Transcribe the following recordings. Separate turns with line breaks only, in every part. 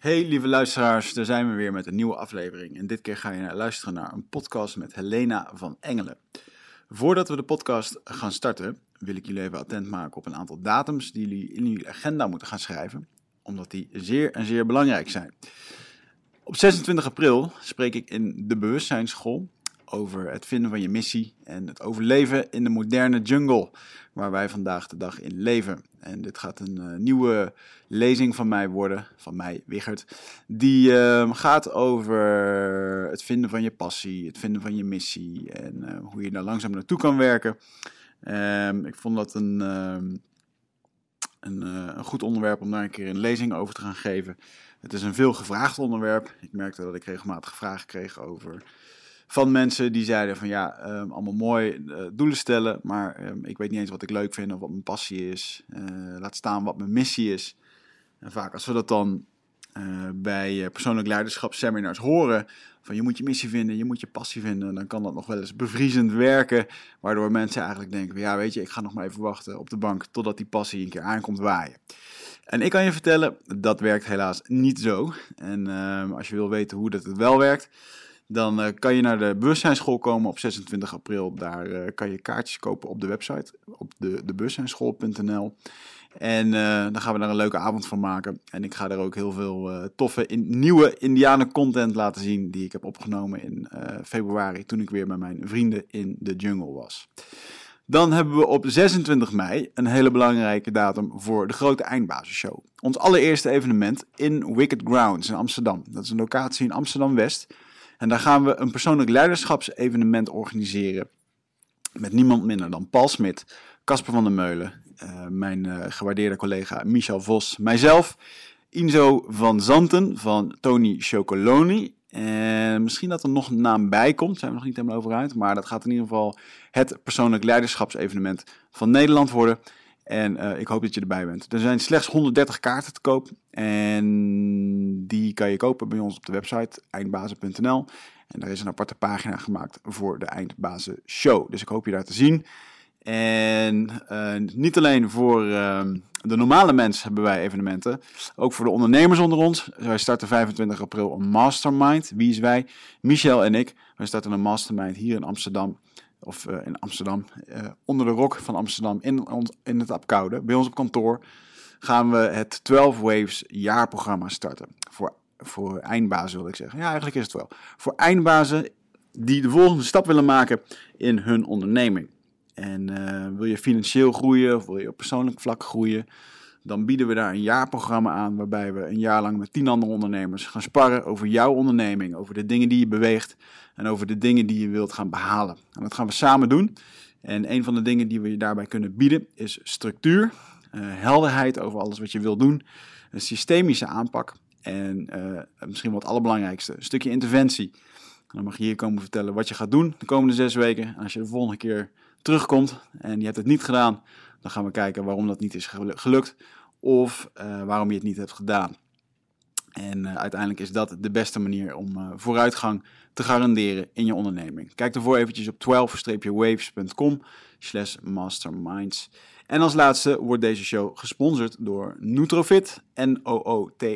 Hey lieve luisteraars, daar zijn we weer met een nieuwe aflevering. En dit keer ga je luisteren naar een podcast met Helena van Engelen. Voordat we de podcast gaan starten, wil ik jullie even attent maken op een aantal datums die jullie in jullie agenda moeten gaan schrijven, omdat die zeer en zeer belangrijk zijn. Op 26 april spreek ik in de Bewustzijnsschool over het vinden van je missie en het overleven in de moderne jungle waar wij vandaag de dag in leven. En dit gaat een uh, nieuwe lezing van mij worden, van mij, Wigert, die uh, gaat over het vinden van je passie, het vinden van je missie en uh, hoe je daar langzaam naartoe kan werken. Ehm, ik vond dat een, ehm, een, een, goed onderwerp om daar een keer een lezing over te gaan geven. Het is een veel gevraagd onderwerp. Ik merkte dat ik regelmatig vragen kreeg over van mensen die zeiden van ja, um, allemaal mooi uh, doelen stellen, maar um, ik weet niet eens wat ik leuk vind of wat mijn passie is. Uh, laat staan wat mijn missie is. En vaak als we dat dan uh, bij persoonlijk leiderschap seminars horen, van je moet je missie vinden, je moet je passie vinden, dan kan dat nog wel eens bevriezend werken, waardoor mensen eigenlijk denken, ja weet je, ik ga nog maar even wachten op de bank totdat die passie een keer aankomt waaien. En ik kan je vertellen, dat werkt helaas niet zo. En ehm, als je wil weten hoe dat het wel werkt, dan uh, kan je naar de bewustzijnsschool komen op 26 april. Daar uh, kan je kaartjes kopen op de website, op de, de. En uh, dan gaan we daar een leuke avond van maken. En ik ga daar ook heel veel toffe nieuwe Indianen content laten zien die ik heb opgenomen in februari toen ik weer met mijn vrienden in de jungle was. Dan hebben we op 26 mei een hele belangrijke datum voor de grote eindbasisshow. Ons allereerste evenement in Wicked Grounds in Amsterdam. Dat is een locatie in Amsterdam-West. En daar gaan we een persoonlijk leiderschapsevenement organiseren. Met niemand minder dan Paul Smit, Casper van der Meulen, uh, mijn uh, gewaardeerde collega Michel Vos, mijzelf, Inzo van Zanten van Tony Chocoloni. En misschien dat er nog een naam bij komt, zijn we nog niet helemaal over uit. Maar dat gaat in ieder geval het persoonlijk leiderschapsevenement van Nederland worden. En uh, ik hoop dat je erbij bent. Er zijn slechts 130 kaarten te koop. En die kan je kopen bij ons op de website eindbazen.nl. En daar is een aparte pagina gemaakt voor de Eindbazen Show. Dus ik hoop je daar te zien. En uh, niet alleen voor uh, de normale mensen hebben wij evenementen. Ook voor de ondernemers onder ons. Wij starten 25 april een mastermind. Wie is wij? Michel en ik. Wij starten een mastermind hier in Amsterdam of uh, in Amsterdam, uh, onder de rok van Amsterdam, in, in het Apkoude, bij ons op kantoor, gaan we het 12 Waves jaarprogramma starten. Voor, voor eindbazen wil ik zeggen. Ja, eigenlijk is het wel. Voor eindbazen die de volgende stap willen maken in hun onderneming. En uh, wil je financieel groeien of wil je op persoonlijk vlak groeien, dan bieden we daar een jaarprogramma aan waarbij we een jaar lang met tien andere ondernemers gaan sparren over jouw onderneming, over de dingen die je beweegt en over de dingen die je wilt gaan behalen. En dat gaan we samen doen. En een van de dingen die we je daarbij kunnen bieden is structuur, uh, helderheid over alles wat je wilt doen, een systemische aanpak en uh, misschien wat het allerbelangrijkste, een stukje interventie. Dan mag je hier komen vertellen wat je gaat doen de komende zes weken. En als je de volgende keer terugkomt en je hebt het niet gedaan, dan gaan we kijken waarom dat niet is gelukt of uh, waarom je het niet hebt gedaan. En uh, uiteindelijk is dat de beste manier om uh, vooruitgang te garanderen in je onderneming. Kijk ervoor eventjes op 12-waves.com slash masterminds. En als laatste wordt deze show gesponsord door Nutrofit, N-O-O-T-R-O-F-I-T,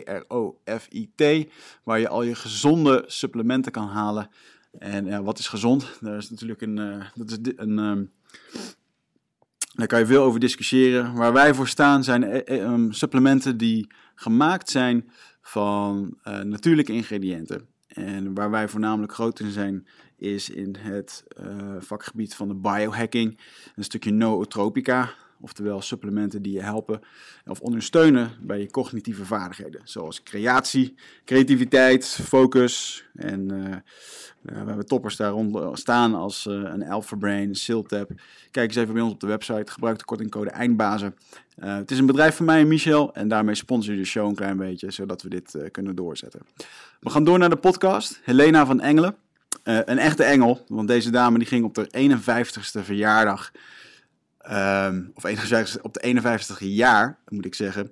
waar je al je gezonde supplementen kan halen. En ja, wat is gezond? Daar is natuurlijk een, uh, dat is een um, daar kan je veel over discussiëren. Waar wij voor staan zijn um, supplementen die gemaakt zijn van natuurlijke ingrediënten. En waar wij voornamelijk groot in zijn, is in het vakgebied van de biohacking. Een stukje nootropica, oftewel supplementen die je helpen of ondersteunen bij je cognitieve vaardigheden. Zoals creatie, creativiteit, focus. En uh, we hebben toppers daar rond staan als een Alpha Brain, Siltap. Kijk eens even bij ons op de website, gebruik de kortingcode EINDBAZEN. Het is een bedrijf van mij en Michel en daarmee sponsor je de show een klein beetje, zodat we dit kunnen doorzetten. We gaan door naar de podcast. Helena van Engelen. een echte engel, want deze dame die ging op de 51ste verjaardag Um, of op de 51 jaar, moet ik zeggen,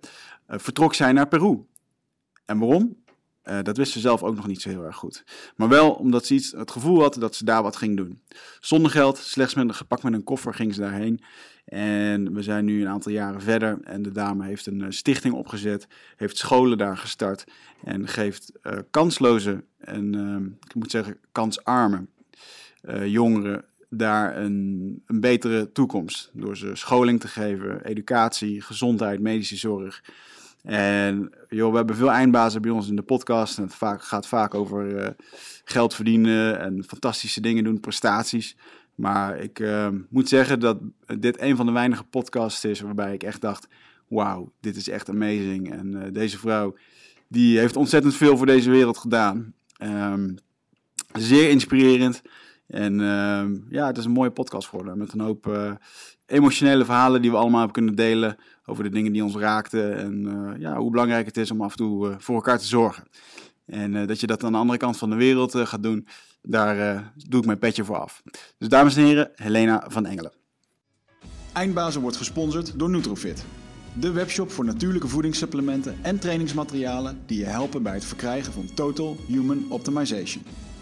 uh, vertrok zij naar Peru. En waarom? Uh, dat wist ze zelf ook nog niet zo heel erg goed. Maar wel omdat ze iets, het gevoel had dat ze daar wat ging doen. Zonder geld, slechts met, gepakt met een koffer ging ze daarheen. En we zijn nu een aantal jaren verder. En de dame heeft een uh, stichting opgezet, heeft scholen daar gestart. En geeft kansloze en ik moet zeggen kansarme jongeren daar een, een betere toekomst. Door ze scholing te geven, educatie, gezondheid, medische zorg. En joh, we hebben veel eindbazen bij ons in de podcast. En het gaat vaak over uh, geld verdienen en fantastische dingen doen, prestaties. Maar ik uh, moet zeggen dat dit een van de weinige podcasts is waarbij ik echt dacht: wauw, dit is echt amazing. En uh, deze vrouw die heeft ontzettend veel voor deze wereld gedaan. Um, zeer inspirerend. En uh, ja, het is een mooie podcast geworden met een hoop uh, emotionele verhalen die we allemaal hebben kunnen delen over de dingen die ons raakten en uh, ja, hoe belangrijk het is om af en toe uh, voor elkaar te zorgen. En dat je dat aan de andere kant van de wereld gaat doen, daar doe ik mijn petje voor af. Dus dames en heren, Helena van Engelen. Eindbazen wordt gesponsord door Nutrofit. De webshop voor natuurlijke voedingssupplementen en trainingsmaterialen die je helpen bij het verkrijgen van Total Human Optimization.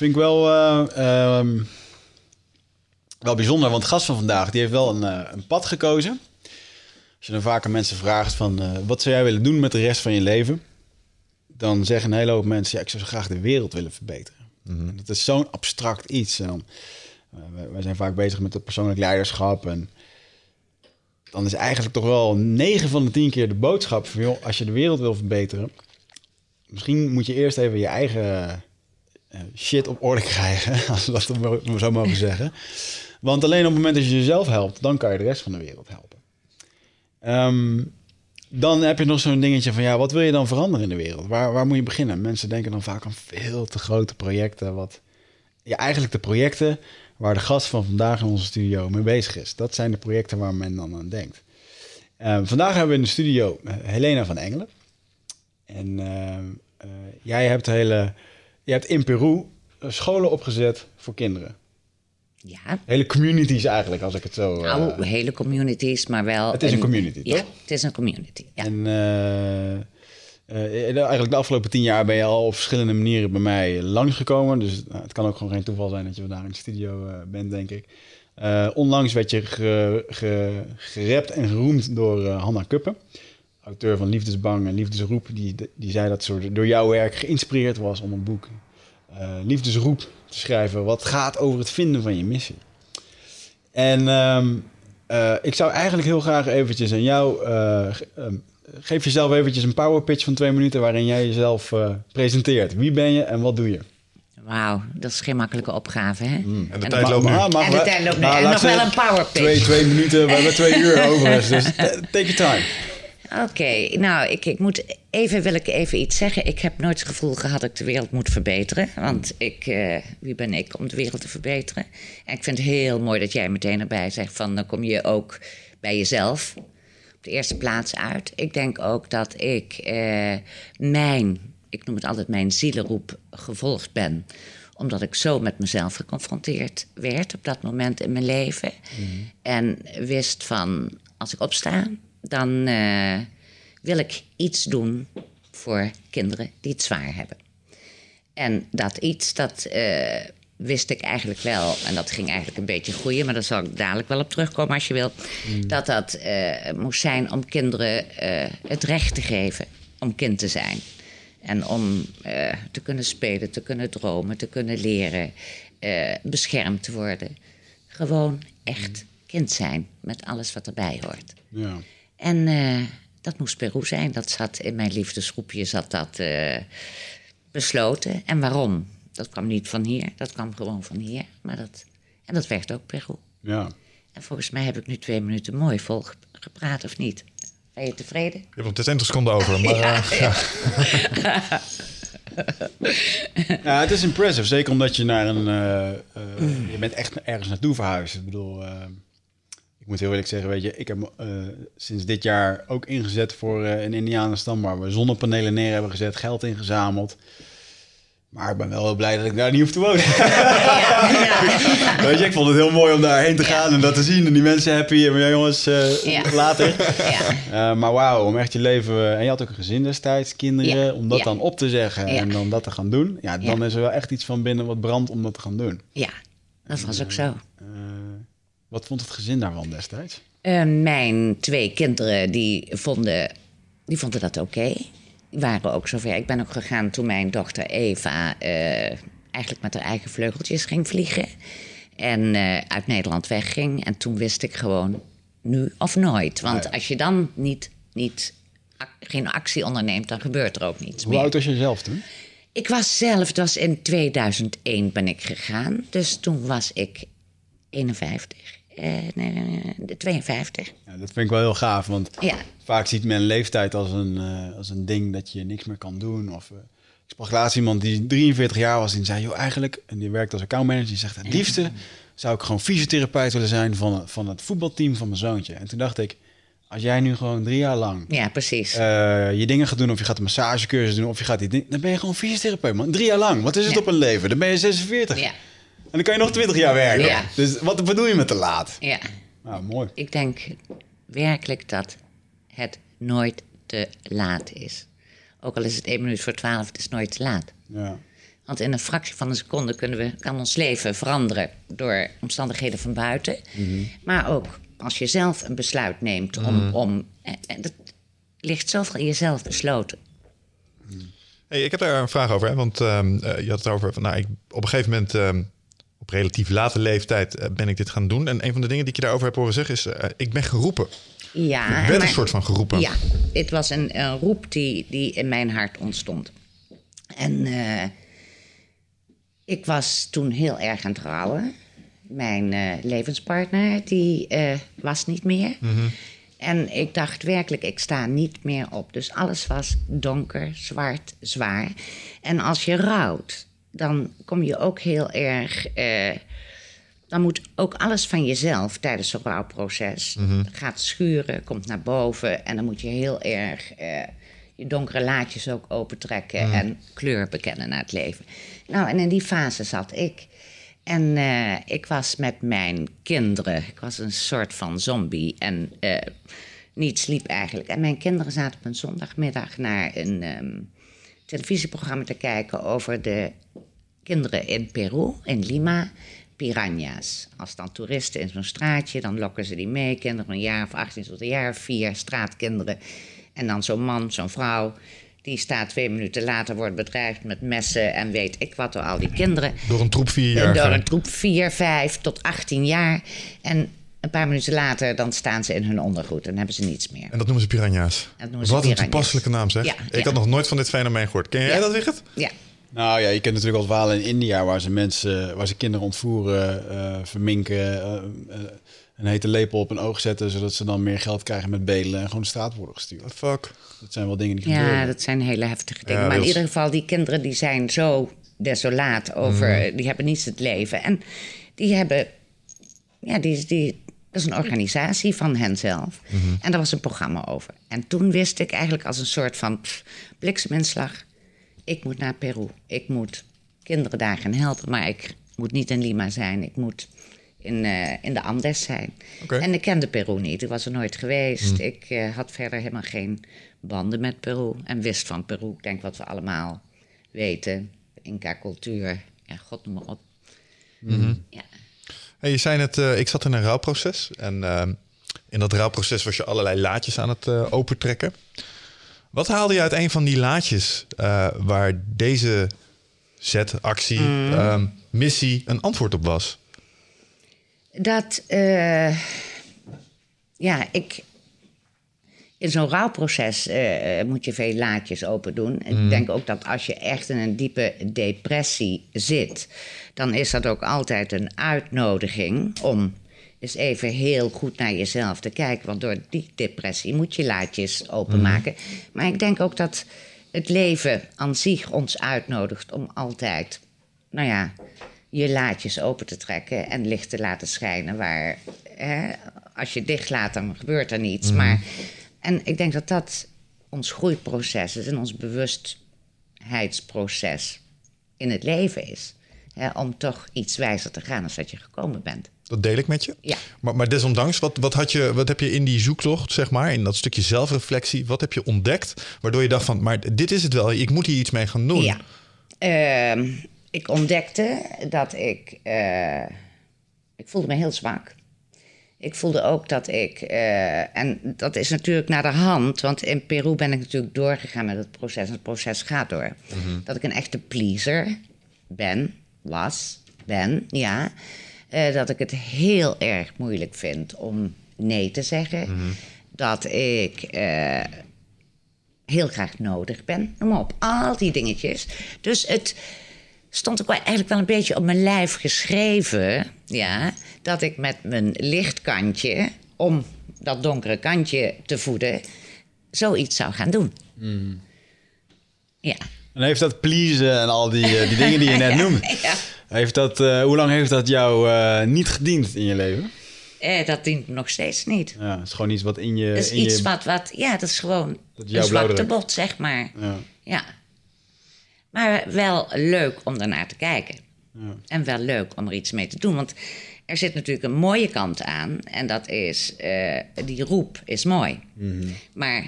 Vind ik wel, uh, um, wel bijzonder, want de gast van vandaag die heeft wel een, uh, een pad gekozen. Als je dan vaker mensen vraagt van uh, wat zou jij willen doen met de rest van je leven? Dan zeggen een hele hoop mensen, ja, ik zou zo graag de wereld willen verbeteren. Mm -hmm. Dat is zo'n abstract iets. En dan, wij zijn vaak bezig met het persoonlijk leiderschap. En dan is eigenlijk toch wel 9 van de 10 keer de boodschap van, joh, als je de wereld wil verbeteren, misschien moet je eerst even je eigen shit op orde krijgen, als we dat zo mogen zeggen. Want alleen op het moment dat je jezelf helpt, dan kan je de rest van de wereld helpen. Um, dan heb je nog zo'n dingetje van, ja, wat wil je dan veranderen in de wereld? Waar, waar moet je beginnen? Mensen denken dan vaak aan veel te grote projecten. Wat, ja, eigenlijk de projecten waar de gast van vandaag in onze studio mee bezig is. Dat zijn de projecten waar men dan aan denkt. Um, vandaag hebben we in de studio eh, Helena van Engelen. En uh, uh, jij hebt hele je hebt in Peru eh, scholen opgezet voor kinderen.
Ja.
Hele communities eigenlijk, als ik het zo...
Nou, uh, hele communities, maar wel...
Het is een, een community,
Ja, het is een community, ja.
En uh, uh, eigenlijk de afgelopen tien jaar ben je al op verschillende manieren bij mij langsgekomen. Dus nou, het kan ook gewoon geen toeval zijn dat je vandaag in de studio bent, denk ik. onlangs werd je ge, ge, gerept en geroemd door Hanna Kuppen auteur van Liefdesbang en Liefdesroep, die, die zei dat ze door jouw werk geïnspireerd was om een boek uh, Liefdesroep te schrijven, wat gaat over het vinden van je missie. En um, uh, ik zou eigenlijk heel graag eventjes aan jou, uh, geef jezelf eventjes een power pitch van twee minuten waarin jij jezelf presenteert. Wie ben je en wat doe je?
Wauw, dat is geen makkelijke opgave, hè?
Mm. En de tijd loopt nu.
En de tijd loopt nu. En nog wel een power pitch.
Twee, twee minuten, we hebben twee uur over. Dus take your time.
Oké, okay, nou, ik, ik moet even, wil ik even iets zeggen. Ik heb nooit het gevoel gehad dat ik de wereld moet verbeteren. Want ik, uh, wie ben ik om de wereld te verbeteren? En ik vind het heel mooi dat jij meteen erbij zegt van... dan kom je ook bij jezelf op de eerste plaats uit. Ik denk ook dat ik uh, mijn, ik noem het altijd mijn zielenroep, gevolgd ben omdat ik zo met mezelf geconfronteerd werd op dat moment in mijn leven. Mm. En wist van, als ik opsta, dan uh, wil ik iets doen voor kinderen die het zwaar hebben. En dat iets, dat uh, wist ik eigenlijk wel. En dat ging eigenlijk een beetje groeien, maar daar zal ik dadelijk wel op terugkomen als je wilt. Mm. Dat dat uh, moest zijn om kinderen het recht te geven om kind te zijn. En om te kunnen spelen, te kunnen dromen, te kunnen leren, beschermd te worden. Gewoon echt kind zijn met alles wat erbij hoort.
Ja.
En uh, dat moest Peru zijn. Dat zat in mijn liefdesgroepje zat dat eh, besloten. En waarom? Dat kwam niet van hier, dat kwam gewoon van hier. Maar dat, en dat werd ook Peru.
Ja.
En volgens mij heb ik nu twee minuten mooi vol ge- gepraat, of niet? Ben je tevreden?
Je hebt nog 20 seconden over. Maar, eh, ja.
Ja, het is impressive. Zeker omdat je naar een... eh, eh, Je bent echt ergens naartoe verhuisd. Ik bedoel... ik moet heel eerlijk zeggen, weet je... Ik heb eh, sinds dit jaar ook ingezet voor eh, een Indianenstam... waar we zonnepanelen neer hebben gezet, geld ingezameld. Maar ik ben wel heel blij dat ik daar niet hoef te wonen. Weet je, ik vond het heel mooi om daarheen te gaan en dat te zien. En die mensen happy. En ja, jongens, eh,
Ja.
later.
Ja.
Maar wauw, om echt je leven... En je had ook een gezin destijds, kinderen.
Ja.
Om dat
Ja.
dan op te zeggen
Ja.
en dan dat te gaan doen. Ja, dan
Ja.
is er wel echt iets van binnen wat brandt om dat te gaan doen.
Ja, dat was ook zo.
Wat vond het gezin daarvan destijds?
Eh, mijn twee kinderen die vonden, die vonden dat oké. Die waren ook zover. Ik ben ook gegaan toen mijn dochter Eva eh, eigenlijk met haar eigen vleugeltjes ging vliegen. En eh, uit Nederland wegging. En toen wist ik gewoon nu of nooit. Want
Ah,
als je dan niet, niet, geen actie onderneemt, dan gebeurt er ook niets
Hoe
meer.
oud was je zelf toen?
Ik was zelf, het was in 2001 ben ik gegaan. Dus toen was ik 51. Eh, nee, 52.
Ja, dat vind ik wel heel gaaf, want
Ja.
vaak ziet men leeftijd als een, eh, als een ding dat je niks meer kan doen. Of, eh, ik sprak laatst iemand die 43 jaar was en die zei, joh, eigenlijk, en die werkt als accountmanager, die zegt, het liefste zou ik gewoon fysiotherapeut willen zijn van, van het voetbalteam van mijn zoontje. En toen dacht ik, als jij nu gewoon drie jaar lang
Ja, precies.
je dingen gaat doen, of je gaat een massagecursus doen, of je gaat die dan ben je gewoon fysiotherapeut, man. Drie jaar lang. Wat is het
Ja.
op een leven? Dan ben je 46.
ja,
En dan kan je nog 20 jaar werken.
Ja.
Dus wat bedoel je met te laat?
ja.
Nou, mooi.
Ik denk werkelijk dat het nooit te laat is. Ook al is het één minuut voor twaalf, het is nooit te laat.
Ja.
Want in een fractie van een seconde kunnen we, kan ons leven veranderen door omstandigheden van buiten. Maar ook als je zelf een besluit neemt om. om en, en dat ligt zoveel in jezelf besloten.
Hey, ik heb daar een vraag over. Hè? Want ehm, eh, je had het over van, nou, ik, op een gegeven moment, ehm, op relatief late leeftijd, eh, ben ik dit gaan doen. En een van de dingen die ik je daarover heb horen zeggen is, eh, ik ben geroepen.
Ja,
Ik
en
werd
maar-
een soort van geroepen.
Ja, het was een, een roep die, die in mijn hart ontstond. En eh, ik was toen heel erg aan het rouwen. Mijn levenspartner, die was niet meer. En ik dacht werkelijk, ik sta niet meer op. Dus alles was donker, zwart, zwaar. En als je rouwt, dan kom je ook heel erg... eh, dan moet ook alles van jezelf tijdens zo'n rouwproces gaat schuren, komt naar boven. En dan moet je heel erg eh, je donkere laadjes ook opentrekken en kleur bekennen naar het leven. Nou, en in die fase zat ik. En eh, ik was met mijn kinderen, ik was een soort van zombie en niet sliep eigenlijk. En mijn kinderen zaten op een zondagmiddag naar een ehm, televisieprogramma te kijken over de kinderen in Peru, in Lima, piranha's. Als dan toeristen in zo'n straatje, dan lokken ze die mee. Kinderen van een jaar of 18 tot een jaar of vier, straatkinderen. En dan zo'n man, zo'n vrouw, die staat twee minuten later, wordt bedreigd met messen en weet ik wat door al die kinderen.
Door een troep vier jaar.
Door een troep 4, 5 tot 18 jaar. En een paar minuten later, dan staan ze in hun ondergoed en hebben ze niets meer.
En dat noemen ze piranha's.
Dat noemen ze
Wat een toepasselijke naam zeg.
Ja,
Ik
ja.
had nog nooit van dit fenomeen gehoord. Ken jij
Ja.
dat, Wigert?
Ja,
Nou ja, je kent natuurlijk al het verhaal in India waar ze mensen, waar ze kinderen ontvoeren, eh, verminken, eh, eh, een hete lepel op hun oog zetten, zodat ze dan meer geld krijgen met bedelen en gewoon de straat worden gestuurd.
Fuck.
Dat zijn wel dingen die
Ja,
gebeuren.
dat zijn hele heftige dingen.
Ja,
maar in ieder geval, die kinderen die zijn zo desolaat over...
Mhm.
Die hebben niets het leven. En die hebben... Ja, die, die, dat is een organisatie van henzelf.
Mhm.
En daar was een programma over. En toen wist ik eigenlijk als een soort van pff, blikseminslag... ik moet naar Peru. Ik moet kinderen daar gaan helpen. Maar ik moet niet in Lima zijn. Ik moet in, eh, in de Andes zijn. En ik kende Peru niet. Ik was er nooit geweest. Ik eh, had verder helemaal geen banden met Peru. En wist van Peru. Ik denk wat we allemaal weten. Inca-cultuur. Ja, god noem maar op. Ja.
Hey, je zei net, eh, ik zat in een rouwproces. En ehm, in dat rouwproces was je allerlei laadjes aan het eh, opentrekken. Wat haalde je uit een van die laadjes eh, waar deze zet, actie, ehm, missie een antwoord op was?
Dat, eh, ja, ik, in zo'n rouwproces eh, moet je veel laadjes open doen. Ik denk ook dat als je echt in een diepe depressie zit, dan is dat ook altijd een uitnodiging om eens even heel goed naar jezelf te kijken. Want door die depressie moet je laadjes openmaken. Maar ik denk ook dat het leven aan zich ons uitnodigt om altijd, nou ja, je laadjes open te trekken en licht te laten schijnen. Waar hè, als je dicht laat, dan gebeurt er niets. Maar, en ik denk dat dat ons groeiproces is en ons bewustheidsproces in het leven is. Hè, om toch iets wijzer te gaan als dat je gekomen bent.
Dat deel ik met je.
Ja.
Maar, maar desondanks, wat, wat, had je, wat heb je in die zoektocht, zeg maar, in dat stukje zelfreflectie, wat heb je ontdekt waardoor je dacht van, maar dit is het wel, ik moet hier iets mee gaan doen.
Ja. Ehm, ik ontdekte dat ik. eh, ik voelde me heel zwak. Ik voelde ook dat ik. eh, en dat is natuurlijk naar de hand, want in Peru ben ik natuurlijk doorgegaan met het proces. En het proces gaat door. Dat ik een echte pleaser ben, was, ben, ja. Eh, dat ik het heel erg moeilijk vind om nee te zeggen. Dat ik. eh, heel graag nodig ben. Noem maar op, al die dingetjes. Dus het stond ook wel eigenlijk wel een beetje op mijn lijf geschreven... Ja, dat ik met mijn lichtkantje, om dat donkere kantje te voeden... zoiets zou gaan doen. Ja.
En heeft dat pleasen en al die, eh, die dingen die je net noemde,
ja.
heeft dat, eh, hoe lang heeft dat jou eh, niet gediend in je leven?
Eh, dat dient me nog steeds niet.
Ja, het is gewoon iets wat in je...
Dat is
in
iets
je,
wat, wat... Ja, dat is gewoon
Dat
een zwakte bot, zeg maar.
Ja.
Ja. Maar wel leuk om daarnaar te kijken.
Ja.
En wel leuk om er iets mee te doen. Want er zit natuurlijk een mooie kant aan. En dat is, eh, die roep is mooi. Maar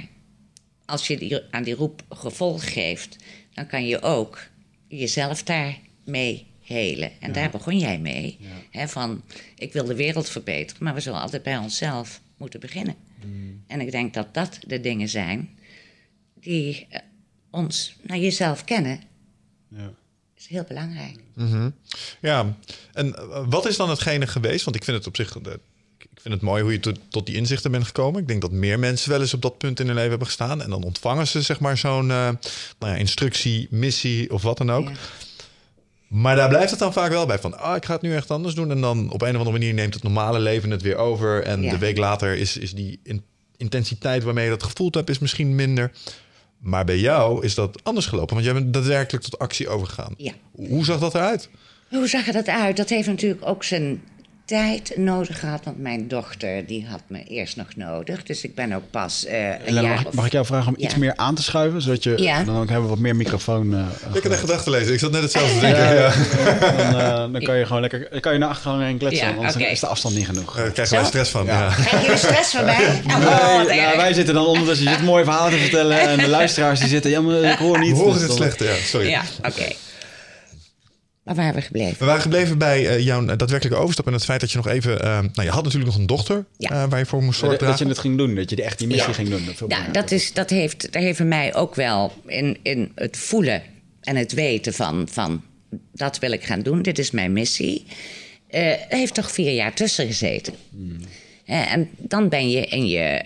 als je die, aan die roep gevolg geeft... dan kan je ook jezelf daarmee helen. En daar begon jij mee. Hè, van, ik wil de wereld verbeteren... maar we zullen altijd bij onszelf moeten beginnen. En ik denk dat dat de dingen zijn... die eh, ons naar jezelf kennen...
Ja.
is heel belangrijk.
Ja, en eh, wat is dan hetgene geweest? Want ik vind het op zich, eh, ik vind het mooi hoe je tot, tot die inzichten bent gekomen. Ik denk dat meer mensen wel eens op dat punt in hun leven hebben gestaan. En dan ontvangen ze zeg maar zo'n eh, nou ja, instructie, missie of wat dan ook.
Ja.
Maar daar blijft het dan vaak wel bij van, ah, ik ga het nu echt anders doen. En dan op een of andere manier neemt het normale leven het weer over. En
Ja.
de week later is, is die in- intensiteit waarmee je dat gevoeld hebt, is misschien minder. Maar bij jou is dat anders gelopen, want jij bent daadwerkelijk tot actie overgegaan.
Ja.
Hoe zag dat eruit?
Hoe zag er dat uit? Dat heeft natuurlijk ook zijn tijd nodig gehad. Want mijn dochter die had me eerst nog nodig. Dus ik ben ook pas eh, een jaar
mag,
of-
mag ik jou vragen om
Ja.
iets meer aan te schuiven? Zodat je,
Ja.
dan ook hebben we wat meer microfoon. eh,
Ik had echt gedachten lezen. Ik zat net hetzelfde te denken.
Ja,
Ja,
dan, eh, dan kan je gewoon lekker dan kan je naar achter heen kletsen,
Ja,
anders is de afstand niet genoeg.
Daar krijgen wij
Zo?
stress van.
Ja.
Ja.
Krijg je stress van mij? Oh,
Nee, nou, wij zitten dan ondertussen, je zit mooie verhalen te vertellen en de luisteraars die zitten, ja, maar ik hoor niet.
We horen
Dus
het
dan-
slechte, ja. Sorry.
Ja, oké. Maar waar hebben we gebleven?
We waren gebleven bij eh, jouw daadwerkelijke overstap en het feit dat je nog even... eh, nou, je had natuurlijk nog een dochter
Ja.
eh, waar je voor moest zorgen
Dat, dat je het ging doen, dat je echt die missie
Ja.
ging doen. Dat,
Ja, dat, is, dat, heeft, dat heeft mij ook wel in, in het voelen en het weten van, van dat wil ik gaan doen, dit is mijn missie. eh, heeft toch vier jaar tussen gezeten. Eh, en dan ben je in je.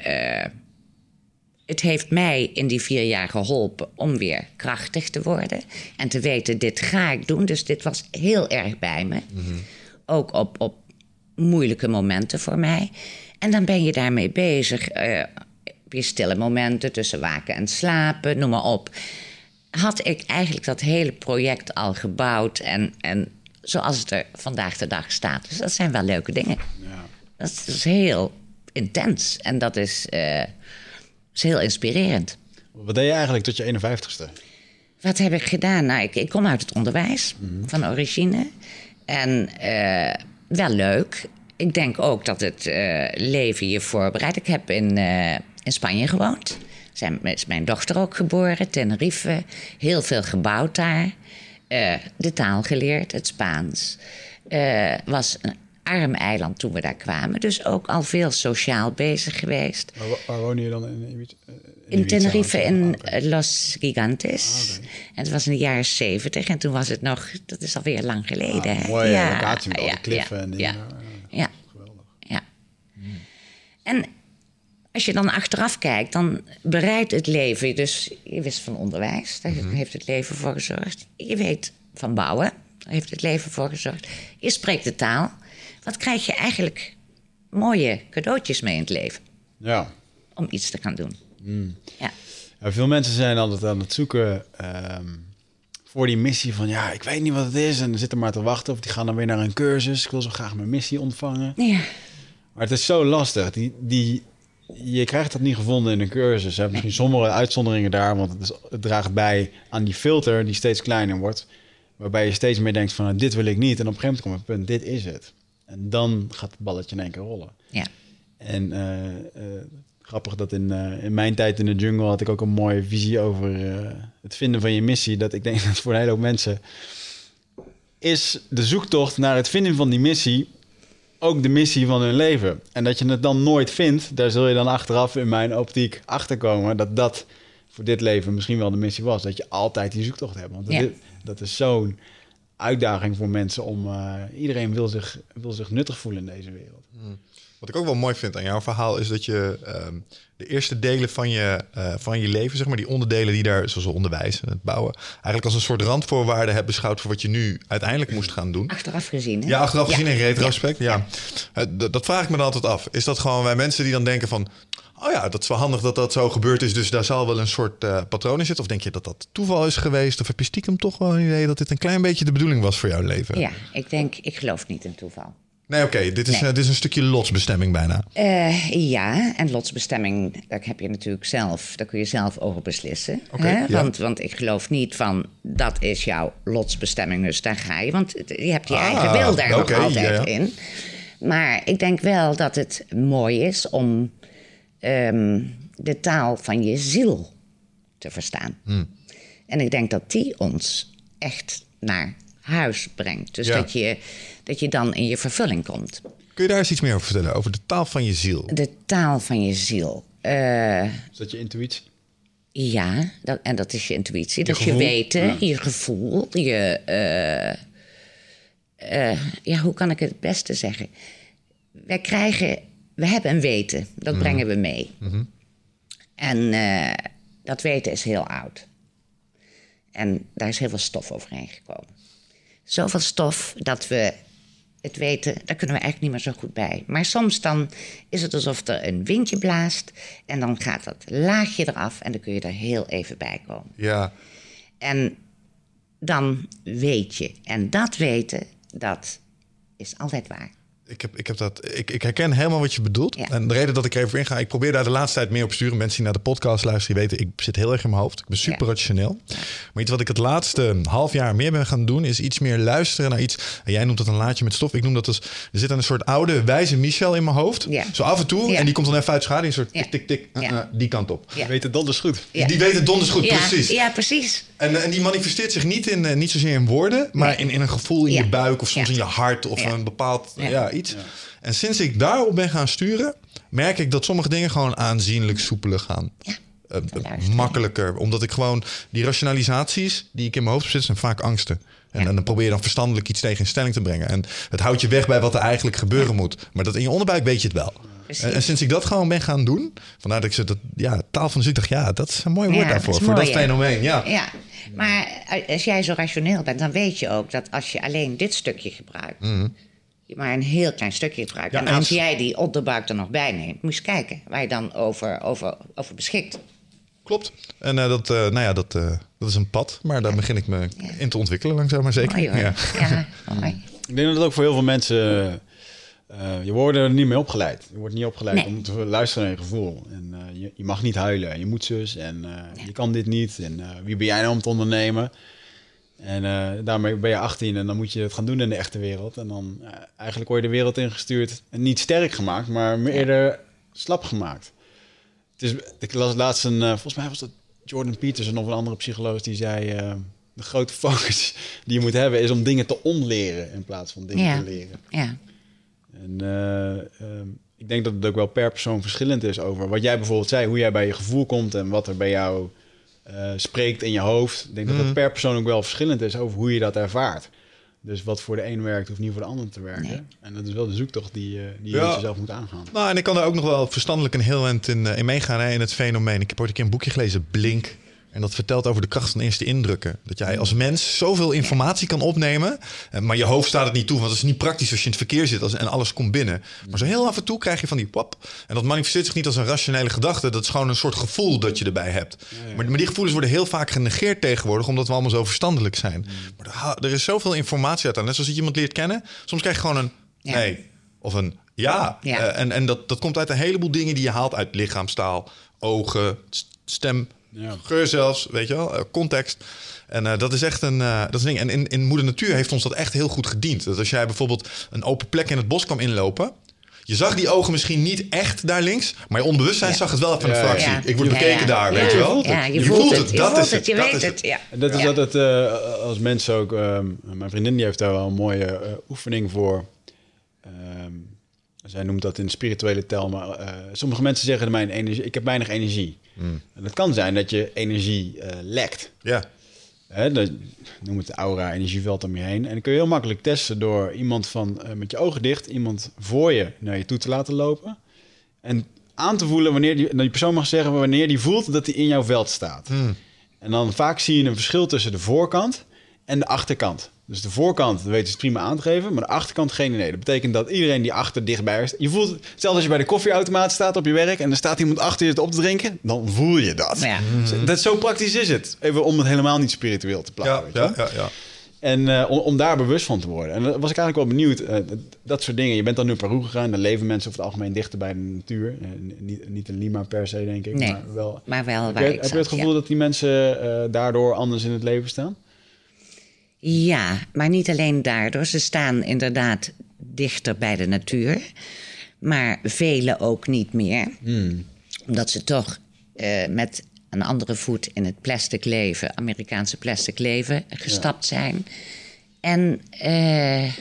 Het heeft mij in die vier jaar geholpen om weer krachtig te worden. En te weten, dit ga ik doen. Dus dit was heel erg bij me. Ook op, op moeilijke momenten voor mij. En dan ben je daarmee bezig. eh weer stille momenten tussen waken en slapen, noem maar op. Had ik eigenlijk dat hele project al gebouwd en, en zoals het er vandaag de dag staat. Dus dat zijn wel leuke dingen. Dat is, dat is heel intens en dat is, eh, is heel inspirerend.
Wat deed je eigenlijk tot je 51ste?
Wat heb ik gedaan? Nou, ik, ik kom uit het onderwijs van origine. En eh, wel leuk. Ik denk ook dat het eh, leven je voorbereidt. Ik heb in, eh, in Spanje gewoond. Zijn, is mijn dochter ook geboren, Tenerife. Heel veel gebouwd daar. De taal geleerd, het Spaans. Was een arm eiland toen we daar kwamen. Dus ook al veel sociaal bezig geweest.
Waar, waar woon je dan in Ibiza?
In? Tenerife, in
Ah,
Los Gigantes. En het was in de jaren zeventig. En toen was het nog, dat is alweer lang geleden.
Ah,
hè?
mooie locatie met al die kliffen
ja,
en dingen.
Ja, ja,
Geweldig.
ja. En als je dan achteraf kijkt, dan bereidt het leven. Dus je wist van onderwijs, daar heeft het leven voor gezorgd. Je weet van bouwen, daar heeft het leven voor gezorgd. Je spreekt de taal. Wat krijg je eigenlijk mooie cadeautjes mee in het leven
Ja.
om iets te gaan doen? Ja.
Ja, veel mensen zijn altijd aan het zoeken ehm, voor die missie van ja, ik weet niet wat het is en zitten maar te wachten of die gaan dan weer naar een cursus. Ik wil zo graag mijn missie ontvangen.
ja.
Maar het is zo lastig. Die, die, je krijgt dat niet gevonden in een cursus. Er zijn misschien sommige uitzonderingen daar, want het, is, het draagt bij aan die filter die steeds kleiner wordt. Waarbij je steeds meer denkt van nou, dit wil ik niet. En op een gegeven moment komt het punt, dit is het. En dan gaat het balletje in één keer rollen.
ja.
En eh, eh, grappig dat in, eh, in mijn tijd in de jungle had ik ook een mooie visie over het vinden van je missie. Dat ik denk dat voor een hele hoop mensen is de zoektocht naar het vinden van die missie ook de missie van hun leven. En dat je het dan nooit vindt, daar zul je dan achteraf in mijn optiek achterkomen dat dat voor dit leven misschien wel de missie was. Dat je altijd die zoektocht hebt. Want
Ja.
dit, dat is zo'n uitdaging voor mensen om... eh, iedereen wil zich, wil zich nuttig voelen in deze wereld.
Wat ik ook wel mooi vind aan jouw verhaal is dat je ehm, de eerste delen van je, eh, van je leven, zeg maar, die onderdelen die daar, zoals onderwijs en het bouwen, eigenlijk als een soort randvoorwaarde hebt beschouwd voor wat je nu uiteindelijk moest gaan doen.
Achteraf gezien. Hè?
Ja, achteraf gezien
Ja.
in retrospect. Ja. Eh, Dat vraag ik me dan altijd af. Is dat gewoon bij mensen die dan denken van... oh ja, dat is wel handig dat dat zo gebeurd is... dus daar zal wel een soort eh, patroon in zitten? Of denk je dat dat toeval is geweest? Of heb je stiekem toch wel een idee dat dit een klein beetje de bedoeling was voor jouw leven?
Ja, ik denk, ik geloof niet in toeval.
Nee, oké. dit, is,
Nee.
eh, dit is een stukje lotsbestemming bijna.
Eh, ja, en lotsbestemming, daar heb je natuurlijk zelf, daar kun je zelf over beslissen.
Oké,
hè?
ja.
want, want ik geloof niet van dat is jouw lotsbestemming, dus daar ga je. Want je hebt je
Ah,
eigen wil daar nog altijd
ja, ja.
in. Maar ik denk wel dat het mooi is om ehm, de taal van je ziel te verstaan.
Hmm.
En ik denk dat die ons echt naar huis brengt. Dus
Ja.
dat, je, dat je dan in je vervulling komt.
Kun je daar eens iets meer over vertellen? Over de taal van je ziel.
De taal van je ziel. Eh,
Is dat je intuïtie?
ja, dat, en dat is je intuïtie. dat is je weten, je gevoel, je... eh, eh, ja, hoe kan ik het het beste zeggen? Wij krijgen... We hebben een weten. Dat brengen we mee. En eh, dat weten is heel oud. En daar is heel veel stof overheen gekomen. Zoveel stof dat we het weten, daar kunnen we eigenlijk niet meer zo goed bij. Maar soms dan is het alsof er een windje blaast en dan gaat dat laagje eraf en dan kun je er heel even bij komen.
Ja,
En dan weet je. En dat weten, dat is altijd waar.
Ik, heb, ik, heb dat, ik, ik herken helemaal wat je bedoelt.
Ja.
En de reden dat ik er even in ga, ik probeer daar de laatste tijd meer op te sturen. Mensen die naar de podcast luisteren, die weten, ik zit heel erg in mijn hoofd. Ik ben super
Ja.
rationeel. Maar iets wat ik het laatste half jaar meer ben gaan doen, is iets meer luisteren naar iets. En jij noemt dat een laadje met stof. Ik noem dat als, er zit een soort oude, wijze Michel in mijn hoofd.
Ja.
Zo af en toe.
Ja.
En die komt dan even uit schaduw. Een soort tik, tik, tik. uh,
Ja.
uh, die kant op.
Ja.
Weet het donders goed.
Ja.
Die weet het donders goed,
ja,
precies.
Ja, precies.
En, en die manifesteert zich niet, in, eh, niet zozeer in woorden, maar
Nee.
in, in een gevoel in
Ja.
je buik of soms
Ja.
in je hart of
Ja.
een bepaald ja.
Ja.
En sinds ik daarop ben gaan sturen, merk ik dat sommige dingen gewoon aanzienlijk soepeler gaan.
Ja.
Eh, makkelijker. Omdat ik gewoon die rationalisaties die ik in mijn hoofd zit, zijn vaak angsten. En,
Ja.
en dan probeer je dan verstandelijk iets tegen in stelling te brengen. En het houdt je weg bij wat er eigenlijk gebeuren moet. Maar dat in je onderbuik weet je het wel. En, en sinds ik dat gewoon ben gaan doen, vandaar dat ik ze dat, ja, taal van de dacht, ja, dat is een mooi woord
Ja, dat
daarvoor.
is
voor
mooi,
dat fenomeen, ja.
Ja, maar als jij zo rationeel bent, dan weet je ook dat als je alleen dit stukje gebruikt, je maar een heel klein stukje gebruikt.
Ja,
en als jij die onderbuik er nog bij neemt, moet je kijken waar je dan over, over, over beschikt.
Klopt. En eh, dat, eh, nou ja, dat, eh, dat is een pad, maar daar begin ik me in te ontwikkelen langzaam maar zeker.
Mooi.
Ja.
Ik denk dat het ook voor heel veel mensen... eh, je wordt er niet mee opgeleid. Je wordt niet opgeleid
Nee.
om te luisteren naar je gevoel. En eh, je, je mag niet huilen. En je moet zus. En eh, je kan dit niet. En eh, wie ben jij nou om te ondernemen? En eh, daarmee ben je 18 en dan moet je het gaan doen in de echte wereld. En dan eh, eigenlijk word je de wereld ingestuurd. En niet sterk gemaakt, maar meer eerder slap gemaakt. Het is, ik las laatst een... eh, volgens mij was dat Jordan Peterson of een andere psycholoog die zei... de grote focus die je moet hebben is om dingen te onleren in plaats van dingen
Ja.
te leren.
Ja,
En eh, ehm, ik denk dat het ook wel per persoon verschillend is over wat jij bijvoorbeeld zei, hoe jij bij je gevoel komt en wat er bij jou eh, spreekt in je hoofd. Ik denk dat
Mhm.
dat per persoon ook wel verschillend is over hoe je dat ervaart. Dus wat voor de een werkt, hoeft niet voor de ander te werken.
Nee.
En dat is wel de zoektocht die, eh, die je
Ja.
met jezelf moet aangaan.
Nou, en ik kan daar ook nog wel verstandelijk een heel eind in, eh, in meegaan hè, in het fenomeen. Ik heb ooit een keer een boekje gelezen, Blink. En dat vertelt over de kracht van eerste indrukken. Dat jij als mens zoveel informatie kan opnemen. eh, Maar je hoofd staat het niet toe. Want het is niet praktisch als je in het verkeer zit als, en alles komt binnen. Maar zo heel af en toe krijg je van die pop. En dat manifesteert zich niet als een rationele gedachte. Dat is gewoon een soort gevoel dat je erbij hebt. Maar, die gevoelens worden heel vaak genegeerd tegenwoordig. Omdat we allemaal zo verstandelijk zijn. Maar er, is zoveel informatie uit aan. Net zoals je iemand leert kennen. Soms krijg je gewoon een nee. Of een ja.
Ja.
Eh, en en dat, dat komt uit een heleboel dingen die je haalt uit lichaamstaal, ogen, stem,
Ja.
geur zelfs, weet je wel, eh, context. En eh, dat is echt een, eh, dat is een ding. En in, in Moeder Natuur heeft ons dat echt heel goed gediend. Dat als jij bijvoorbeeld een open plek in het bos kwam inlopen. Je zag die ogen misschien niet echt daar links, maar je onbewustzijn
Ja.
zag het wel even een fractie.
ja.
Ik word
Ja,
bekeken
ja.
daar,
Ja,
weet je wel.
Ja, je, voelt het. Je
dat
voelt
is
het, je
dat
weet het. Ja.
En dat is altijd eh, als mensen ook. ehm, mijn vriendin die heeft daar wel een mooie eh, oefening voor. Ehm, zij noemt dat in spirituele tel. Maar eh, sommige mensen zeggen mijn energie. Ik heb weinig energie. En dat kan zijn dat je energie eh, lekt.
Ja,
Hè, dat, noem het aura, energieveld om je heen. En dan kun je heel makkelijk testen door iemand van eh, met je ogen dicht, iemand voor je naar je toe te laten lopen. En aan te voelen wanneer die, die persoon mag zeggen wanneer die voelt dat hij in jouw veld staat. En dan vaak zie je een verschil tussen de voorkant en de achterkant. Dus de voorkant weet je het prima aan te geven, maar de achterkant geen idee. Dat betekent dat iedereen die achter dichtbij is. Je voelt, stel als je bij de koffieautomaat staat op je werk en er staat iemand achter je het op te drinken, dan voel je dat.
Ja.
Dat zo praktisch is het. Even om het helemaal niet spiritueel te plakken.
ja,
weet je
ja, ja, ja.
En eh, om, om daar bewust van te worden. En dan was ik eigenlijk wel benieuwd. eh, dat, dat soort dingen. Je bent dan nu naar Peru gegaan. Daar leven mensen over het algemeen dichter bij de natuur. Eh, niet, niet in Lima per se, denk ik.
Nee,
Maar wel.
maar wel
Heb
waar
je,
ik
heb je het gevoel
ja.
dat die mensen eh, daardoor anders in het leven staan?
Ja, maar niet alleen daardoor. Ze staan inderdaad dichter bij de natuur. Maar velen ook niet meer. Omdat ze toch eh, met een andere voet in het plastic leven, Amerikaanse plastic leven, gestapt zijn. En eh,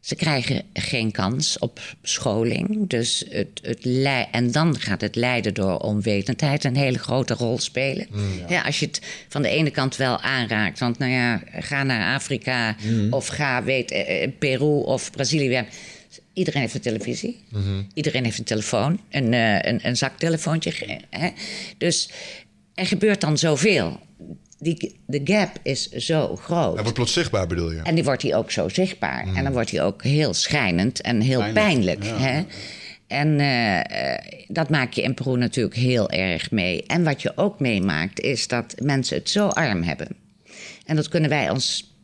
ze krijgen geen kans op scholing. Dus het, het en dan gaat het lijden door onwetendheid een hele grote rol spelen. ja. als je het van de ene kant wel aanraakt. Want nou ja, ga naar Afrika of ga, weet, eh, eh, Peru of Brazilië. Iedereen heeft een televisie. Iedereen heeft een telefoon. Een, eh, een, een zaktelefoontje. Hè? Dus er gebeurt dan zoveel. Die, de gap is zo groot.
Hij wordt plots zichtbaar, bedoel je?
En die wordt hij ook zo zichtbaar. En dan wordt hij ook heel schijnend en heel
Pijnlijk,
pijnlijk.
ja.
hè? En eh, eh, dat maak je in Peru natuurlijk heel erg mee. En wat je ook meemaakt is dat mensen het zo arm hebben. En dat kunnen wij ons,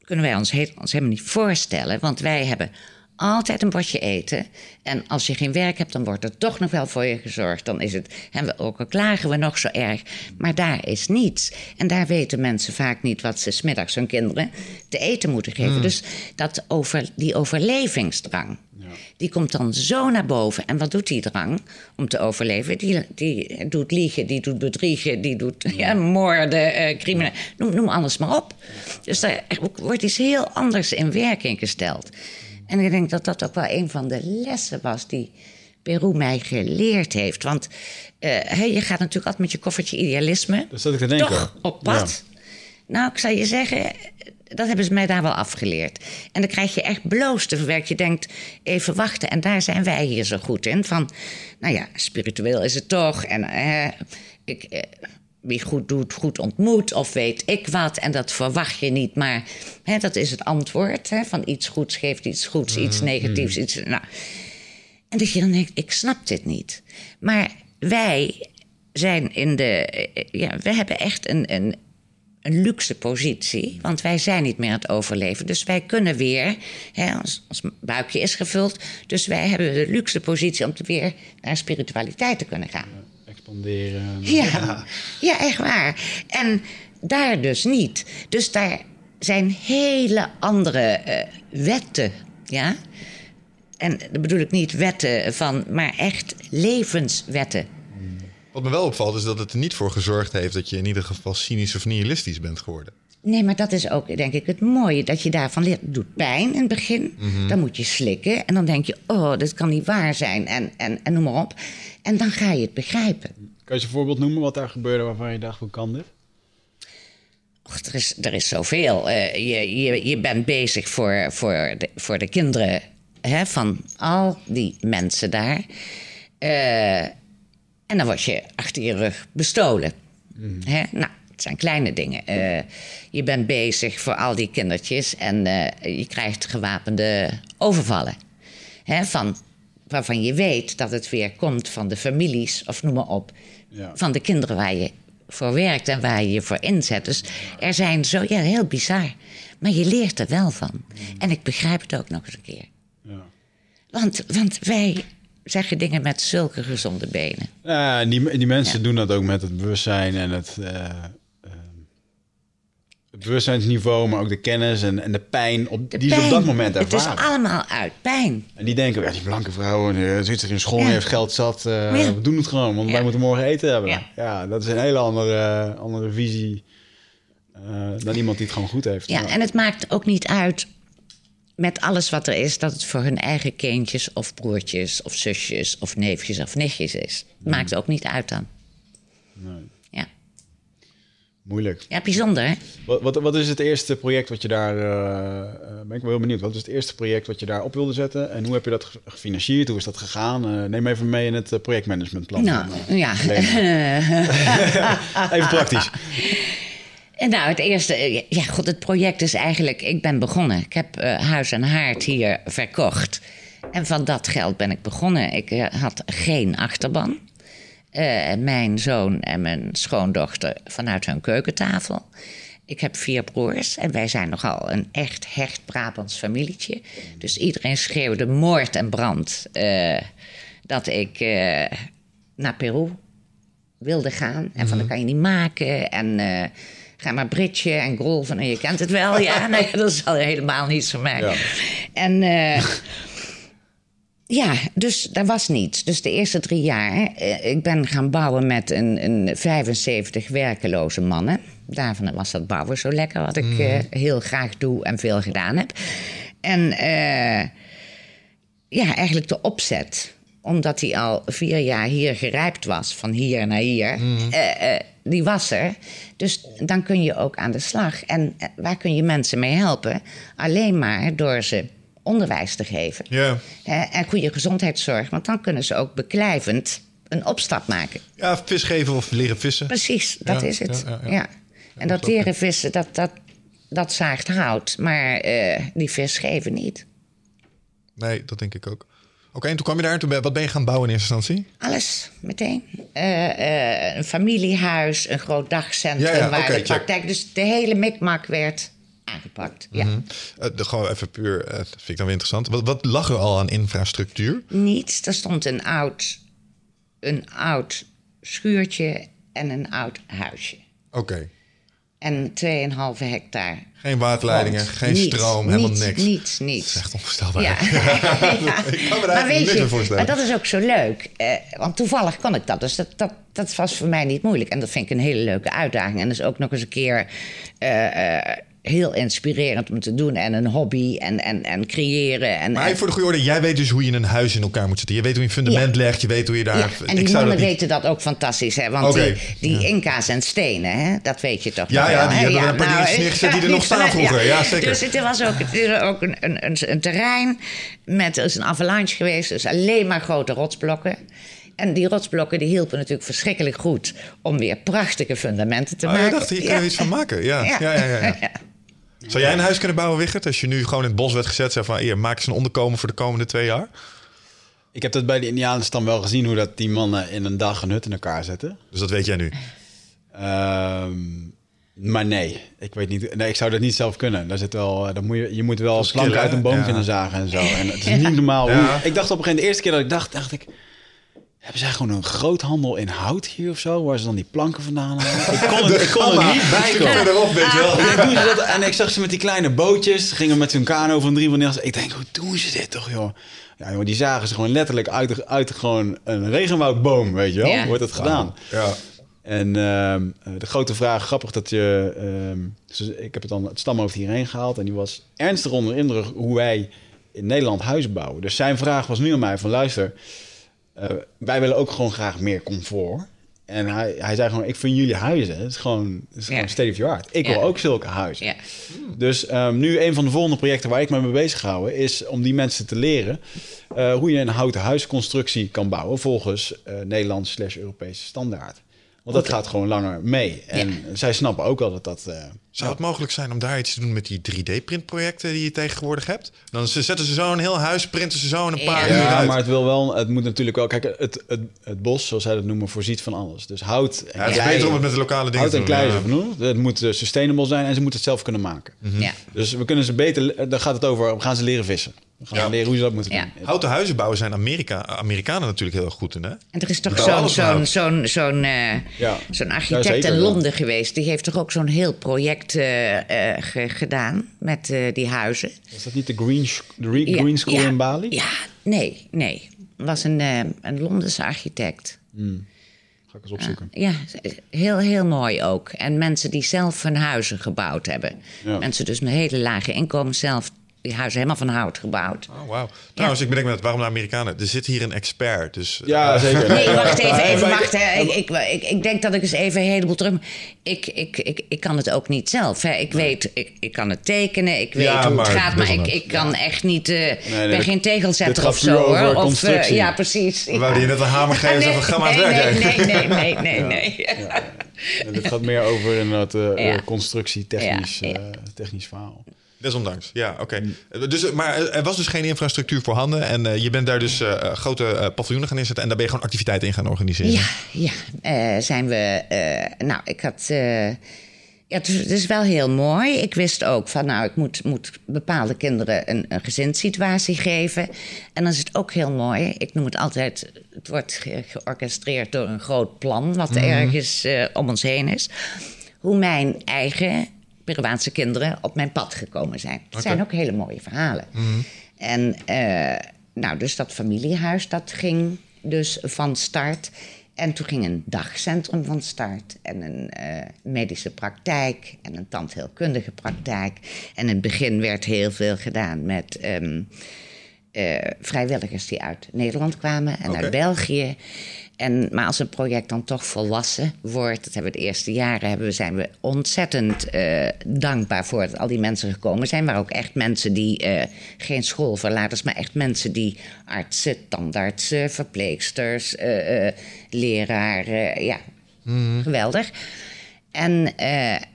kunnen wij ons helemaal niet voorstellen. Want wij hebben altijd een bordje eten. En als je geen werk hebt, dan wordt er toch nog wel voor je gezorgd. Dan is het, en we, ook al klagen we nog zo erg. Maar daar is niets. En daar weten mensen vaak niet wat ze smiddags hun kinderen te eten moeten geven. Dus dat over, die overlevingsdrang, die komt dan zo naar boven. En wat doet die drang om te overleven? Die, die doet liegen, die doet bedriegen, die doet ja, moorden, eh crimineel. Noem, noem alles maar op. Dus daar wordt iets heel anders in werking gesteld. En ik denk dat dat ook wel een van de lessen was die Peru mij geleerd heeft. Want eh, je gaat natuurlijk altijd met je koffertje idealisme.
Dat zat ik te denken.
Toch op pad. Nou, ik zou je zeggen, dat hebben ze mij daar wel afgeleerd. En dan krijg je echt bloos te verwerken. Je denkt, even wachten. En daar zijn wij hier zo goed in. Van, nou ja, spiritueel is het toch. En eh, ik, eh, wie goed doet, goed ontmoet. Of weet ik wat. En dat verwacht je niet. Maar hè, dat is het antwoord. Hè, van iets goeds geeft iets goeds, iets negatiefs. Iets, nou. En dat je dan denkt, ik snap dit niet. Maar wij zijn in de... Ja, we hebben echt een, een, een luxe positie. Want wij zijn niet meer aan het overleven. Dus wij kunnen weer... Hè, ons, ons buikje is gevuld. Dus wij hebben de luxe positie om te weer naar spiritualiteit te kunnen gaan.
Expanderen.
Ja, ja, echt waar. En daar dus niet. Dus daar zijn hele andere eh, wetten, ja. En dat bedoel ik niet wetten van, maar echt levenswetten.
Wat me wel opvalt is dat het er niet voor gezorgd heeft dat je in ieder geval cynisch of nihilistisch bent geworden.
Nee, maar dat is ook, denk ik, het mooie dat je daarvan leert. Het doet pijn in het begin. Dan moet je slikken. En dan denk je, oh, dit kan niet waar zijn. En, en, en noem maar op. En dan ga je het begrijpen.
Kan je een voorbeeld noemen wat daar gebeurde waarvan je dacht, hoe kan dit?
Och, er, is, er is zoveel. Eh, je, je, je bent bezig voor, voor, de, voor de kinderen hè, van al die mensen daar. Eh, en dan word je achter je rug bestolen. Hè? Nou, het zijn kleine dingen. Eh, je bent bezig voor al die kindertjes en eh, je krijgt gewapende overvallen. Hè? Van, waarvan je weet dat het weer komt van de families, of noem maar op,
Ja.
van de kinderen waar je voor werkt en waar je je voor inzet. Dus er zijn zo, ja, heel bizar. Maar je leert er wel van. En ik begrijp het ook nog eens een keer.
Ja.
Want, want wij zeggen dingen met zulke gezonde benen.
Ja, die, die mensen
Ja.
doen dat ook met het bewustzijn en het, eh, het bewustzijnsniveau, maar ook de kennis en, en de pijn op,
De
die ze op
pijn,
dat moment
Het
ervaren.
is allemaal uit pijn.
En die denken, ja, die blanke vrouw eh, zit zich in school,
Ja.
heeft geld zat, eh,
Ja.
we doen het gewoon, want wij moeten morgen eten hebben.
Ja.
Dat is een hele andere, andere visie eh, dan iemand die het gewoon goed heeft.
Ja, en het maakt ook niet uit met alles wat er is... dat het voor hun eigen kindjes of broertjes of zusjes of neefjes of nichtjes is. Het maakt ook niet uit dan.
Nee, moeilijk.
ja bijzonder hè?
Wat, wat, wat is het eerste project wat je daar, eh, eh, ben ik wel heel benieuwd, wat is het eerste project wat je daar op wilde zetten en hoe heb je dat ge- gefinancierd, hoe is dat gegaan? Eh, neem even mee in het projectmanagementplan.
Nou,
van,
ja.
even praktisch.
En nou, het eerste, ja, god, het project is eigenlijk, ik ben begonnen. Ik heb huis en haard hier verkocht. En van dat geld ben ik begonnen. Ik had geen achterban. Eh, mijn zoon en mijn schoondochter vanuit hun keukentafel. Ik heb vier broers en wij zijn nogal een echt hecht Brabants familietje. Dus iedereen schreeuwde moord en brand eh, dat ik eh, naar Peru wilde gaan. En van, dat kan je niet maken. En ga maar bridgen en golven. En je kent het wel, ja. Nee, dat is al helemaal niets voor mij.
Ja.
En ja, dus daar was niets. Dus de eerste drie jaar, eh, ik ben gaan bouwen met een, een 75 werkeloze mannen. Daarvan was dat bouwen zo lekker, wat ik eh, heel graag doe en veel gedaan heb. En eh, ja, eigenlijk de opzet. Omdat hij al vier jaar hier gerijpt was, van hier naar hier. eh, die was er. Dus dan kun je ook aan de slag. En waar kun je mensen mee helpen? Alleen maar door ze onderwijs te geven.
Ja.
En goede gezondheidszorg. Want dan kunnen ze ook beklijvend een opstap maken.
ja, vis geven of leren vissen.
Precies, dat
Ja,
is het.
ja.
En dat leren vissen, dat, dat, dat zaagt hout. Maar eh, die vis geven niet.
Nee, dat denk ik ook. Oké, en toen kwam je daar en toen ben, wat ben je gaan bouwen in eerste instantie?
Alles, meteen. Eh, eh, een familiehuis, een groot dagcentrum
Ja, ja,
waar de
check.
praktijk... Dus de hele mikmak werd aangepakt. Ja.
Eh, de, gewoon even puur, dat vind ik dan weer interessant. Wat, wat lag er al aan infrastructuur?
Niets. Er stond een oud, een oud schuurtje en een oud huisje.
Oké.
En 2,5 hectare.
Geen waterleidingen, geen
Niets,
stroom, helemaal
niets,
niks.
Niets,
Dat is
niets.
echt onvoorstelbaar.
Ja. Ja.
Ik kan me daar
Maar
echt
weet
niks
je,
voorstellen.
maar dat is ook zo leuk. Eh, want toevallig kon ik dat. Dus dat, dat, dat was voor mij niet moeilijk. En dat vind ik een hele leuke uitdaging. En dat is ook nog eens een keer heel inspirerend om te doen. En een hobby en, en, en creëren. En,
Maar
en-
voor de goede orde, jij weet dus hoe je een huis in elkaar moet zetten. Je weet hoe je een fundament legt, je weet hoe je daar...
ja, en die
ik
mannen
dat niet...
weten dat ook fantastisch. Hè? Want die, die Inca's en stenen, hè? dat weet je toch
Ja, ja, die
hè?
hebben een paar
ik-
neergezet die er nog staan vroeger. Ja, zeker.
Dus het was ook, het is ook een, een, een, een terrein met... Er is een avalanche geweest, dus alleen maar grote rotsblokken. En die rotsblokken die hielpen natuurlijk verschrikkelijk goed... om weer prachtige fundamenten te
Oh,
maken.
je dacht, hier kunnen we iets van maken. Ja, ja, ja. ja, ja. Zou jij een huis kunnen bouwen, Wichert? Als je nu gewoon in het bos werd gezet, zeg van... Hier, maak eens een onderkomen voor de komende twee jaar.
Ik heb dat bij de Indianenstam wel gezien, hoe dat die mannen in een dag een hut in elkaar zetten.
Dus dat weet jij nu.
Ehm, maar nee, ik weet niet. Nee, ik zou dat niet zelf kunnen. Daar zit wel, eh, dan moet je, je moet wel planken uit een boom
Ja.
kunnen zagen en zo. En het is niet normaal.
Ja.
Hoe, ik dacht op een gegeven moment, de eerste keer dat ik dacht, dacht ik... Hebben zij gewoon een groothandel in hout hier of zo? Waar ze dan die planken vandaan halen? Ik kon, er- ik kon er niet bij komen.
Verderop, weet je wel.
En, doen ze dat, en ik zag ze met die kleine bootjes. Gingen met hun kano van drie van die Ik denk, hoe doen ze dit toch, joh? Ja, joh, die zagen ze gewoon letterlijk uit, uit gewoon een regenwoudboom, weet je wel?
Ja.
Wordt het gedaan.
Ja.
En ehm, eh, de grote vraag, grappig dat je... ehm, dus ik heb het dan het stamhoofd hierheen gehaald... en die was ernstig onder indruk hoe wij in Nederland huizen bouwen. Dus zijn vraag was nu aan mij van... luister, eh, wij willen ook gewoon graag meer comfort. En hij, hij zei gewoon, ik vind jullie huizen, het is gewoon, het is
Ja.
gewoon state of the art. Ik
Ja.
wil ook zulke huizen.
Ja.
Dus ehm, nu een van de volgende projecten waar ik me mee bezig houden... is om die mensen te leren eh, hoe je een houten huisconstructie kan bouwen... volgens eh Nederlands slash Europese standaard. Want dat gaat gewoon langer mee. En zij snappen ook al dat dat... eh,
Zou het mogelijk zijn om daar iets te doen met die 3D-printprojecten die je tegenwoordig hebt? Dan ze- zetten ze zo een heel huis, printen ze zo in een paar
Ja.
uur
Ja,
uit.
maar het wil wel, het moet natuurlijk wel. Kijk, het, het, het bos, zoals zij dat noemen, voorziet van alles. Dus hout en
Ja, het is beter om het met de lokale dingen
hout
te
en klei genoeg. Het moet eh, sustainable zijn en ze moeten het zelf kunnen maken.
Ja.
Dus we kunnen ze beter. Dan gaat het over. We gaan ze leren vissen. We gaan
Ja.
leren hoe ze dat moeten
Ja.
doen.
Houten huizen bouwen zijn Amerika, Amerikanen natuurlijk heel erg goed in, hè?
En er is toch zo'n zo'n zo'n zo'n eh,
Ja.
zo'n
Ja,
architect
zeker,
in. Londen geweest. Die heeft toch ook zo'n heel project eh, eh, ge- gedaan met eh, die huizen.
Is dat niet de Green, de Re-
Ja,
green School
ja,
in Bali?
Ja, nee, nee. Het was een, eh, een Londense architect.
Ga ik eens opzoeken.
Ja, heel, heel mooi ook. En mensen die zelf hun huizen gebouwd hebben.
Ja.
Mensen dus met hele lage inkomen zelf die huizen helemaal van hout gebouwd.
Oh, wauw. Trouwens, ik bedenk me net, waarom de Amerikanen? Er zit hier een expert, dus...
Ja, zeker.
Nee, wacht even, even wacht. Hè. Ik, ik, ik, ik denk dat ik eens even een heleboel terug... Ik, ik, ik, ik kan het ook niet zelf. Hè. Ik weet, ik, ik kan het tekenen, ik weet
Ja,
hoe
maar
het gaat... maar ik, ik kan echt niet... eh ik
nee,
ben
dit-
geen tegelzetter
gaat
of zo,
over
hoor. Of, eh,
constructie.
ja, precies.
We wouden je net een hamer geven en
nee,
zeggen, ga maar aan
nee,
het werk.
nee, nee, nee, nee, nee, nee.
En dit gaat meer over inderdaad eh
Ja.
eh, constructie, technisch, eh, technisch verhaal.
Desondanks, ja, oké. Dus, maar er was dus geen infrastructuur voorhanden. En eh, je bent daar dus eh, grote eh, paviljoenen gaan inzetten. En daar ben je gewoon activiteiten in gaan organiseren.
Ja, ja. Eh, zijn we. eh, nou, ik had. eh, ja, het, is, het is wel heel mooi. Ik wist ook van, nou, ik moet, moet bepaalde kinderen een, een gezinssituatie geven. En dan is het ook heel mooi. Ik noem het altijd, het wordt ge- georchestreerd door een groot plan, wat er ergens eh, om ons heen is. Hoe mijn eigen Peruaanse kinderen op mijn pad gekomen zijn. Het zijn ook hele mooie verhalen. En eh, nou, dus dat familiehuis, dat ging dus van start. En toen ging een dagcentrum van start. En een eh, medische praktijk. En een tandheelkundige praktijk. En in het begin werd heel veel gedaan met ehm, eh, vrijwilligers die uit Nederland kwamen en uit België. En, maar als een project dan toch volwassen wordt, dat hebben we de eerste jaren, hebben we, zijn we ontzettend eh, dankbaar voor dat al die mensen gekomen zijn. Maar ook echt mensen die, eh, geen schoolverlaters, maar echt mensen die artsen, tandartsen, verpleegsters, eh, leraren, ja, geweldig. En,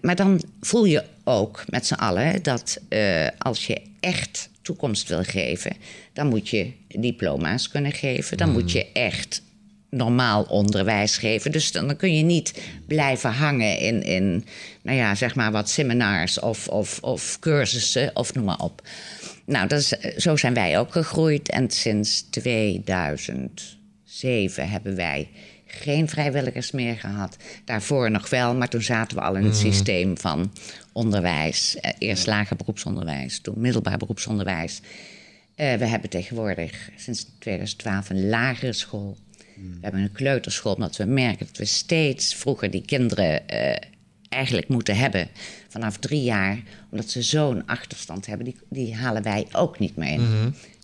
maar dan voel je ook met z'n allen dat als je echt toekomst wil geven, dan moet je diploma's kunnen geven. Dan moet je echt normaal onderwijs geven. Dus dan, dan kun je niet blijven hangen in, in nou ja, zeg maar wat seminars of, of, of cursussen of noem maar op. Nou, dat is, zo zijn wij ook gegroeid. En sinds 2007 hebben wij geen vrijwilligers meer gehad. Daarvoor nog wel, maar toen zaten we al in het systeem van onderwijs. Eh, Eerst lager beroepsonderwijs, toen middelbaar beroepsonderwijs. Eh, we hebben tegenwoordig sinds 2012 een lagere school. We hebben een kleuterschool, omdat we merken dat we steeds vroeger die kinderen eh, eigenlijk moeten hebben. Vanaf drie jaar, omdat ze zo'n achterstand hebben, die, die halen wij ook niet meer.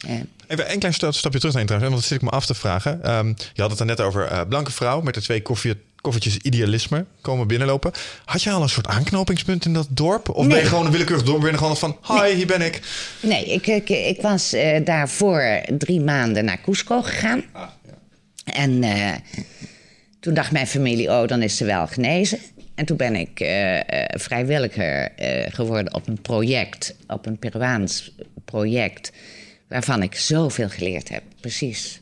Eh,
Even een klein sta- stapje terug naar trouwens, want dat zit ik me af te vragen. Ehm, je had het er net over eh, blanke vrouw met de twee koffie, koffertjes idealisme komen binnenlopen. Had je al een soort aanknopingspunt in dat dorp? Of ben je gewoon een willekeurig dorp binnen gewoon van, hi, hier ben ik.
Nee, ik, ik, ik was eh, daarvoor drie maanden naar Cusco gegaan. En eh, toen dacht mijn familie, oh, dan is ze wel genezen. En toen ben ik eh, eh, vrijwilliger geworden op een project, op een Peruaans project, waarvan ik zoveel geleerd heb. Precies.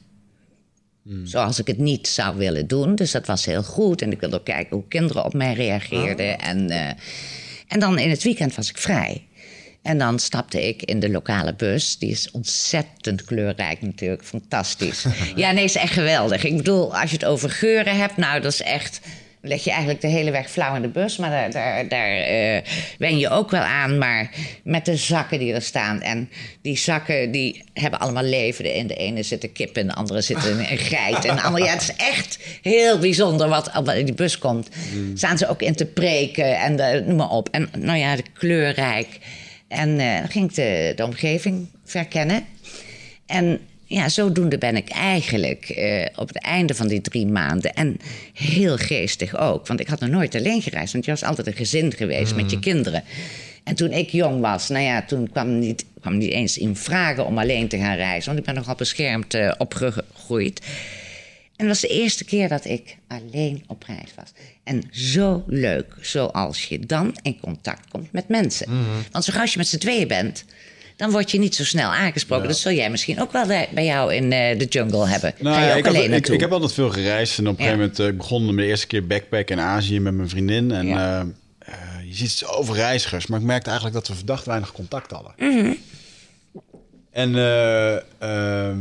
Zoals ik het niet zou willen doen. Dus dat was heel goed. En ik wilde ook kijken hoe kinderen op mij reageerden. En, eh, en dan in het weekend was ik vrij. En dan stapte ik in de lokale bus. Die is ontzettend kleurrijk natuurlijk. Fantastisch. ja, nee, is echt geweldig. Ik bedoel, als je het over geuren hebt... nou, dat is echt... leg je eigenlijk de hele weg flauw in de bus. Maar daar, daar, daar eh, wen je ook wel aan. Maar met de zakken die er staan. En die zakken die hebben allemaal leven. In de ene zit een kip in de andere zit een, een geit. En de andere, ja, het is echt heel bijzonder wat, wat in die bus komt. Staan ze ook in te preken en de, noem maar op. En nou ja, de kleurrijk. En eh, dan ging ik de, de omgeving verkennen. En ja, zodoende ben ik eigenlijk eh, op het einde van die drie maanden. En heel geestig ook. Want ik had nog nooit alleen gereisd. Want je was altijd een gezin geweest met je kinderen. En toen ik jong was, nou ja, toen kwam niet, kwam niet eens in vragen om alleen te gaan reizen. Want ik ben nogal beschermd uh, opgegroeid. En dat was de eerste keer dat ik alleen op reis was. En zo leuk, zoals je dan in contact komt met mensen. Want zo als je met z'n tweeën bent, dan word je niet zo snel aangesproken. Dat zul jij misschien ook wel bij jou in uh, de jungle hebben.
Nou, Ga je ook ik, alleen heb, ik, ik, heb altijd veel gereisd. En op een gegeven moment uh, begon mijn eerste keer backpack in Azië met mijn vriendin. En ja. uh, je ziet zoveel reizigers. Maar ik merkte eigenlijk dat we verdacht weinig contact hadden.
Mm -hmm.
En ehm,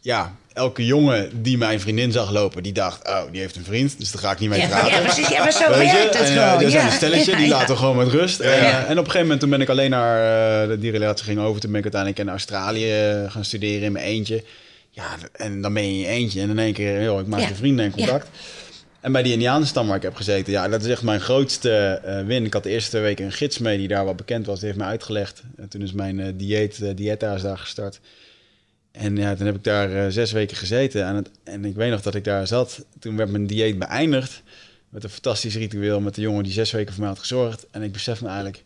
ja, elke jongen die mijn vriendin zag lopen, die dacht, oh, die heeft een vriend, dus daar ga ik niet mee praten.
Ja, precies. Ja, maar zo werkt het gewoon.
Er zijn een stelletje, die laten gewoon met rust. En, en, op een gegeven moment, toen ben ik alleen naar, uh, die relatie ging over, toen ben ik uiteindelijk in Australië gaan studeren in mijn eentje. Ja, en dan ben je in je eentje en in één keer, joh, ik maak een vrienden en contact. En bij die Indianenstam waar ik heb gezeten, ja, dat is echt mijn grootste uh, win. Ik had de eerste twee weken een gids mee die daar wat bekend was. Die heeft me uitgelegd. En toen is mijn uh, dieet, uh, daar gestart. En ja, toen heb ik daar uh, zes weken gezeten. En, het, en ik weet nog dat ik daar zat. Toen werd mijn dieet beëindigd. Met een fantastisch ritueel met de jongen die zes weken voor mij had gezorgd. En ik besef me eigenlijk,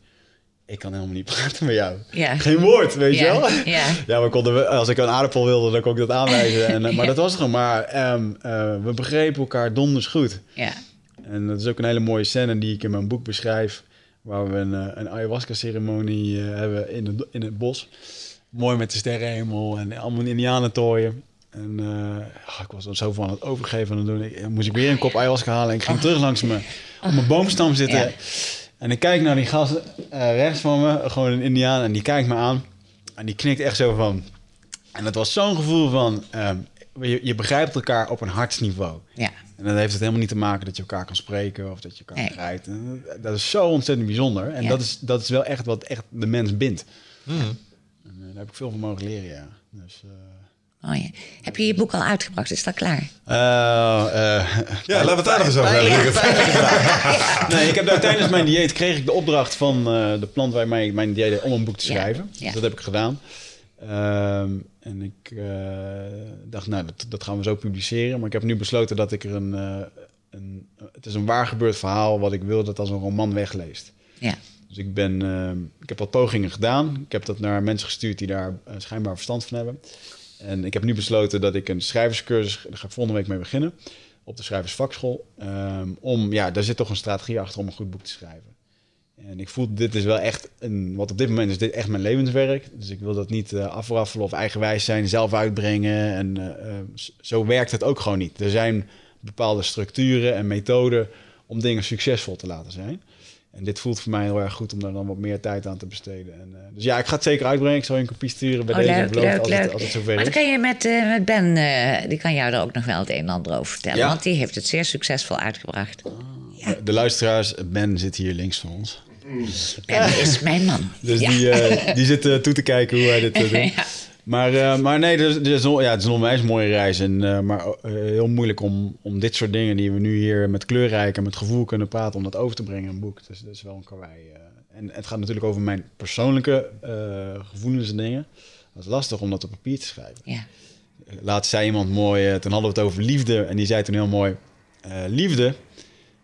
ik kan helemaal niet praten met jou.
Ja.
Geen woord, weet
ja.
je wel?
Ja.
ja, we konden, als ik een aardappel wilde, dan kon ik dat aanwijzen. En, uh, maar dat was het gewoon. Maar um, uh, we begrepen elkaar donders goed.
Ja.
En dat is ook een hele mooie scène die ik in mijn boek beschrijf. Waar we een, een ayahuasca-ceremonie hebben in in het bos mooi met de sterrenhemel en allemaal indianentooien. En uh, ik was dan zo van het overgeven aan het doen. Ik, moest ik weer een kop ayahuasca halen en ik ging oh. terug langs me op mijn boomstam zitten. Ja. En ik kijk naar die gast uh, rechts van me, gewoon een indiaan, en die kijkt me aan. En die knikt echt zo van... En het was zo'n gevoel van... Um, je, je, begrijpt elkaar op een hartsniveau.
Ja.
En dan heeft het helemaal niet te maken dat je elkaar kan spreken of dat je elkaar begrijpt. En dat is zo ontzettend bijzonder. En ja. dat, is, dat is wel echt wat echt de mens bindt.
Mm.
Daar heb ik veel van mogen leren, ja. Dus, uh...
Oh ja. Heb je je boek al uitgebracht? Is dat klaar?
Uh,
ja, laten we het daar nog eens over hebben.
nee, ik heb daar tijdens mijn dieet kreeg ik de opdracht van uh, de plant waar mijn, mijn dieet om een boek te schrijven.
Ja, ja.
Dus dat heb ik gedaan. Um, en ik uh, dacht, nou, dat, dat, gaan we zo publiceren. Maar ik heb nu besloten dat ik er een, een... Het is een waar gebeurd verhaal wat ik wil dat als een roman wegleest.
Ja.
Dus ik, ben, uh, ik heb wat pogingen gedaan. Ik heb dat naar mensen gestuurd die daar uh, schijnbaar verstand van hebben. En ik heb nu besloten dat ik een schrijverscursus, daar ga ik volgende week mee beginnen, op de schrijversvakschool. Um, om, ja, daar zit toch een strategie achter om een goed boek te schrijven. En ik voel, dit is wel echt, een, wat op dit moment is dit echt mijn levenswerk. Dus ik wil dat niet uh, afraffelen of eigenwijs zijn, zelf uitbrengen. En zo werkt het ook gewoon niet. Er zijn bepaalde structuren en methoden om dingen succesvol te laten zijn. En dit voelt voor mij heel erg goed om daar dan wat meer tijd aan te besteden. En, uh, dus ja, ik ga het zeker uitbrengen. Ik zal je een kopie sturen bij
oh,
deze
leuk, leuk,
als,
leuk.
Het, als het zover
maar
is.
kan je met, uh, met Ben, uh, die kan jou er ook nog wel het een en ander over vertellen.
Ja?
Want die heeft het zeer succesvol uitgebracht.
Oh, ja. De luisteraars, Ben zit hier links van ons.
Ben is mijn man.
Dus
ja.
die, die zit toe te kijken hoe hij dit doet. Maar, uh, maar nee, dus, dus, ja, het is een onwijs mooie reis. En, uh, maar uh, heel moeilijk om, om dit soort dingen die we nu hier met kleurrijk en met gevoel kunnen praten, om dat over te brengen in een boek. Dus dat is wel een karwei. en het gaat natuurlijk over mijn persoonlijke gevoelens en dingen. Dat is lastig om dat op papier te schrijven.
Ja.
Laatst zei iemand mooi, toen hadden we het over liefde. En die zei toen heel mooi, liefde,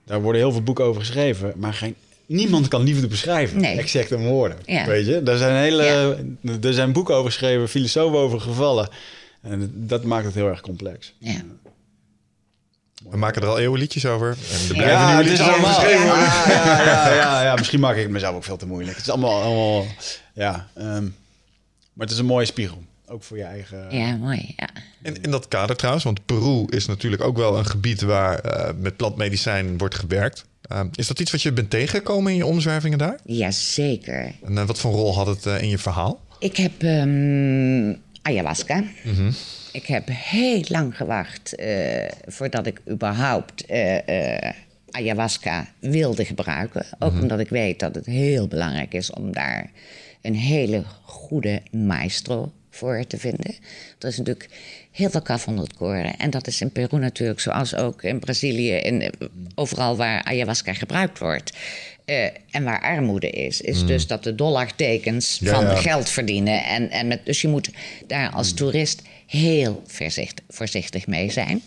daar worden heel veel boeken over geschreven, maar geen niemand kan liefde beschrijven.
Nee.
Exact in woorden.
Ja.
Weet je? Daar zijn, hele, ja. er zijn boeken over geschreven, filosofen over gevallen. En dat maakt het heel erg complex.
Ja.
We maken er al eeuwen liedjes over. En er
blijven ja, liedjes over geschreven worden. Ja, ja, ja, ja, ja, misschien maak ik het mezelf ook veel te moeilijk. Het is allemaal... allemaal ja, um, maar het is een mooie spiegel. Ook voor je eigen...
Ja, mooi. Ja.
In, in dat kader trouwens, want Peru is natuurlijk ook wel een gebied waar uh, met plantmedicijn wordt gewerkt. Uh, is dat iets wat je bent tegengekomen in je omzwervingen daar?
Jazeker.
En uh, wat voor rol had het uh, in je verhaal?
Ik heb um, ayahuasca.
Mm -hmm.
Ik heb heel lang gewacht voordat ik überhaupt ayahuasca wilde gebruiken. Ook
Mhm.
mm -hmm. omdat ik weet dat het heel belangrijk is om daar een hele goede maestro voor te vinden. Er is natuurlijk heel veel kaf onder het koren. En dat is in Peru natuurlijk, zoals ook in Brazilië... en overal waar ayahuasca gebruikt wordt... eh, en waar armoede is, is dus dat de dollartekens
Ja,
van
ja.
geld verdienen. En, en met, dus je moet daar als toerist heel voorzichtig, voorzichtig mee zijn.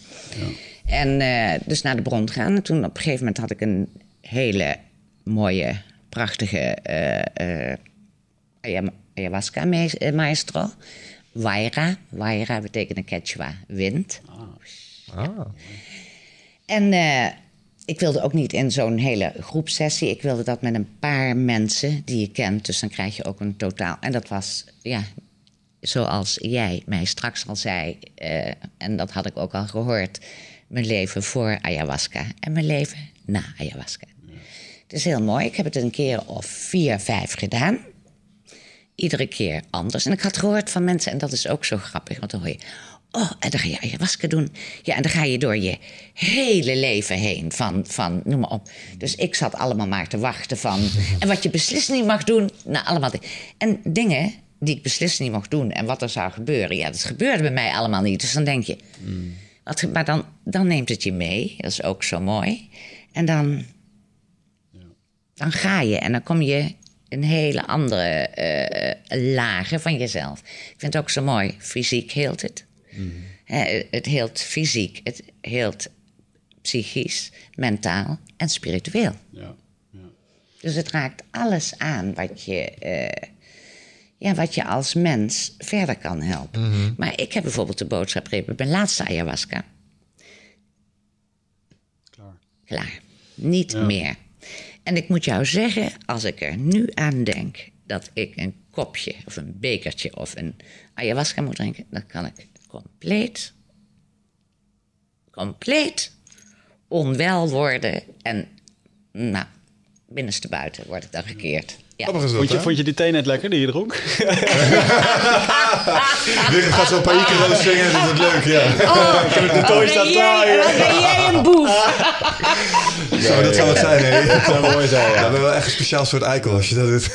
En eh, dus naar de bron gaan. En toen op een gegeven moment had ik een hele mooie, prachtige eh, eh, ayahuasca eh, maestro. Waira. Waira betekent Quechua wind.
Ah.
En eh, ik wilde ook niet in zo'n hele groepsessie. Ik wilde dat met een paar mensen die je kent. Dus dan krijg je ook een totaal. En dat was, ja, zoals jij mij straks al zei. eh, en dat had ik ook al gehoord. Mijn leven voor ayahuasca en mijn leven na ayahuasca. Het is heel mooi. Ik heb het een keer of vier, vijf gedaan. Iedere keer anders. En ik had gehoord van mensen, en dat is ook zo grappig, want dan hoor je. Oh, en dan ga je ayahuasca doen. Ja, en dan ga je door je hele leven heen. Van, van noem maar op. Dus ik zat allemaal maar te wachten van. En wat je beslist niet mag doen. Nou, allemaal. En dingen die ik beslist niet mocht doen. En wat er zou gebeuren. Ja, dat gebeurde bij mij allemaal niet. Dus dan denk je. Wat, maar dan, dan neemt het je mee. Dat is ook zo mooi. En dan. Dan ga je en dan kom je een hele andere eh, lagen van jezelf. Ik vind het ook zo mooi. Fysiek heelt het. Hè, het heelt fysiek, het heelt psychisch, mentaal en spiritueel.
Ja. ja.
Dus het raakt alles aan wat je, eh, ja, wat je als mens verder kan helpen. Maar ik heb bijvoorbeeld de boodschap gegeven bij mijn laatste ayahuasca.
Klaar.
Klaar. Niet meer. En ik moet jou zeggen, als ik er nu aan denk dat ik een kopje of een bekertje of een ayahuasca moet drinken, dan kan ik compleet, compleet onwel worden. En nou, binnenste buiten word ik dan gekeerd. Ja.
Grappig is dat,
Vond je,
hè?
vond je die thee net lekker die je dronk?
Wigert gaat zo een paar Icaro's zingen, dat is leuk, ja.
Oh,
tooi
ben
staat
jij-
klaar, joh.
wat ben jij een boef?
Zo, dat zou het zijn, hè?
Dat zou mooi zijn, ja.
Ja, ben wel echt een speciaal soort eikel als je dat doet.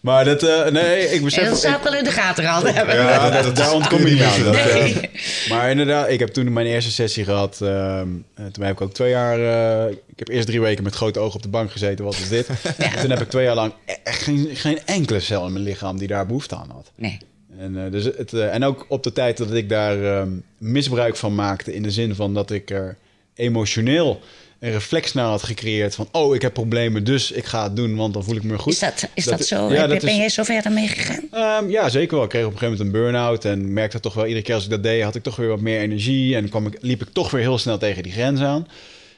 Maar dat, eh, nee, ik besef...
Dat zou
ik-
ik wel in de gaten gehad hebben.
Ja, dat, daar ontkom je niet aan.
Dat, eh,
Nee.
Maar inderdaad, ik heb toen mijn eerste sessie gehad. ehm, eh, toen heb ik ook twee jaar... eh, ik heb eerst drie weken met grote ogen op de bank gezeten. Wat is dit? En toen heb ik twee jaar lang e- echt geen, geen enkele cel in mijn lichaam die daar behoefte aan had.
Nee.
En, eh, dus het, eh, en ook op de tijd dat ik daar ehm, misbruik van maakte... in de zin van dat ik er emotioneel een reflex naar had gecreëerd... van oh, ik heb problemen, dus ik ga het doen, want dan voel ik me goed.
Is dat, is
Dat-
dat, zo?
ja,
Heb-
dat
ben jij zo ver mee gegaan?
Ehm, ja, zeker wel. Ik kreeg op een gegeven moment een burn-out en merkte toch wel iedere keer als ik dat deed, had ik toch weer wat meer energie en kwam ik, liep ik toch weer heel snel tegen die grens aan.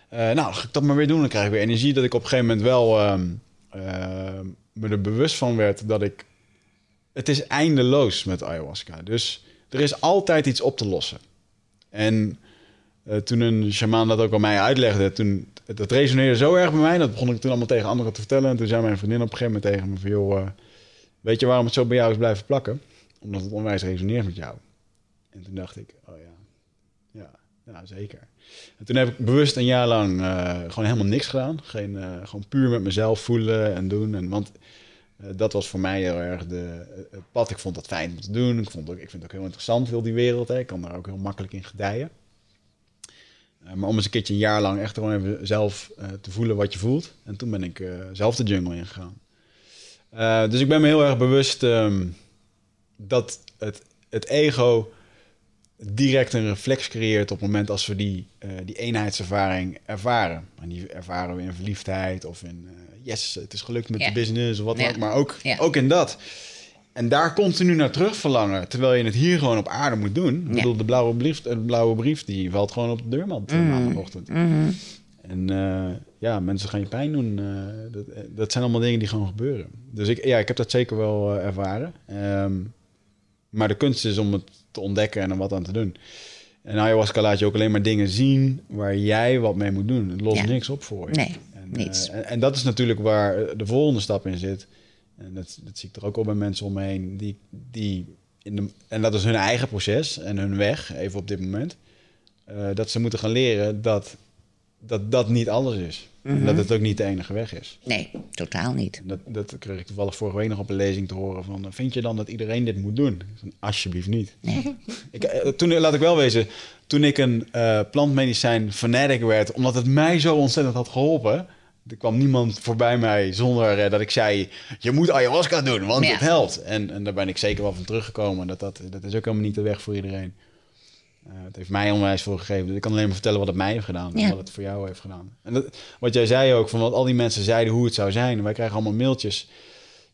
Eh, nou, ga ik dat maar weer doen. Dan krijg ik weer energie. Dat ik op een gegeven moment wel ehm, ehm, me er bewust van werd dat ik. Het is eindeloos met ayahuasca. Dus er is altijd iets op te lossen. En eh, toen een shamaan dat ook aan mij uitlegde, toen, dat resoneerde zo erg bij mij. Dat begon ik toen allemaal tegen anderen te vertellen. En toen zei mijn vriendin op een gegeven moment tegen me van... joh, eh, weet je waarom het zo bij jou is blijven plakken? Omdat het onwijs resoneert met jou. En toen dacht ik, oh ja, ja, ja zeker. En toen heb ik bewust een jaar lang eh, gewoon helemaal niks gedaan. Geen, gewoon puur met mezelf voelen en doen. En, want dat was voor mij heel erg de, het pad. Ik vond dat fijn om te doen. Ik, vond ook, ik vind het ook heel interessant, heel die wereld. Hè. Ik kan daar ook heel makkelijk in gedijen. Eh, maar om eens een keertje een jaar lang echt gewoon even zelf eh, te voelen wat je voelt. En toen ben ik eh, zelf de jungle ingegaan. Dus ik ben me heel erg bewust ehm, dat het, het ego direct een reflex creëert op het moment als we die, die eenheidservaring ervaren. En die ervaren we in verliefdheid of in eh, yes, het is gelukt met de business of wat dan ook. Maar ook, ook in dat. En daar continu naar terug verlangen, terwijl je het hier gewoon op aarde moet doen. Ik
Ja.
bedoel, de blauwe brief, de blauwe brief die valt gewoon op de deurmat
Mm.
maandagochtend. En eh, ja, mensen gaan je pijn doen. eh, dat, dat zijn allemaal dingen die gewoon gebeuren. Dus ik, ja, ik heb dat zeker wel ervaren. Ehm, maar de kunst is om het te ontdekken en er wat aan te doen. En ayahuasca laat je ook alleen maar dingen zien waar jij wat mee moet doen. Het lost
Ja.
niks op voor je.
Nee,
en,
niets.
en, en dat is natuurlijk waar de volgende stap in zit. En dat, dat zie ik er ook al bij mensen om me heen. Die, die in de, en dat is hun eigen proces en hun weg, even op dit moment. eh, dat ze moeten gaan leren dat dat, dat niet alles is. En dat het ook niet de enige weg is.
Nee, totaal niet.
Dat, dat kreeg ik toevallig vorige week nog op een lezing te horen van... vind je dan dat iedereen dit moet doen? Alsjeblieft niet. Ik, eh, toen, laat ik wel wezen, toen ik een eh, plantmedicijn fanatic werd... omdat het mij zo ontzettend had geholpen... er kwam niemand voorbij mij zonder eh, dat ik zei... je moet ayahuasca doen, want
Ja.
het helpt. En, en daar ben ik zeker wel van teruggekomen. Dat, dat, dat is ook helemaal niet de weg voor iedereen. Eh, het heeft mij onwijs voor gegeven. Dus ik kan alleen maar vertellen wat het mij heeft gedaan. En
Ja.
wat het voor jou heeft gedaan. En dat, wat jij zei ook, van wat al die mensen zeiden hoe het zou zijn. Wij krijgen allemaal mailtjes.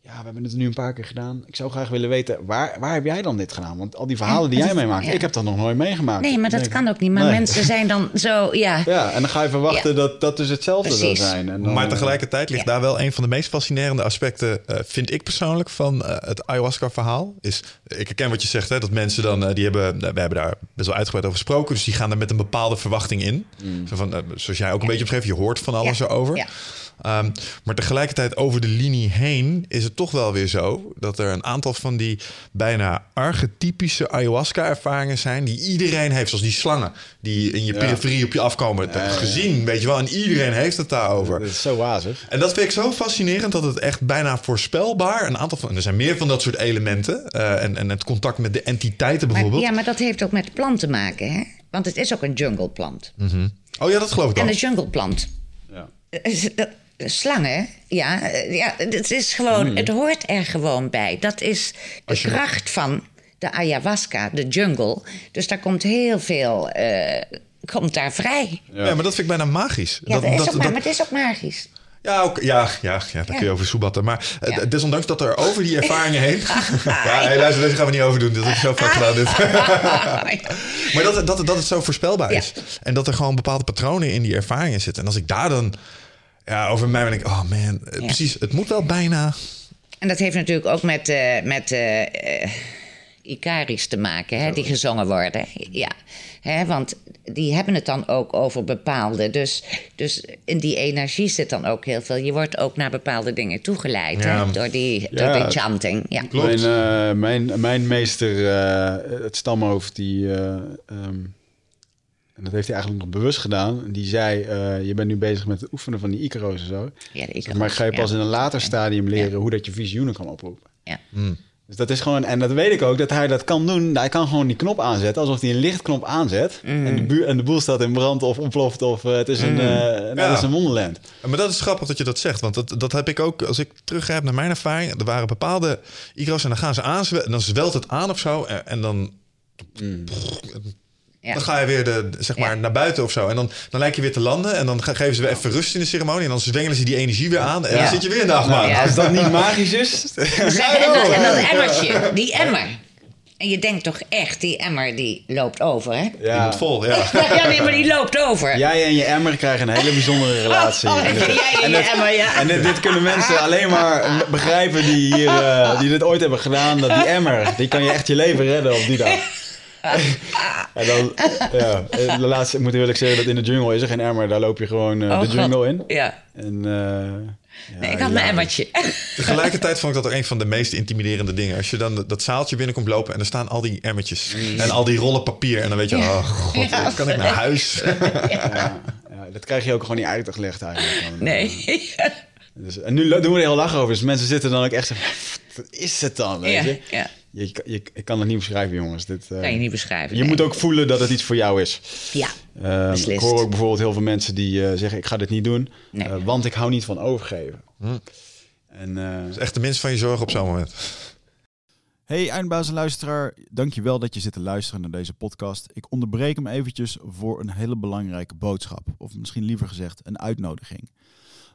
Ja, we hebben het nu een paar keer gedaan. Ik zou graag willen weten, waar, waar heb jij dan dit gedaan? Want al die verhalen die jij meemaakt,
ja.
ik heb dat nog nooit meegemaakt.
Nee, maar dat
Nee.
kan ook niet. Maar
Nee.
mensen zijn dan zo, ja.
Ja, en dan ga je verwachten
Ja.
dat dat dus hetzelfde zou
Precies.
zijn. En dan,
Maar tegelijkertijd ligt daar wel een van de meest fascinerende aspecten, eh, vind ik persoonlijk, van eh, het ayahuasca-verhaal. Is, ik herken wat je zegt, hè, dat mensen dan, eh, die hebben, we hebben daar best wel uitgebreid over gesproken, dus die gaan er met een bepaalde verwachting in. Zo van, zoals jij ook een beetje beschreef, je hoort van alles
Ja.
erover. Ehm, maar tegelijkertijd over de linie heen is het toch wel weer zo dat er een aantal van die bijna archetypische ayahuasca-ervaringen zijn die iedereen heeft, zoals die slangen die in je
Ja.
periferie op je afkomen. Dat heb ik gezien, weet je wel, en iedereen heeft het daarover.
Dat is zo wazig.
En dat vind ik zo fascinerend dat het echt bijna voorspelbaar een aantal van. En er zijn meer van dat soort elementen. eh, en, en het contact met de entiteiten
Maar,
bijvoorbeeld.
ja, maar dat heeft ook met de plant te maken, hè? Want het is ook een jungleplant.
Oh ja, dat geloof ik
En
wel.
de jungleplant.
Ja.
dat- Slangen, ja, eh, ja, het is gewoon, het hoort er gewoon bij. Dat is de kracht van de ayahuasca, de jungle. Dus daar komt heel veel, eh, komt daar vrij.
Ja. maar dat vind ik bijna magisch.
Ja, dat, is ook, maar, maar het is ook magisch.
Ja, ook, ja, ja, ja, daar kun je over soebatten. Maar eh,
Ja.
desondanks dat er over die ervaringen heen... ja, hey, luister, deze gaan we niet over doen. Dat heb ik zo vaak gedaan. Dit. maar dat, dat, dat het zo voorspelbaar is. En dat er gewoon bepaalde patronen in die ervaringen zitten. En als ik daar dan ja, over mij ben ik... Oh man, eh, precies. Het moet wel bijna...
En dat heeft natuurlijk ook met, eh met Icaris te maken, hè, die gezongen worden. Ja, hè, want die hebben het dan ook over bepaalde. Dus, dus in die energie zit dan ook heel veel. Je wordt ook naar bepaalde dingen toegeleid
Ja.
hè, door, die, door die chanting. Ja.
Klopt.
Mijn, mijn, mijn meester, eh, het stamhoofd, die, eh, ehm, en dat heeft hij eigenlijk nog bewust gedaan, die zei, eh, je bent nu bezig met het oefenen van die Icaro's en zo.
Ja, de
Zeg maar ga je
ja.
pas in een later stadium leren hoe dat je visioenen kan oproepen.
Ja.
Dus dat is gewoon, en dat weet ik ook, dat hij dat kan doen. Hij kan gewoon die knop aanzetten, alsof hij een lichtknop aanzet.
Mm.
En, de buur, en de boel staat in brand of ontploft of eh, het is een, eh nou,
Ja.
is een wonderland.
Maar dat is grappig dat je dat zegt. Want dat, dat heb ik ook, als ik teruggrijp naar mijn ervaring. Er waren bepaalde ico's en dan gaan ze aan. En dan zwelt het aan of zo. En, en dan,
Ja.
dan ga je weer de, zeg maar,
Ja.
naar buiten of zo. En dan, dan lijkt je weer te landen. En dan ge- geven ze weer even rust in de ceremonie. En dan zwengelen ze die energie weer aan. En
Ja.
dan zit je weer in de achtbaan.
Ja.
Als dat niet magisch is,
En, dan, en dat emmertje, die emmer. En je denkt toch echt, die emmer die loopt over, hè?
Die
ja.
moet vol, ja.
Ja, nee, maar die loopt over.
Jij en je emmer krijgen een hele bijzondere relatie.
Oh,
En dit-
jij en je
dit-
emmer, ja.
En dit, dit kunnen mensen alleen maar begrijpen die, hier, eh, die dit ooit hebben gedaan. Dat die emmer, die kan je echt je leven redden op die dag. En dan, ja, eh, de laatste, moet ik eerlijk zeggen dat in de jungle is er geen emmer. Daar loop je gewoon eh,
Oh,
de
God.
jungle in.
Ja.
En, eh, ja,
Nee, ik had mijn
ja.
emmertje.
Tegelijkertijd vond ik dat ook een van de meest intimiderende dingen. Als je dan dat zaaltje binnenkomt lopen en er staan al die emmertjes. En al die rollen papier. En dan weet je, oh god,
Ja,
kan ik naar huis?
Ja, ja, dat krijg je ook gewoon niet uitgelegd eigenlijk. Dan,
Nee.
Dus, en nu doen we er heel lach over. Dus mensen zitten dan ook echt zo van, wat is het dan? Weet
Ja,
je? Je, je, ik kan het niet beschrijven, jongens. Dit, eh,
Kan je niet beschrijven.
je
nee.
moet ook voelen dat het iets voor jou is.
Ja,
Ehm, ik hoor ook bijvoorbeeld heel veel mensen die eh, zeggen: Ik ga dit niet doen,
Nee.
eh, want ik hou niet van overgeven. En, eh,
Dat is echt de minst van je zorgen op zo'n moment.
Hey eindbaas en luisteraar, dankjewel dat je zit te luisteren naar deze podcast. Ik onderbreek hem eventjes voor een hele belangrijke boodschap. Of misschien liever gezegd een uitnodiging.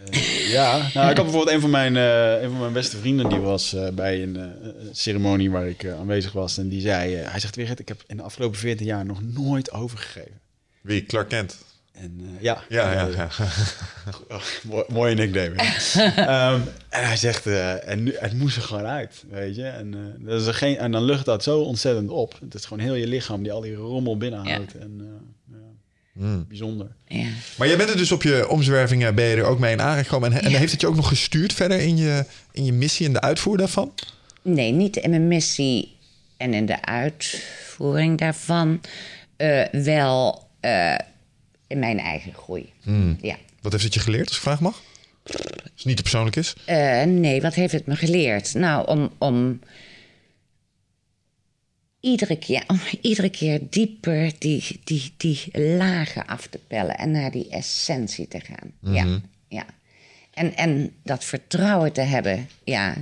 Uh, ja, nou, ik had bijvoorbeeld een van mijn, uh, een van mijn beste vrienden, die was uh, bij een ceremonie waar ik aanwezig was. En die zei, hij zegt, Wigert, ik heb in de afgelopen 14 jaar nog nooit overgegeven.
Wie? Clark Kent?
En ja.
Ja, ja, ja.
oh, mooie nickname. um, en hij zegt, en nu, het moest er gewoon uit, weet je. En, dat is er geen, en dan lucht dat zo ontzettend op. Het is gewoon heel je lichaam die al die rommel binnenhoudt. Ja. En, Mm. Bijzonder.
Ja.
Maar jij bent er dus op je omzwervingen, ben je er ook mee in aangekomen. En, en heeft het je ook nog gestuurd verder in je, in je missie en de uitvoer daarvan?
Nee, niet in mijn missie en in de uitvoering daarvan. Uh, wel uh, in mijn eigen groei.
Mm.
Ja.
Wat heeft het je geleerd, als ik vraag mag? Als het niet te persoonlijk is.
Uh, nee, wat heeft het me geleerd? Nou, om... om iedere keer, om iedere keer dieper die, die, die lagen af te pellen en naar die essentie te gaan.
Mhm.
Ja, ja. En, en dat vertrouwen te hebben, ja,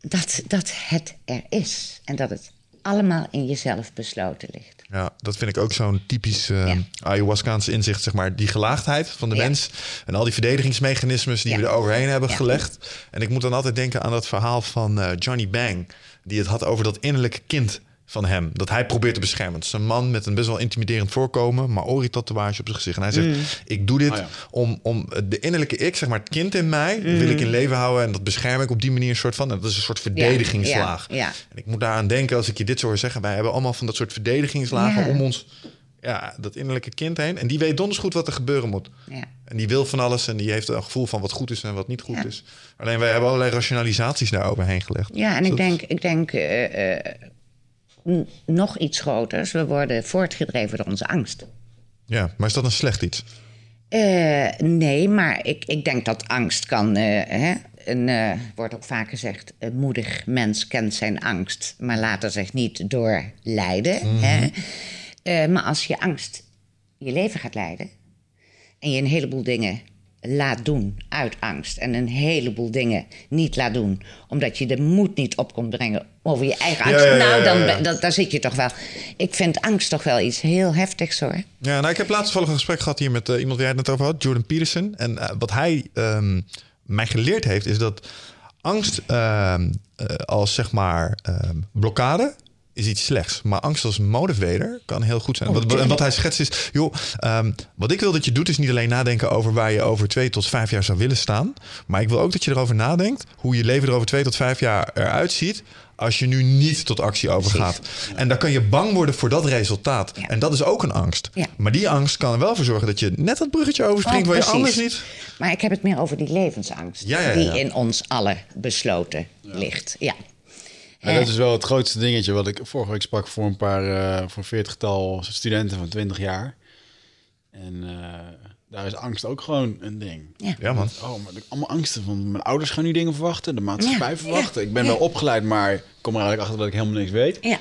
dat, dat het er is en dat het allemaal in jezelf besloten ligt.
Ja, dat vind ik ook zo'n typisch uh,
Ja.
ayahuascaanse inzicht, zeg maar. Die gelaagdheid van de
Ja.
mens en al die verdedigingsmechanismes die
Ja.
we er overheen hebben
Ja.
gelegd. En ik moet dan altijd denken aan dat verhaal van eh, Johnny Bang, die het had over dat innerlijke kind van hem, dat hij probeert te beschermen. Het is een man met een best wel intimiderend voorkomen, Maori-tatoeage op zijn gezicht. En hij zegt,
Mm.
ik doe dit
Oh ja.
om, om de innerlijke ik, zeg maar het kind in mij,
Mm.
wil ik in leven houden en dat bescherm ik op die manier een soort van, en dat is een soort verdedigingslaag.
Ja, ja.
En ik moet daaraan denken als ik je dit zo hoor zeggen. Wij hebben allemaal van dat soort verdedigingslagen
Ja.
om ons, ja, dat innerlijke kind heen. En die weet donders goed wat er gebeuren moet.
Ja.
En die wil van alles en die heeft een gevoel van wat goed is en wat niet goed
Ja.
is. Alleen wij hebben allerlei rationalisaties daar overheen gelegd.
Ja, en
Dus
ik
dat-
denk, ik denk eh, eh, n- nog iets groters. We worden voortgedreven door onze angst.
Ja, maar is dat een slecht iets?
Eh, nee, maar ik, ik denk dat angst kan. eh, hè, een, eh, wordt ook vaak gezegd: een moedig mens kent zijn angst, maar laat er zich niet door leiden. hè. Eh, maar als je angst je leven gaat leiden en je een heleboel dingen laat doen uit angst en een heleboel dingen niet laat doen omdat je de moed niet op komt brengen over je eigen angst,
ja, ja,
nou dan dat- daar zit je toch wel. Ik vind angst toch wel iets heel heftigs hoor.
Ja, nou, ik heb laatst een gesprek gehad hier met eh, iemand waar jij het net over had, Jordan Peterson. En eh, wat hij ehm, mij geleerd heeft, is dat angst ehm, eh, als zeg maar ehm, blokkade is iets slechts. Maar angst als motivator kan heel goed zijn. wat, en wat hij schetst is, joh, wat ik wil dat je doet is niet alleen nadenken over waar je over twee tot vijf jaar zou willen staan. Maar ik wil ook dat je erover nadenkt hoe je leven er over twee tot vijf jaar eruit ziet als je nu niet tot actie overgaat. En dan kan je bang worden voor dat resultaat.
Ja.
En dat is ook een angst.
Ja.
Maar die angst kan er wel voor zorgen dat je net dat bruggetje overspringt
Oh,
waar je
precies.
anders niet.
Maar ik heb het meer over die levensangst.
Ja, ja, ja.
Die in ons allen besloten ligt. Ja.
Ja, dat is wel het grootste dingetje wat ik vorige week sprak voor een paar, eh, voor een veertigtal studenten van 20 jaar. En eh, daar is angst ook gewoon een ding.
Ja.
Ja, man.
Oh, maar ik allemaal angsten van mijn ouders gaan nu dingen verwachten, de maatschappij
Ja,
verwachten.
ja,
Ik ben
ja.
wel opgeleid, maar ik kom er eigenlijk achter dat ik helemaal niks weet.
ja.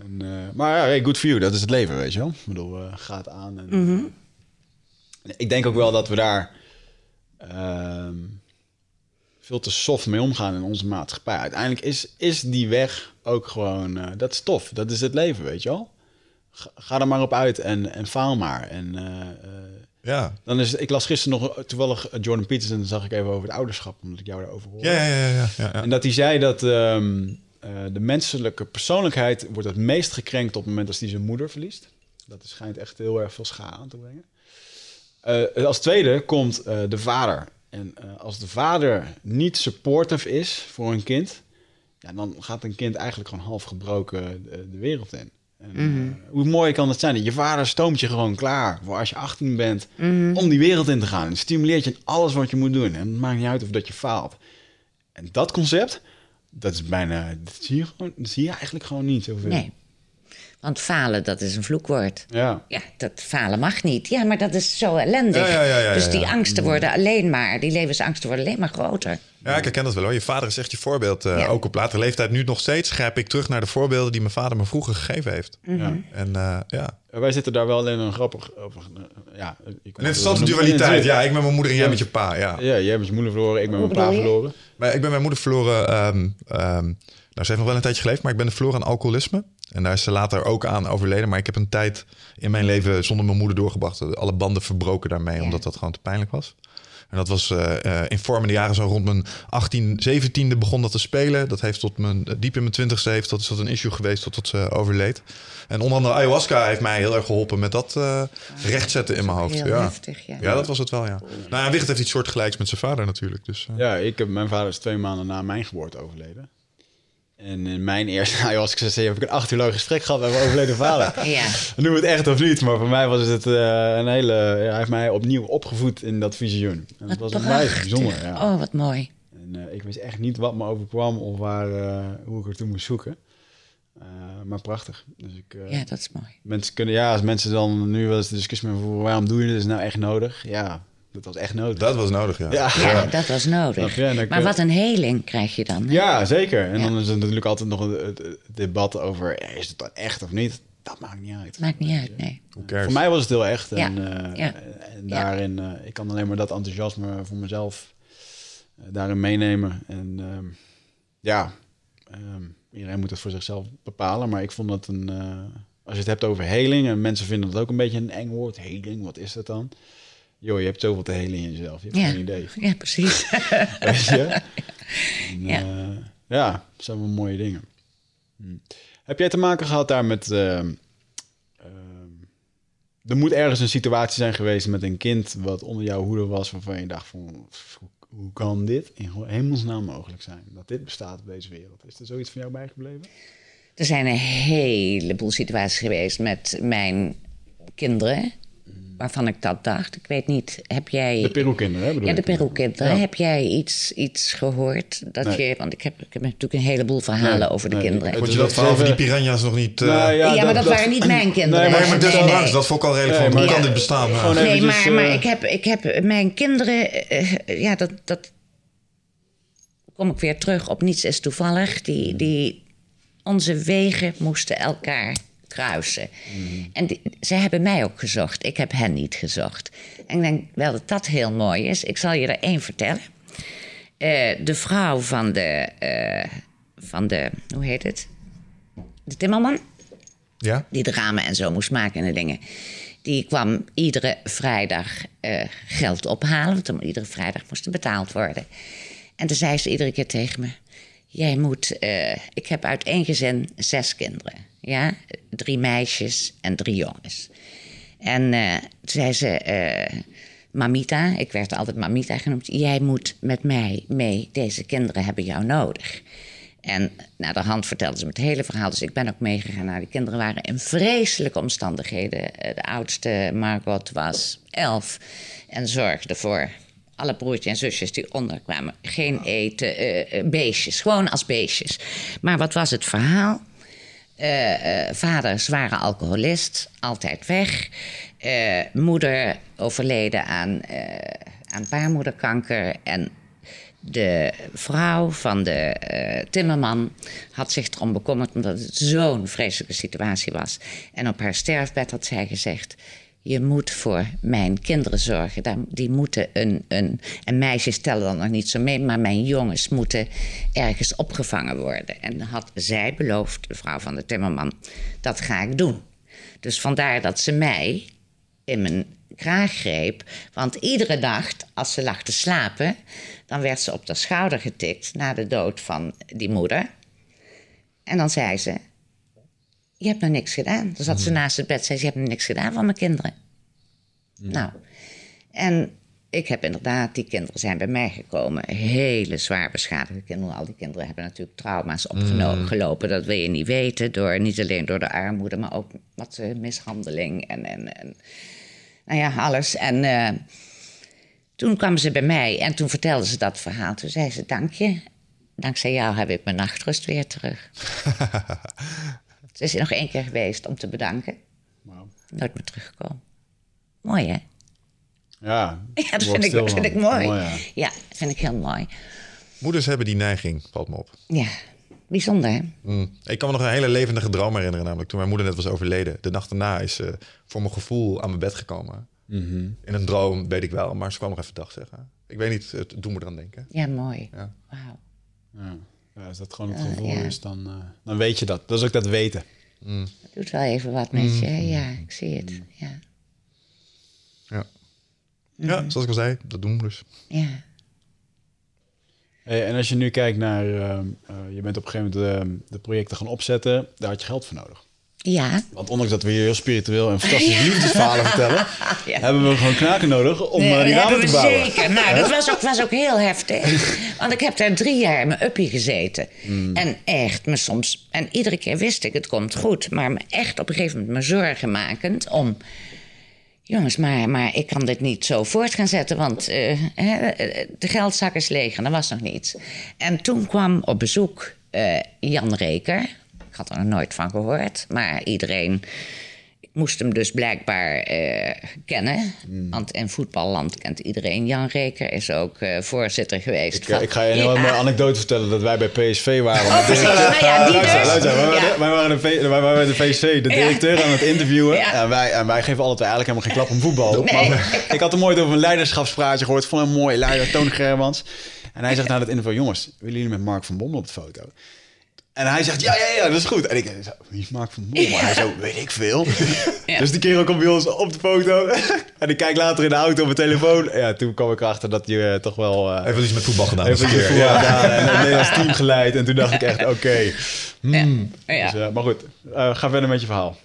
En, eh, maar ja, hey, good for you, dat is het leven, weet je wel. Ik bedoel, eh gaat aan. En,
Mhm.
eh, ik denk ook wel dat we daar ehm, veel te soft mee omgaan in onze maatschappij. Uiteindelijk is, is die weg ook gewoon, eh, dat is tof. Dat is het leven, weet je wel. Ga, ga er maar op uit en, en faal maar. En eh, eh,
Ja.
dan is, ik las gisteren nog toevallig eh, Jordan Peterson, dan zag ik even over het ouderschap, omdat ik jou daarover hoorde.
Ja, ja, ja, ja, ja.
En dat hij zei dat ehm, eh, de menselijke persoonlijkheid wordt het meest gekrenkt op het moment als hij zijn moeder verliest. Dat schijnt echt heel erg veel schade aan te brengen. Eh, als tweede komt de vader. En als de vader niet supportive is voor een kind, ja, dan gaat een kind eigenlijk gewoon half gebroken de, de wereld in. En, eh, hoe mooi kan het zijn dat je vader stoomt je gewoon klaar voor als je 18 bent om die wereld in te gaan. En stimuleert je in alles wat je moet doen. En het maakt niet uit of dat je faalt. En dat concept, dat is bijna, dat zie je, gewoon, dat zie je eigenlijk gewoon niet zoveel.
Nee. Want falen, dat is een vloekwoord.
Ja.
Ja, dat falen mag niet. Ja, maar dat is zo ellendig.
Ja, ja, ja, ja,
dus
ja.
die angsten worden alleen maar, die levensangsten worden alleen maar groter.
Ja, ik herken dat wel hoor. Je vader is echt je voorbeeld. eh,
Ja.
Ook op latere leeftijd. Nu nog steeds grijp ik terug naar de voorbeelden die mijn vader me vroeger gegeven heeft.
Mhm.
En eh, ja.
Wij zitten daar wel in een grappig... Over, ja, je kan
Een interessante dualiteit. Ja, ik met mijn moeder en jij met je pa. Ja.
Ja, jij hebt je moeder verloren, ik ben mijn pa verloren.
Maar ik ben mijn moeder verloren. ehm, ehm, nou, ze heeft nog wel een tijdje geleefd, maar ik ben er verloren aan alcoholisme. En daar is ze later ook aan overleden. Maar ik heb een tijd in mijn leven zonder mijn moeder doorgebracht. Alle banden verbroken daarmee,
Ja.
omdat dat gewoon te pijnlijk was. En dat was eh, eh, in vormende jaren, zo rond mijn 18, 17e begon dat te spelen. Dat heeft tot mijn, diep in mijn 20ste heeft dat, is dat een issue geweest tot, tot ze overleed. En onder andere ayahuasca heeft mij heel erg geholpen met dat eh rechtzetten in mijn hoofd.
Heel
ja.
heftig, ja.
ja, dat was het wel, ja. Nou ja, Wicht heeft iets soortgelijks met zijn vader natuurlijk. Dus, eh.
Ja, ik heb, mijn vader is twee maanden na mijn geboorte overleden. En in mijn eerste ayahuasca-sessie heb ik een acht uur lang gesprek gehad met mijn overleden vader.
Ja,
Noem het echt of niet, maar voor mij was het eh, een hele... Ja, hij heeft mij opnieuw opgevoed in dat visioen. En dat was een
prachtig.
bijzonder, ja.
Oh, wat mooi.
En eh, ik wist echt niet wat me overkwam of waar, eh, hoe ik ertoe moest zoeken. Maar prachtig. Dus ik,
Ja, dat is mooi.
Mensen kunnen, ja, als mensen dan nu wel eens de discussie met voeren, waarom doe je dit? Is nou echt nodig? Ja, dat was echt nodig.
Dat was nodig, ja.
ja.
Ja, dat was nodig.
Dan
Maar wat een heling krijg je dan. hè?
Ja, zeker. En
Ja.
dan is er natuurlijk altijd nog het, het- het debat over, is het dan echt of niet? Dat maakt niet uit.
Maakt niet uit, nee.
Voor mij was het heel echt.
Ja.
En, eh,
Ja.
en
Ja.
daarin, eh, ik kan alleen maar dat enthousiasme voor mezelf eh, daarin meenemen. En ehm, ja, ehm, iedereen moet het voor zichzelf bepalen. Maar ik vond het een, eh, als je het hebt over heling, en mensen vinden dat ook een beetje een eng woord. Heling, wat is dat dan? Joh, je hebt zoveel te helen in jezelf. Je hebt
Ja.
geen idee.
Ja, precies.
Weet je? En,
Ja.
ja. ja, zijn wel mooie dingen. Hm. Heb jij te maken gehad daar met... ehm, ehm, er moet ergens een situatie zijn geweest met een kind... wat onder jouw hoede was, waarvan je dacht van... Hoe, hoe kan dit in hemelsnaam mogelijk zijn? Dat dit bestaat op deze wereld. Is er zoiets van jou bijgebleven?
Er zijn een heleboel situaties geweest met mijn kinderen. Waarvan ik dat dacht. Ik weet niet, heb jij...
De Peru-kinderen, hè? bedoel
Ja, de? Peru-kinderen.
Ja.
Heb jij iets, iets gehoord? Dat
Nee.
je, want ik heb, ik heb natuurlijk een heleboel verhalen
Nee,
over de
nee.
kinderen.
Vond je
Dat
dat verhaal van die piranha's nog niet... eh,
Nou
Ja, maar dat waren niet mijn kinderen.
Nee, maar,
desondanks,
nee.
dat vond ik al redelijk
Nee,
van, hoe
maar-
kan dit bestaan?
Gewoon
Ja.
even-
Nee, maar, maar
eh,
ik, heb, ik heb mijn kinderen... eh, ja, dat, dat... Kom ik weer terug op niets is toevallig. Die, die, onze wegen moesten elkaar kruisen. En die, ze hebben mij ook gezocht. Ik heb hen niet gezocht. En ik denk wel dat dat heel mooi is. Ik zal je er één vertellen. Eh, de vrouw van de, eh, van de... Hoe heet het? De timmerman
Ja?
die de ramen en zo moest maken en de dingen. Die kwam iedere vrijdag eh, geld ophalen, want dan- iedere vrijdag moest er betaald worden. En toen zei ze iedere keer tegen me: Jij moet, ik heb uit één gezin zes kinderen. Ja? Drie meisjes en drie jongens. En eh, toen zei ze: eh, Mamita, ik werd altijd Mamita genoemd, jij moet met mij mee, deze kinderen hebben jou nodig. En naar de hand vertelde ze me het hele verhaal. Dus ik ben ook meegegaan. Nou, die kinderen waren in vreselijke omstandigheden. Eh, De oudste, Margot, was elf. En zorgde voor alle broertjes en zusjes die onderkwamen. Geen eten, beestjes. Gewoon als beestjes. Maar wat was het verhaal? Eh, eh, vader zware alcoholist, altijd weg. Eh, moeder overleden aan, aan baarmoederkanker. En de vrouw van de timmerman had zich erom bekommerd omdat het zo'n vreselijke situatie was. En op haar sterfbed had zij gezegd: Je moet voor mijn kinderen zorgen. Die moeten een, een. En meisjes tellen dan nog niet zo mee, maar mijn jongens moeten ergens opgevangen worden. En had zij beloofd, de vrouw van de timmerman: Dat ga ik doen. Dus vandaar dat ze mij in mijn kraag greep. Want iedere nacht, als ze lag te slapen, dan werd ze op de schouder getikt na de dood van die moeder. En dan zei ze: Je hebt nog niks gedaan. Dan zat ze naast het bed, zei ze: Je hebt nog niks gedaan van mijn kinderen. Nou, en ik heb inderdaad, die kinderen zijn bij mij gekomen. Hele zwaar beschadigde kinderen. Al die kinderen hebben natuurlijk trauma's opgelopen. Dat wil je niet weten. Door, niet alleen door de armoede, maar ook wat eh, mishandeling en, en, en nou ja, alles. En eh, toen kwamen ze bij mij en toen vertelden ze dat verhaal. Toen zei ze, dank je. Dankzij jou heb ik mijn nachtrust weer terug. Ze is er nog één keer geweest om te bedanken.
Wauw.
Nooit meer teruggekomen. Mooi, hè?
Ja,
Ja, dat vind ik, dat vind ik mooi.
ja.
Ja, dat vind ik heel mooi.
Moeders hebben die neiging, valt me op.
Ja, bijzonder, hè?
Mm. Ik kan me nog een hele levendige droom herinneren, namelijk toen mijn moeder net was overleden. De nacht daarna is ze voor mijn gevoel aan mijn bed gekomen.
Mhm.
In een droom weet ik wel, maar ze kwam nog even dag zeggen. Ik weet niet, het doet me eraan denken.
Ja, mooi.
Ja.
Wauw.
Ja. Ja, als dat gewoon het gevoel
ja.
is, dan, eh, dan weet je dat. Dat is ook dat weten.
Dat doet wel even wat met je. hè? Ja, ik zie het. Ja.
Ja. ja, zoals ik al zei, dat doen moeders.
ja.
Hey, en als je nu kijkt naar, ehm, eh, je bent op een gegeven moment ehm, de projecten gaan opzetten, daar had je geld voor nodig.
Ja.
Want ondanks dat we hier heel spiritueel en fantastische liefdesverhalen vertellen,
Ja.
hebben we gewoon knaken nodig om
Nee,
eh, die
dat
ramen te
we
bouwen.
Zeker. Nou, dat was ook, was ook heel heftig. Want ik heb daar drie jaar in mijn uppie gezeten.
Hmm.
En echt, me soms... En iedere keer wist ik, het komt goed. Maar me echt op een gegeven moment me zorgen makend om... Jongens, maar, maar ik kan dit niet zo voort gaan zetten, want eh, de geldzak is leeg en er was nog niets. En toen kwam op bezoek eh, Jan Reker. Ik had er nog nooit van gehoord, maar iedereen moest hem dus blijkbaar eh, kennen.
Hmm.
Want in voetballand kent iedereen Jan Reker. Is ook eh, voorzitter geweest.
Ik, eh, ik ga je een
Ja.
mooie anekdote vertellen dat wij bij PSV waren.
Oh, precies. Nou ja, die
Luister,
dus.
luister, wij, waren
Ja.
de, wij, waren de, V- wij waren de directeur aan het interviewen. En, wij, en wij geven altijd eigenlijk helemaal geen klap om voetbal.
Nee.
Maar ik had hem ooit over een leiderschapspraatje gehoord van een mooie leider, Toon Germans. En hij zegt na het interview, jongens, willen jullie met Mark van Bommel op de foto? En hij zegt, ja, ja, ja, dat is goed. En ik zei, wie is Mark van Bommel? Hij zo, weet ik veel. Dus die kerel komt bij ons op de foto. en ik kijk later in de auto op mijn telefoon. Ja, toen kwam ik erachter dat je eh, toch wel... eh,
Even iets met voetbal gedaan.
Even je
een keer,
voetbal
ja.
gedaan en het Nederlands team geleid. En toen dacht ik echt, oké. hmm.
Ja.
Dus, eh, maar goed, eh, ga verder met je verhaal.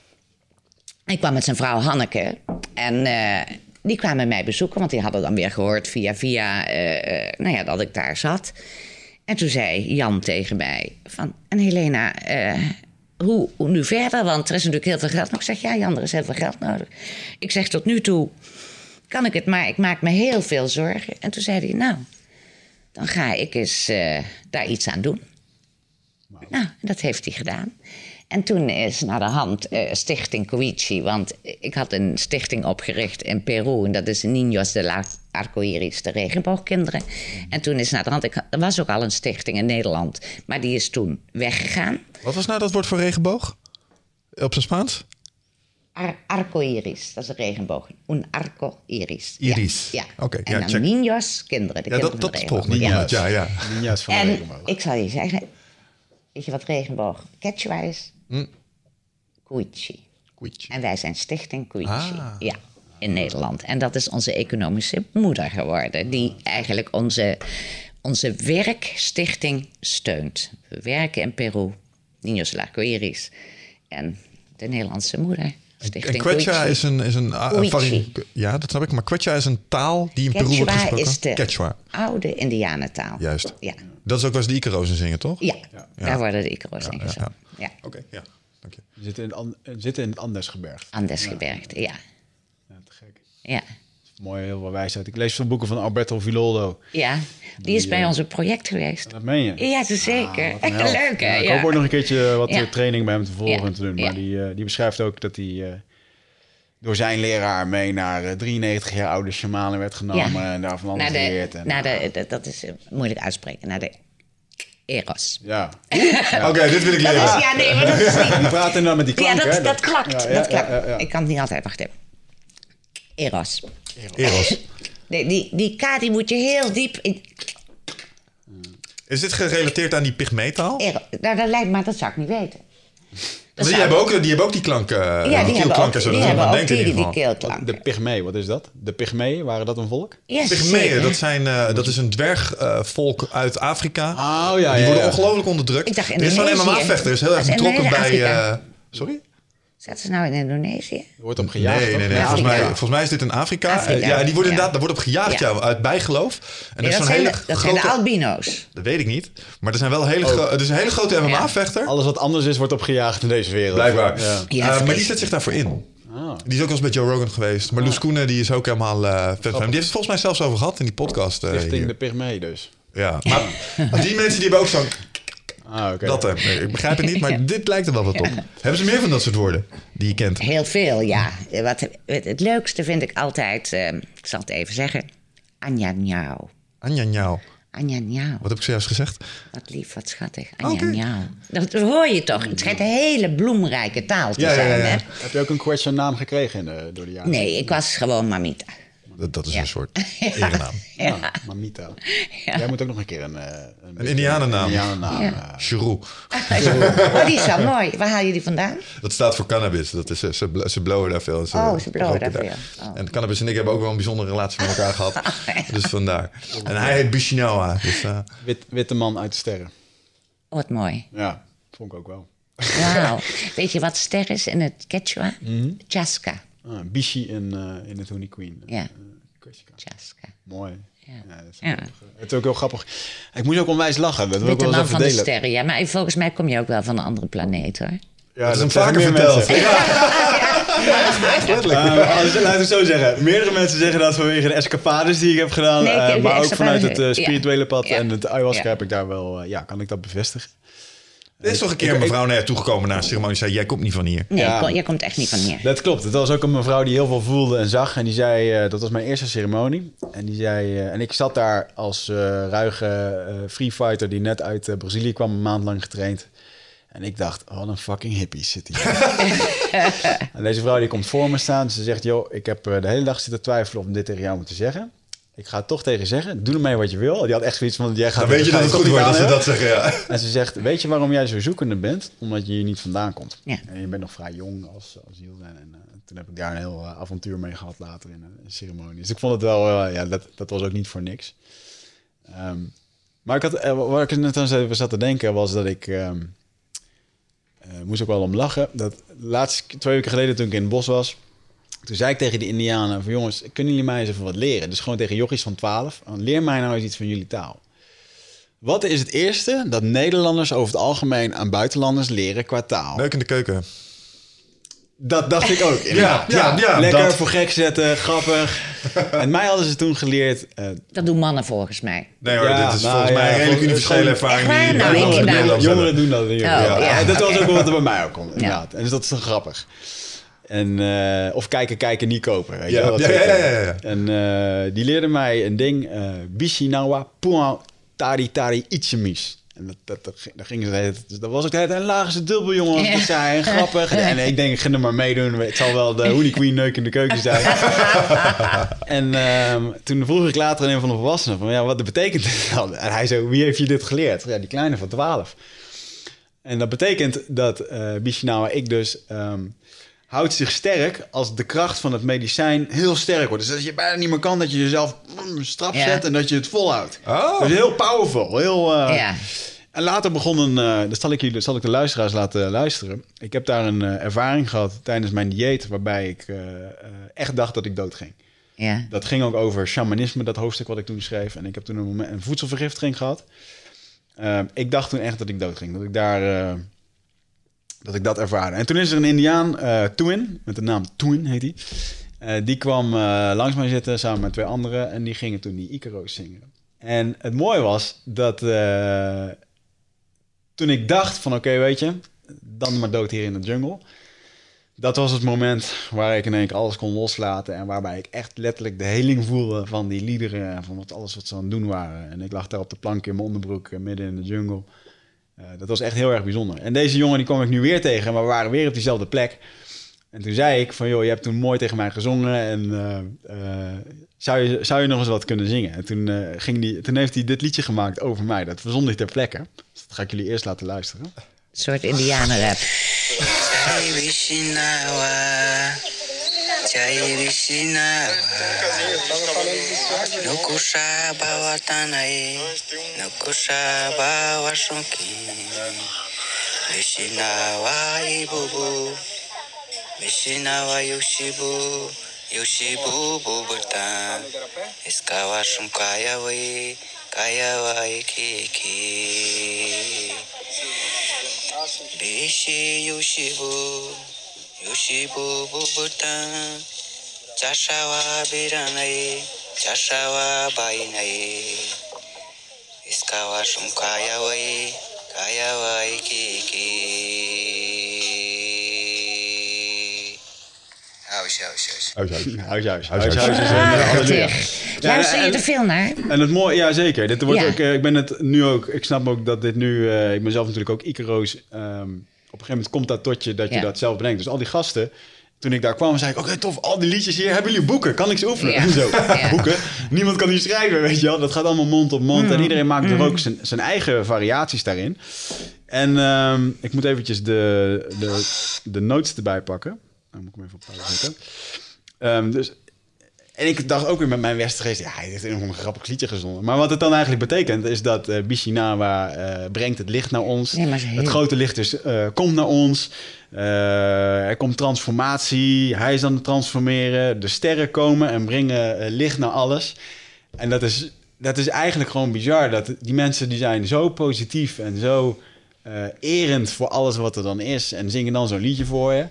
Ik kwam met zijn vrouw Hanneke. En eh, die kwamen mij bezoeken, want die hadden dan weer gehoord via via eh, eh, nou ja, dat ik daar zat. En toen zei Jan tegen mij: van, En Helena, eh, hoe, hoe nu verder? Want er is natuurlijk heel veel geld. nodig. ik zeg: Ja, Jan, er is heel veel geld nodig. Ik zeg: Tot nu toe kan ik het, maar ik maak me heel veel zorgen. En toen zei hij: Nou, dan ga ik eens eh, daar iets aan doen. Nou, dat heeft hij gedaan. En toen is naar de hand eh, Stichting Koichi, want ik had een stichting opgericht in Peru en dat is Niños de la Arcoiris, de regenboogkinderen. En toen is naar de hand, ik, er was ook al een stichting in Nederland, maar die is toen weggegaan.
Wat was nou dat woord voor regenboog? Op zijn Spaans?
Ar arcoiris, dat is een regenboog. Un arco iris. Ja.
Oké,
en
ja,
dan
check.
niños, kinderen. De
Ja, dat,
kinderen regenboog.
Ja, ja, ja.
Ninja's van de
En
regenboog.
ik zal je zeggen, weet je wat regenboog Quechua is? Koichi.
Koetje.
En wij zijn Stichting Koichi.
Ah.
Ja, in Nederland. En dat is onze economische moeder geworden. Die eigenlijk onze, onze werkstichting steunt. We werken in Peru. Niños Lacoiris. En de Nederlandse moeder. Stichting
En Quechua is een, is een, a-
Koichi.
vari- Ja, dat snap ik. Maar Quechua is een taal die in Peru wordt
Quechua
gesproken.
is de
Quechua,
oude Indianentaal.
juist.
Ja.
Dat is ook waar ze de Icaro's in zingen, toch?
Ja, daar worden de Icaro's in
ja,
gezongen. Ja,
Oké, ja. Dank je.
We zitten in het, An- we zitten in het Andesgebergte.
Andesgebergte, ja.
Ja, te gek.
Ja.
Mooi, heel veel wijsheid. Ik lees veel boeken van Alberto Villoldo.
Ja, die is bij ons op project geweest.
Dat meen je?
Ja, dat is zeker.
Ah, wat.
Leuk, hè?
Ja, ik
Ja.
hoop ook nog een keertje wat
Ja.
eh, training bij hem te volgen
Ja.
en te doen. Maar
Ja.
die, eh, die beschrijft ook dat hij eh, door zijn leraar mee naar eh, 93 jaar oude shamanen werd genomen en daar van alles geleerd. En,
naar de, de- dat is eh, moeilijk uitspreken, naar de Eros.
Ja,
Oké, dit wil ik
Dat
leren.
is, ja, nee, maar dat is niet...
die praten dan met die
Ja,
klank,
dat,
hè?
dat klakt.
Ja, ja,
dat klakt.
ja, ja, ja.
Ik kan het niet altijd, wacht even. Eros.
Eros.
Nee, die, die K die moet je heel diep in...
Is dit gerelateerd aan die pygmeetaal?
Eros. Nou, dat lijkt maar dat zou ik niet weten.
Die
zou-
hebben, ook, die hebben ook die klanken,
ja,
die
die ook, die hebben ook.
De Pygmee, wat is dat? De Pygmee, waren dat een volk?
Ja,
Pygmeeën,
zeker.
dat, zijn, eh, dat is een dwergvolk uit Afrika.
Oh ja,
die
ja,
worden
ja.
ongelooflijk onderdrukt.
Ik dacht
er is zo'n. MMA-vechter, is heel erg betrokken bij... eh, sorry?
Zaten ze nou in Indonesië?
Er wordt op gejaagd.
Nee, nee, nee. Volgens, mij, volgens mij is dit in Afrika.
Afrika,
Eh, ja, die worden
ja.
inderdaad, daar wordt op gejaagd, ja.
Ja.
uit bijgeloof. En
Nee,
er
dat
zo'n
zijn,
hele
de, dat
grote...
zijn de albino's.
Dat weet ik niet. Maar er zijn wel hele gro- er is een hele grote MMA-vechter.
Alles wat anders is, wordt opgejaagd in deze wereld.
Blijkbaar. Eh, maar die zet zich daarvoor in.
Ah.
Die is ook wel eens met Joe Rogan geweest. Maar Loes Koenen, die is ook helemaal eh vet hem. Die heeft het volgens mij zelfs over gehad in die podcast. eh,
Richting
hier.
de Pygmee dus.
Ja, maar die mensen die hebben ook zo'n...
Ah, oké.
Dat, eh, ik begrijp het niet, maar dit lijkt er wel wat op. Hebben ze meer van dat soort woorden die je kent?
Heel veel, ja. Wat, het, het leukste vind ik altijd, eh, ik zal het even zeggen, Anja Njauw.
Anja Njauw.
Anja Njauw.
Wat heb ik zojuist gezegd?
Wat lief, wat schattig. Anja. Njauw. Dat hoor je toch? Het schijnt een hele bloemrijke taal te
Ja, ja, ja,
zijn,
ja.
hè?
Heb je ook een question naam gekregen in de, door de jaren?
Nee, ik was gewoon Mamita.
Dat, dat is
Ja.
een soort erenaam.
Ja, Mamita. Jij moet ook nog een keer een... eh,
Een indianennaam.
indianennaam,
Ja.
eh.
Oh, die is wel mooi. Waar haal je die vandaan?
Dat staat voor cannabis. Dat is, ze, ze, ze blowen daar veel.
Oh, ze blowen daar veel. Oh.
En cannabis en ik hebben ook wel een bijzondere relatie met elkaar gehad. Dus vandaar. En hij heet Bishinawa. Dus, eh,
wit, witte man uit de sterren.
Oh, wat mooi.
Ja, vond ik ook wel.
Wauw. Weet je wat ster is in het Quechua?
Mhm.
Chaska.
Ah, Bishi in, eh, in het Honey Queen.
Ja.
Eh.
Chaska.
Mooi.
Ja.
Ja, dat is
Ja.
grappig. Het is ook heel grappig. Ik moest ook onwijs lachen. Dat wil ik
Witte man van de sterren. Ja, maar volgens mij kom je ook wel van een andere planeet, hoor.
Ja,
dat is hem vaker verteld.
Eh, als, laten we het zo zeggen. Meerdere mensen zeggen dat vanwege de escapades die ik heb gedaan.
Nee, ik
eh,
heb
maar ook vanuit het eh,
ja.
spirituele pad
Ja.
en het ayahuasca
Ja.
heb ik daar wel... eh, ja, kan ik dat bevestigen.
Er is toch een keer een mevrouw naar je toegekomen na een ceremonie. zei: Jij komt niet van hier.
Nee,
Ja.
jij komt echt niet van hier.
Dat klopt. Het was ook een mevrouw die heel veel voelde en zag. En die zei, eh, dat was mijn eerste ceremonie. En die zei, eh, en ik zat daar als eh, ruige eh free fighter die net uit Brazilië kwam, een maand lang getraind. En ik dacht, wat een fucking hippie zit hier. en deze vrouw die komt voor me staan. Ze zegt, joh, ik heb de hele dag zitten twijfelen om dit tegen jou moeten zeggen. Ik ga het toch tegen je zeggen. Doe ermee wat je wil. Die had echt zoiets van, jij gaat
Dan weet je dat het goed wordt als ze dat zeggen. Ja.
En ze zegt, weet je waarom jij zo zoekende bent? Omdat je hier niet vandaan komt.
Ja.
En je bent nog vrij jong als, als Ziel. En, en, eh, toen heb ik daar een heel eh, avontuur mee gehad later in een, een ceremonie. Dus ik vond het wel, eh, ja, dat, dat was ook niet voor niks. Ehm, maar ik had, eh, waar ik net aan zat- zat te denken was dat ik... ehm, eh, moest ook wel om lachen. Dat laatst, twee weken geleden toen ik in het bos was... Toen zei ik tegen die indianen van jongens, kunnen jullie mij eens even wat leren? Dus gewoon tegen jochies van 12. Leer mij nou eens iets van jullie taal. Wat is het eerste dat Nederlanders over het algemeen aan buitenlanders leren qua taal?
Leuk in de keuken.
Dat dacht ik ook. inderdaad.
ja, ja,
Lekker
dat.
voor gek zetten, grappig. en mij hadden ze toen geleerd. eh,
Dat doen mannen volgens mij.
Nee hoor,
Ja,
dit is
nou,
volgens mij
ja,
een redelijk universele ervaring. Die
Nou, nou,
jongeren doen dat hier.
Oh, ja,
En dat was ook wat er bij mij ook komt. Inderdaad. En dus dat is dan grappig. En, eh, of kijken, kijken, niet kopen. Weet je
Ja,
dat
ja, ja, ja, ja, ja.
En eh, die leerde mij een ding. eh Bishinawa Puan Tari Tari Ichemis. En dat, dat, dat, ging- ze dat was ook de hele tijd een laagste dubbel, jongen.
Ja.
En grappig. En ik denk, ik ga er maar meedoen. Het zal wel de Honey Queen neuk in de keuken zijn. en ehm, toen vroeg ik later aan een van de volwassenen van, ja, wat betekent dit dan? En hij zei, wie heeft je dit geleerd? Ja, die kleine van 12. En dat betekent dat eh Bishinawa ik dus ehm, houdt zich sterk als de kracht van het medicijn heel sterk wordt. Dus als je bijna niet meer kan, dat je jezelf strap
Ja.
zet en dat je het volhoudt.
Oh.
Dus heel powerful. Heel, eh,
Ja.
En later begon een, eh dat zal ik, jullie, zal ik de luisteraars laten luisteren. Ik heb daar een eh, ervaring gehad tijdens mijn dieet, waarbij ik eh, eh, echt dacht dat ik dood ging.
Ja.
Dat ging ook over shamanisme, dat hoofdstuk wat ik toen schreef. En ik heb toen een, moment, een voedselvergiftiging gehad. Eh, ik dacht toen echt dat ik dood ging. Dat ik daar... dat ik dat ervaarde. En toen is er een indiaan, Twin, met de naam Twin heet hij. Eh, die kwam eh, langs mij zitten samen met twee anderen. En die gingen toen die Icaro's zingen. En het mooie was dat toen ik dacht van oké, weet je, dan maar dood hier in de jungle. Dat was het moment waar ik in één keer alles kon loslaten. En waarbij ik echt letterlijk de heling voelde van die liederen. En van wat, alles wat ze aan het doen waren. En ik lag daar op de plank in mijn onderbroek midden in de jungle. Eh, dat was echt heel erg bijzonder. En deze jongen die kwam ik nu weer tegen. Maar we waren weer op diezelfde plek. En toen zei ik van, joh, je hebt toen mooi tegen mij gezongen. En eh, eh, zou, je, zou je nog eens wat kunnen zingen? En toen, eh, ging die, toen heeft hij dit liedje gemaakt over mij. Dat verzond hij ter plekke. Dus dat ga ik jullie eerst laten luisteren.
Een soort indianenrap.
Nukushaba watanae, nukushaba washonki, Mishina wa ibubu, Mishina wa yoshibu, yoshibu bubuta, Iskawa shumkaya we, kaya wa ikiki. Bishi yoshibu, Nukusha bawa tanai, Nukusha bawa shunki, Vishnawa ibubu, Vishnawa yushibu, Yushibu bubutan, Iskawa shunkaya wai, kaya wai kiki. Bishi Yushibu, Yushibu Bubutan, Jashawa Biranai, Jashawa Bainai, Iskawa Shumkaya Wai, Ayawa iki iki. Huis, huis, huis.
Huis, huis.
Huis, huis.
Huis,
Huis,
huis.
halleluja.
Luister je er veel naar?
En het mooie, ja zeker. Dit wordt
Ja.
ook, eh, ik ben het nu ook, ik snap ook dat dit nu, eh, ik ben zelf natuurlijk ook Icaro's. ehm, op een gegeven moment komt dat tot je dat je
Ja.
dat zelf bedenkt. Dus al die gasten, toen ik daar kwam, zei ik, oké tof, al die liedjes hier, hebben jullie boeken? Kan ik ze oefenen?
Ja.
En zo,
Ja.
boeken? Niemand kan die schrijven, weet je wel. Dat gaat allemaal mond op mond.
Mm.
En iedereen maakt er ook zijn, zijn eigen variaties daarin. En ehm, ik moet eventjes de, de, de notes erbij pakken. Dan moet ik hem even op pauze zetten. Ehm, dus en ik dacht ook weer met mijn westergeest, ja, hij heeft een een grappig liedje gezongen. Maar wat het dan eigenlijk betekent, is dat eh Bishinawa eh, brengt het licht naar ons.
Nee, maar is heel-
Het grote licht is, eh, komt naar ons. Er komt transformatie. Hij is aan het transformeren. De sterren komen en brengen licht naar alles. En dat is, dat is eigenlijk gewoon bizar. Dat die mensen die zijn zo positief en zo erend voor alles wat er dan is. En zingen dan zo'n liedje voor je.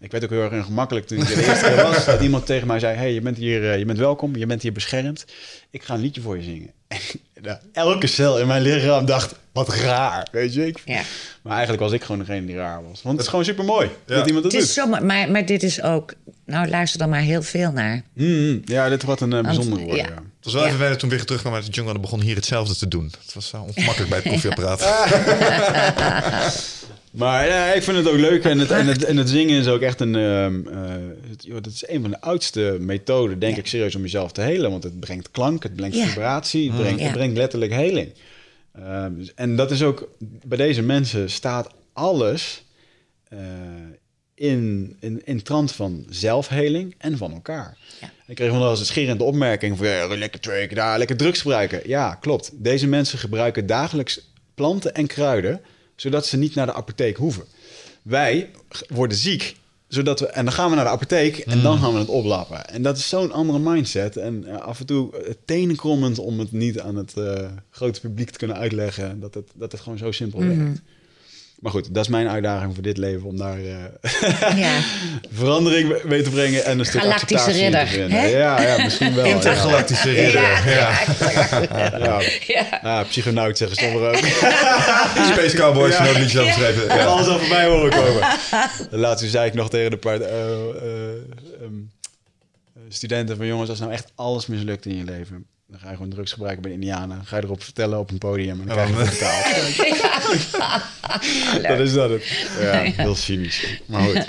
Ik werd ook heel erg ongemakkelijk toen ik de eerste keer was. Dat iemand tegen mij zei, hey, je bent hier, eh, je bent welkom. Je bent hier beschermd. Ik ga een liedje voor je zingen. En nou, elke cel in mijn lichaam dacht, wat raar. Weet je, ik,
Ja.
maar eigenlijk was ik gewoon degene die raar was. Want het is gewoon super mooi dat iemand dat
Het
doet.
is zo, maar, maar dit is ook... Nou, luister er maar heel veel naar.
Mm, ja, dit wordt een uh, bijzondere
ja.
Ja.
Het was wel
Ja.
even toen we weer terugkwamen uit de jungle en begon hier hetzelfde te doen. Het was uh, ongemakkelijk bij het koffieapparaat.
Maar ja, ik vind het ook leuk. En het, en het, en het zingen is ook echt een... ehm, eh, het, joh, dat is een van de oudste methoden, denk ik, serieus om jezelf te helen. Want het brengt klank, het brengt
Ja.
vibratie, het brengt,
Ja.
het brengt letterlijk heling. Ehm, dus- en dat is ook... Bij deze mensen staat alles eh, in, in, in trant van zelfheling en van elkaar.
Ja.
Ik kreeg wel eens een scherende opmerking van... Ja, lekker track, daar, lekker drugs gebruiken. Ja, klopt. Deze mensen gebruiken dagelijks planten en kruiden... zodat ze niet naar de apotheek hoeven. Wij worden ziek, zodat we... En dan gaan we naar de apotheek en dan gaan we het oplappen. En dat is zo'n andere mindset. En eh, af en toe uh, tenenkrommend om het niet aan het eh, grote publiek te kunnen uitleggen... dat het, dat het gewoon zo simpel werkt. Maar goed, dat is mijn uitdaging voor dit leven... om daar eh,
Ja.
verandering mee te brengen en een stuk
Galactische
te
ridder?
Ja, ja, misschien wel. ja.
Intergalactische ridder. Ja.
Ja.
Ja.
Ja, psychonaut zeggen sommigen ook.
Space Cowboys, ja. over.
Ik heb
Ja.
alles al voorbij horen komen. Laatst zei ik nog tegen de paar, eh, eh, ehm, eh, studenten van jongens, als nou echt alles mislukt in je leven, dan ga je gewoon drugs gebruiken bij de Indianen. Ga je erop vertellen op een podium en dan krijg je het betaald. dat is dat het. Ja, heel cynisch. Maar goed.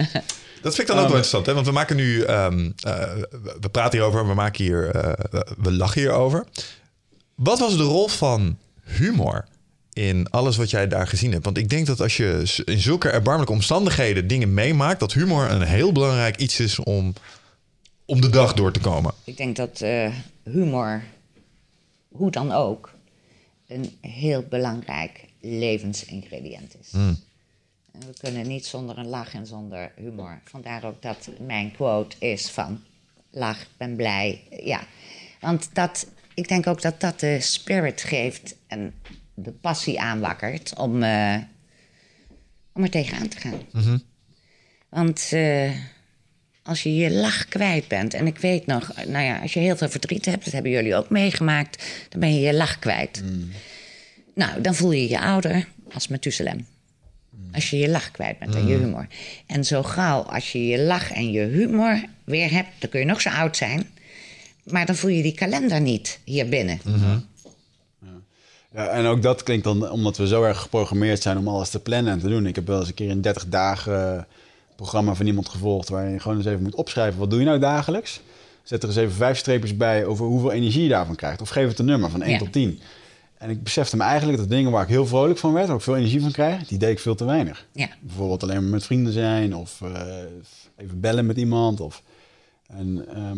Dat vind ik dan ook wel interessant, hè? want we maken nu, ehm, eh, we praten hierover, we maken hier, eh, we lachen hierover. Wat was de rol van humor in alles wat jij daar gezien hebt? Want ik denk dat als je in zulke erbarmelijke omstandigheden dingen meemaakt, dat humor een heel belangrijk iets is om, om de dag door te komen.
Ik denk dat eh, humor, hoe dan ook, een heel belangrijk levensingrediënt is. En we kunnen niet zonder een lach en zonder humor. Vandaar ook dat mijn quote is van lach, ben blij. Ja, want dat, ik denk ook dat dat de spirit geeft en de passie aanwakkert om, eh, om er tegenaan te gaan. Want eh, als je je lach kwijt bent, en ik weet nog, nou ja, als je heel veel verdriet hebt, dat hebben jullie ook meegemaakt, dan ben je je lach kwijt. Nou, dan voel je je ouder als Methuselem. Als je je lach kwijt bent en je humor. En zo gauw als je je lach en je humor weer hebt, dan kun je nog zo oud zijn. Maar dan voel je die kalender niet hier binnen.
Ja, en ook dat klinkt dan omdat we zo erg geprogrammeerd zijn om alles te plannen en te doen. Ik heb wel eens een keer een 30 dagen programma van iemand gevolgd waarin je gewoon eens even moet opschrijven. Wat doe je nou dagelijks? Zet er eens even vijf streepjes bij over hoeveel energie je daarvan krijgt. Of geef het een nummer van 1
Ja.
tot 10. En ik besefte me eigenlijk dat dingen waar ik heel vrolijk van werd, waar ik veel energie van krijg, die deed ik veel te weinig.
Ja.
Bijvoorbeeld alleen maar met vrienden zijn of eh, even bellen met iemand. Of, en ehm,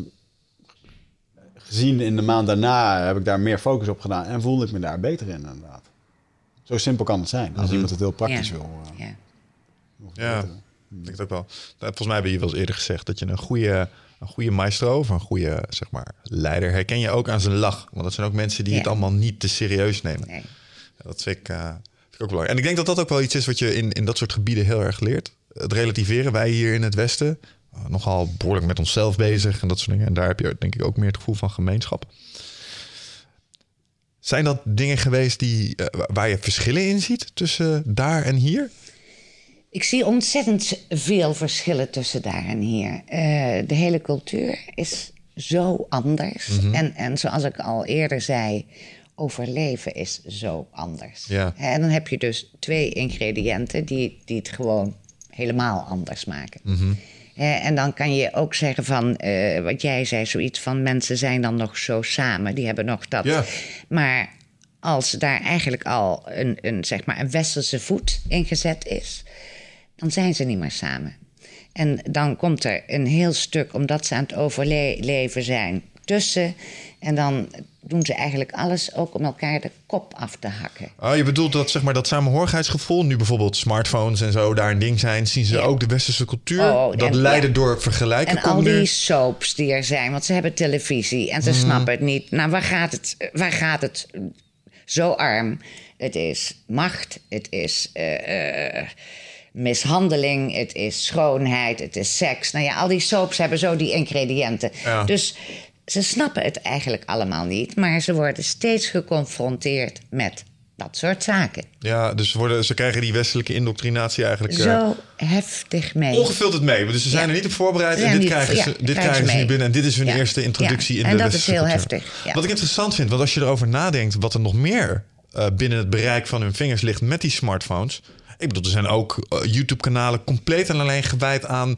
gezien in de maand daarna heb ik daar meer focus op gedaan en voelde ik me daar beter in inderdaad. Zo simpel kan het zijn, als iemand het heel praktisch
Ja.
wil. eh,
Ja.
Ik denk ook wel. Nou, Volgens mij heb je wel eens eerder gezegd dat je een goede, een goede maestro of een goede zeg maar, leider herken je ook aan zijn lach. Want dat zijn ook mensen die
Ja.
het allemaal niet te serieus nemen.
Nee.
Dat vind ik, eh, vind ik ook belangrijk. En ik denk dat dat ook wel iets is wat je in, in dat soort gebieden heel erg leert. Het relativeren. Wij hier in het Westen uh, nogal behoorlijk met onszelf bezig en dat soort dingen. En daar heb je denk ik ook meer het gevoel van gemeenschap. Zijn dat dingen geweest die, eh, waar je verschillen in ziet tussen daar en hier?
Ik zie ontzettend veel verschillen tussen daar en hier. Eh, de hele cultuur is zo anders.
Mhm.
en, en zoals ik al eerder zei, overleven is zo anders.
Ja.
En dan heb je dus twee ingrediënten die, die het gewoon helemaal anders maken.
Mhm.
En dan kan je ook zeggen van, eh, wat jij zei, zoiets van mensen zijn dan nog zo samen. Die hebben nog dat.
Ja.
Maar als daar eigenlijk al een, een, zeg maar een westerse voet in gezet is, dan zijn ze niet meer samen. En dan komt er een heel stuk, omdat ze aan het overleven zijn, tussen. En dan doen ze eigenlijk alles ook om elkaar de kop af te hakken.
Oh, je bedoelt dat, zeg maar, dat samenhorigheidsgevoel, nu bijvoorbeeld smartphones en zo daar een ding zijn, zien ze
Ja.
ook de westerse cultuur.
Oh,
dat
en-
leiden
ja.
door vergelijken.
En al die soaps die er zijn, want ze hebben televisie en ze snappen het niet. Nou, waar gaat het, waar gaat het zo arm? Het is macht, het is eh, eh, mishandeling, het is schoonheid, het is seks. Nou ja, al die soaps hebben zo die ingrediënten.
Ja.
Dus ze snappen het eigenlijk allemaal niet, maar ze worden steeds geconfronteerd met dat soort zaken.
Ja, dus worden, ze krijgen die westelijke indoctrinatie eigenlijk eh,
Zo heftig mee.
ongefilterd mee. Dus ze zijn
Ja.
er niet op voorbereid en dit
niet-
krijgen
ja,
ze, dit
krijgen ze
nu binnen. En dit is hun
Ja.
eerste introductie in
En
de
dat is heel
cultuur.
heftig.
Wat ik interessant vind, want als je erover nadenkt wat er nog meer eh, binnen het bereik van hun vingers ligt met die smartphones. Ik bedoel, er zijn ook eh, YouTube-kanalen compleet en alleen gewijd aan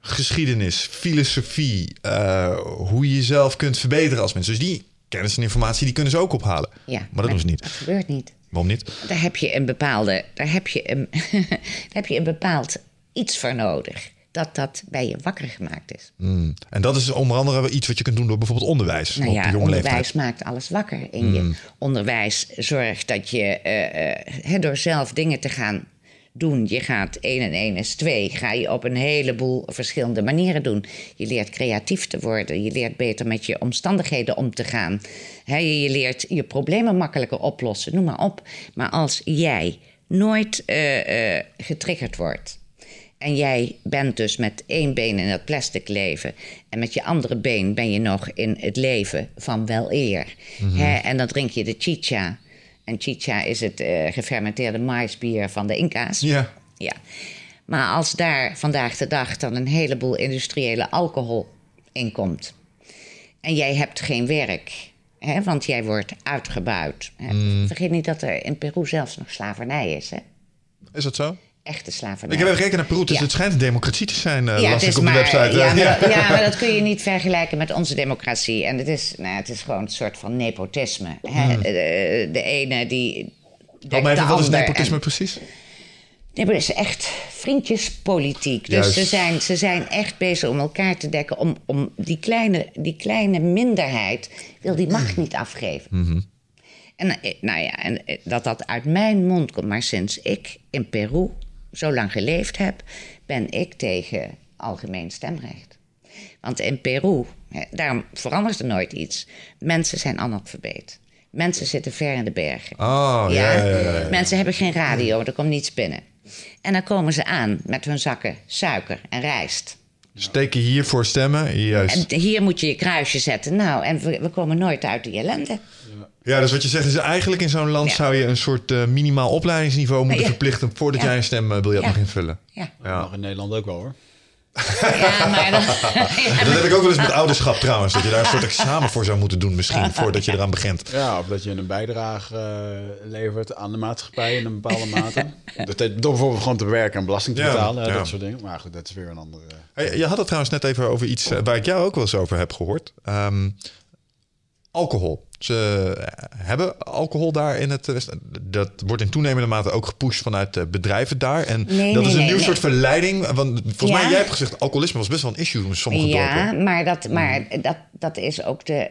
geschiedenis, filosofie, eh, hoe je jezelf kunt verbeteren als mens. Dus die kennis en informatie die kunnen ze ook ophalen.
Ja,
maar dat doen ze niet.
Dat gebeurt niet.
Waarom niet?
Daar heb je een bepaalde, daar heb je een, daar heb je een bepaald iets voor nodig. Dat dat bij je wakker gemaakt is.
Hmm. En dat is onder andere iets wat je kunt doen door bijvoorbeeld onderwijs
Nou
op
ja,
jonge
onderwijs
leeftijd.
maakt alles wakker in je. Onderwijs zorgt dat je eh, door zelf dingen te gaan doen. Je gaat 1 en 1 is 2. Ga je op een heleboel verschillende manieren doen. Je leert creatief te worden. Je leert beter met je omstandigheden om te gaan. Je, leert je problemen makkelijker oplossen. Noem maar op. Maar als jij nooit eh, eh, getriggerd wordt. En jij bent dus met één been in het plastic leven. En met je andere been ben je nog in het leven van wel eer. Hè, en dan drink je de chicha. En chicha is het eh, gefermenteerde maisbier van de Inca's.
Ja.
Ja. Maar als daar vandaag de dag dan een heleboel industriële alcohol in komt. En jij hebt geen werk, hè, want jij wordt uitgebuit. Hè. Vergeet niet dat er in Peru zelfs nog slavernij is. Hè?
Is dat zo?
Echte slavernij.
Ik heb even gekeken naar Peru, dus
Ja.
het schijnt een democratie te zijn, eh
Ja,
las ik op de
maar,
website.
Ja
eh.
maar, dat, ja, maar dat kun je niet vergelijken met onze democratie. En het is, nou, het is gewoon een soort van nepotisme. Hè? De, de ene die.
Even, wat is nepotisme
En-
precies?
Nee, maar het is echt vriendjespolitiek. Dus
Juist.
ze zijn, ze zijn echt bezig om elkaar te dekken. Om, om die, kleine, die kleine minderheid wil die macht niet afgeven. En, eh, nou ja, en dat dat uit mijn mond komt. Maar sinds ik in Peru zo lang geleefd heb, ben ik tegen algemeen stemrecht. Want in Peru, hè, daarom verandert er nooit iets. Mensen zijn analfabeet. Mensen zitten ver in de bergen.
Oh, ja, ja, ja, ja.
Mensen hebben geen radio, er komt niets binnen. En dan komen ze aan met hun zakken suiker en rijst.
Steken hier voor stemmen, juist.
En hier moet je je kruisje zetten. Nou, en we, we komen nooit uit die ellende.
Ja, dus wat je zegt is eigenlijk in zo'n land
Ja.
zou je een soort eh, minimaal opleidingsniveau moeten
Ja.
verplichten voordat
Ja.
jij een stembiljet
Ja.
mag invullen.
Ja,
Ja.
Mag in Nederland ook wel hoor.
ja maar dan,
Dat heb ik ook wel eens met ouderschap trouwens. Dat je daar een soort examen voor zou moeten doen misschien, voordat je eraan begint.
Ja, of dat je een bijdrage eh, levert aan de maatschappij in een bepaalde mate. Dat, door bijvoorbeeld gewoon te werken en belasting te
Ja,
betalen,
ja.
dat soort dingen. Maar goed, dat is weer een andere...
Hey, je had het trouwens net even over iets eh, waar ik jou ook wel eens over heb gehoord. Ehm, alcohol. Ze hebben alcohol daar in het Westen. Dat wordt in toenemende mate ook gepusht vanuit de bedrijven daar. En
Nee,
dat
nee,
is een
nee,
nieuw soort verleiding. Want volgens
Ja.
mij, jij hebt gezegd, alcoholisme was best wel een issue in sommige
ja,
dorpen.
maar, dat, maar dat, dat is ook de,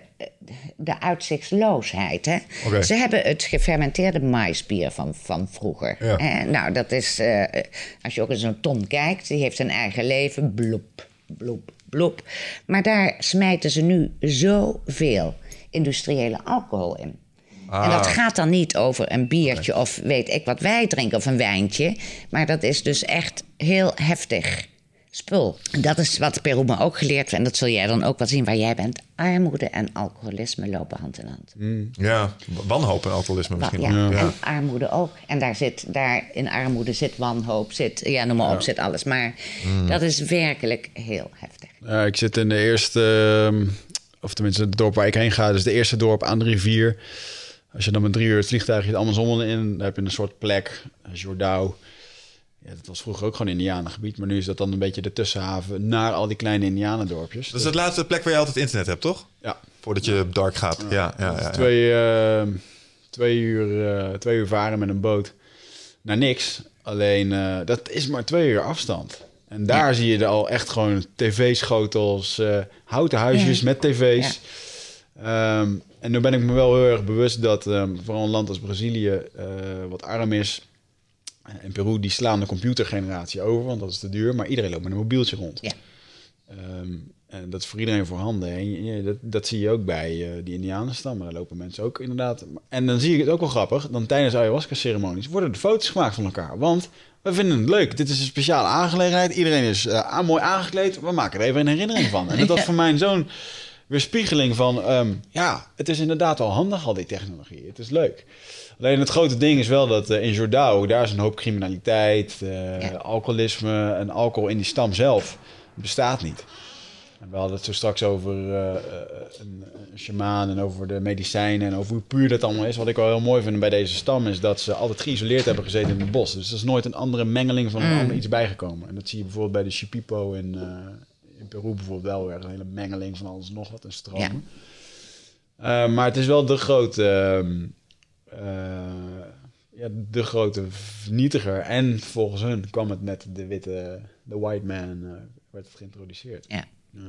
de uitzichtsloosheid. Hè? Ze hebben het gefermenteerde maisbier van, van vroeger.
Ja.
Eh, nou, dat is, eh, als je ook in zo'n ton kijkt, die heeft een eigen leven. Bloep, bloep, bloep. Maar daar smijten ze nu zoveel industriële alcohol in. En dat
Ah.
gaat dan niet over een biertje of weet ik wat wij drinken of een wijntje. Maar dat is dus echt heel heftig. spul. En dat is wat Peru me ook geleerd heeft. En dat zul jij dan ook wel zien waar jij bent. Armoede en alcoholisme lopen hand in hand.
Ja, wanhoop en alcoholisme misschien.
Ja,
Ja.
en armoede ook. En daar zit, daar in armoede zit wanhoop, zit, ja, noem maar op, zit alles. Maar
Mm.
dat is werkelijk heel heftig.
Ja, ik zit in de eerste, ehm, of tenminste het dorp waar ik heen ga, dus de eerste dorp aan de rivier. Als je dan met drie uur het vliegtuigje de Amazon in, dan heb je een soort plek, eh, Jordao. Ja, dat was vroeger ook gewoon Indianengebied, maar nu is dat dan een beetje de tussenhaven naar al die kleine Indianendorpjes.
Dat is het laatste plek waar je altijd internet hebt, toch?
ja,
Voordat je dark gaat. Ja, ja, ja, ja.
Twee, ehm, twee, uur, eh, twee uur varen met een boot naar niks. Alleen eh, dat is maar twee uur afstand. En daar zie je er al echt gewoon tv-schotels, eh, houten huisjes
Ja.
met tv's. Ehm, en nu ben ik me wel heel erg bewust dat ehm, vooral een land als Brazilië, eh, wat arm is, en Peru, die slaan de computergeneratie over, want dat is te duur. Maar iedereen loopt met een mobieltje rond.
Ja.
Ehm, en dat is voor iedereen voorhanden. En dat, dat zie je ook bij eh, die Indianenstammen. Daar lopen mensen ook inderdaad. En dan zie ik het ook wel grappig. Dan tijdens ayahuasca-ceremonies worden er foto's gemaakt van elkaar. Want we vinden het leuk. Dit is een speciale aangelegenheid. Iedereen is eh, mooi aangekleed. We maken er even een herinnering van. En dat was voor mij zo'n weerspiegeling van... ehm, ja, het is inderdaad wel handig, al die technologie. Het is leuk. Alleen het grote ding is wel dat eh, in Jordao... daar is een hoop criminaliteit, eh,
Ja.
alcoholisme... en alcohol in die stam zelf bestaat niet. En we hadden het zo straks over eh, een, een shamaan en over de medicijnen en over hoe puur dat allemaal is. Wat ik wel heel mooi vind bij deze stam is dat ze altijd geïsoleerd hebben gezeten in het bos. Dus er is nooit een andere mengeling van ander iets bijgekomen. En dat zie je bijvoorbeeld bij de Shipipo in, eh, in Peru bijvoorbeeld wel weer. Een hele mengeling van alles nog wat en stromen. Maar het is wel de grote, ehm, eh, ja, de grote vernietiger. En volgens hun kwam het met de witte, de white man, werd het geïntroduceerd.
Ja.
Ja.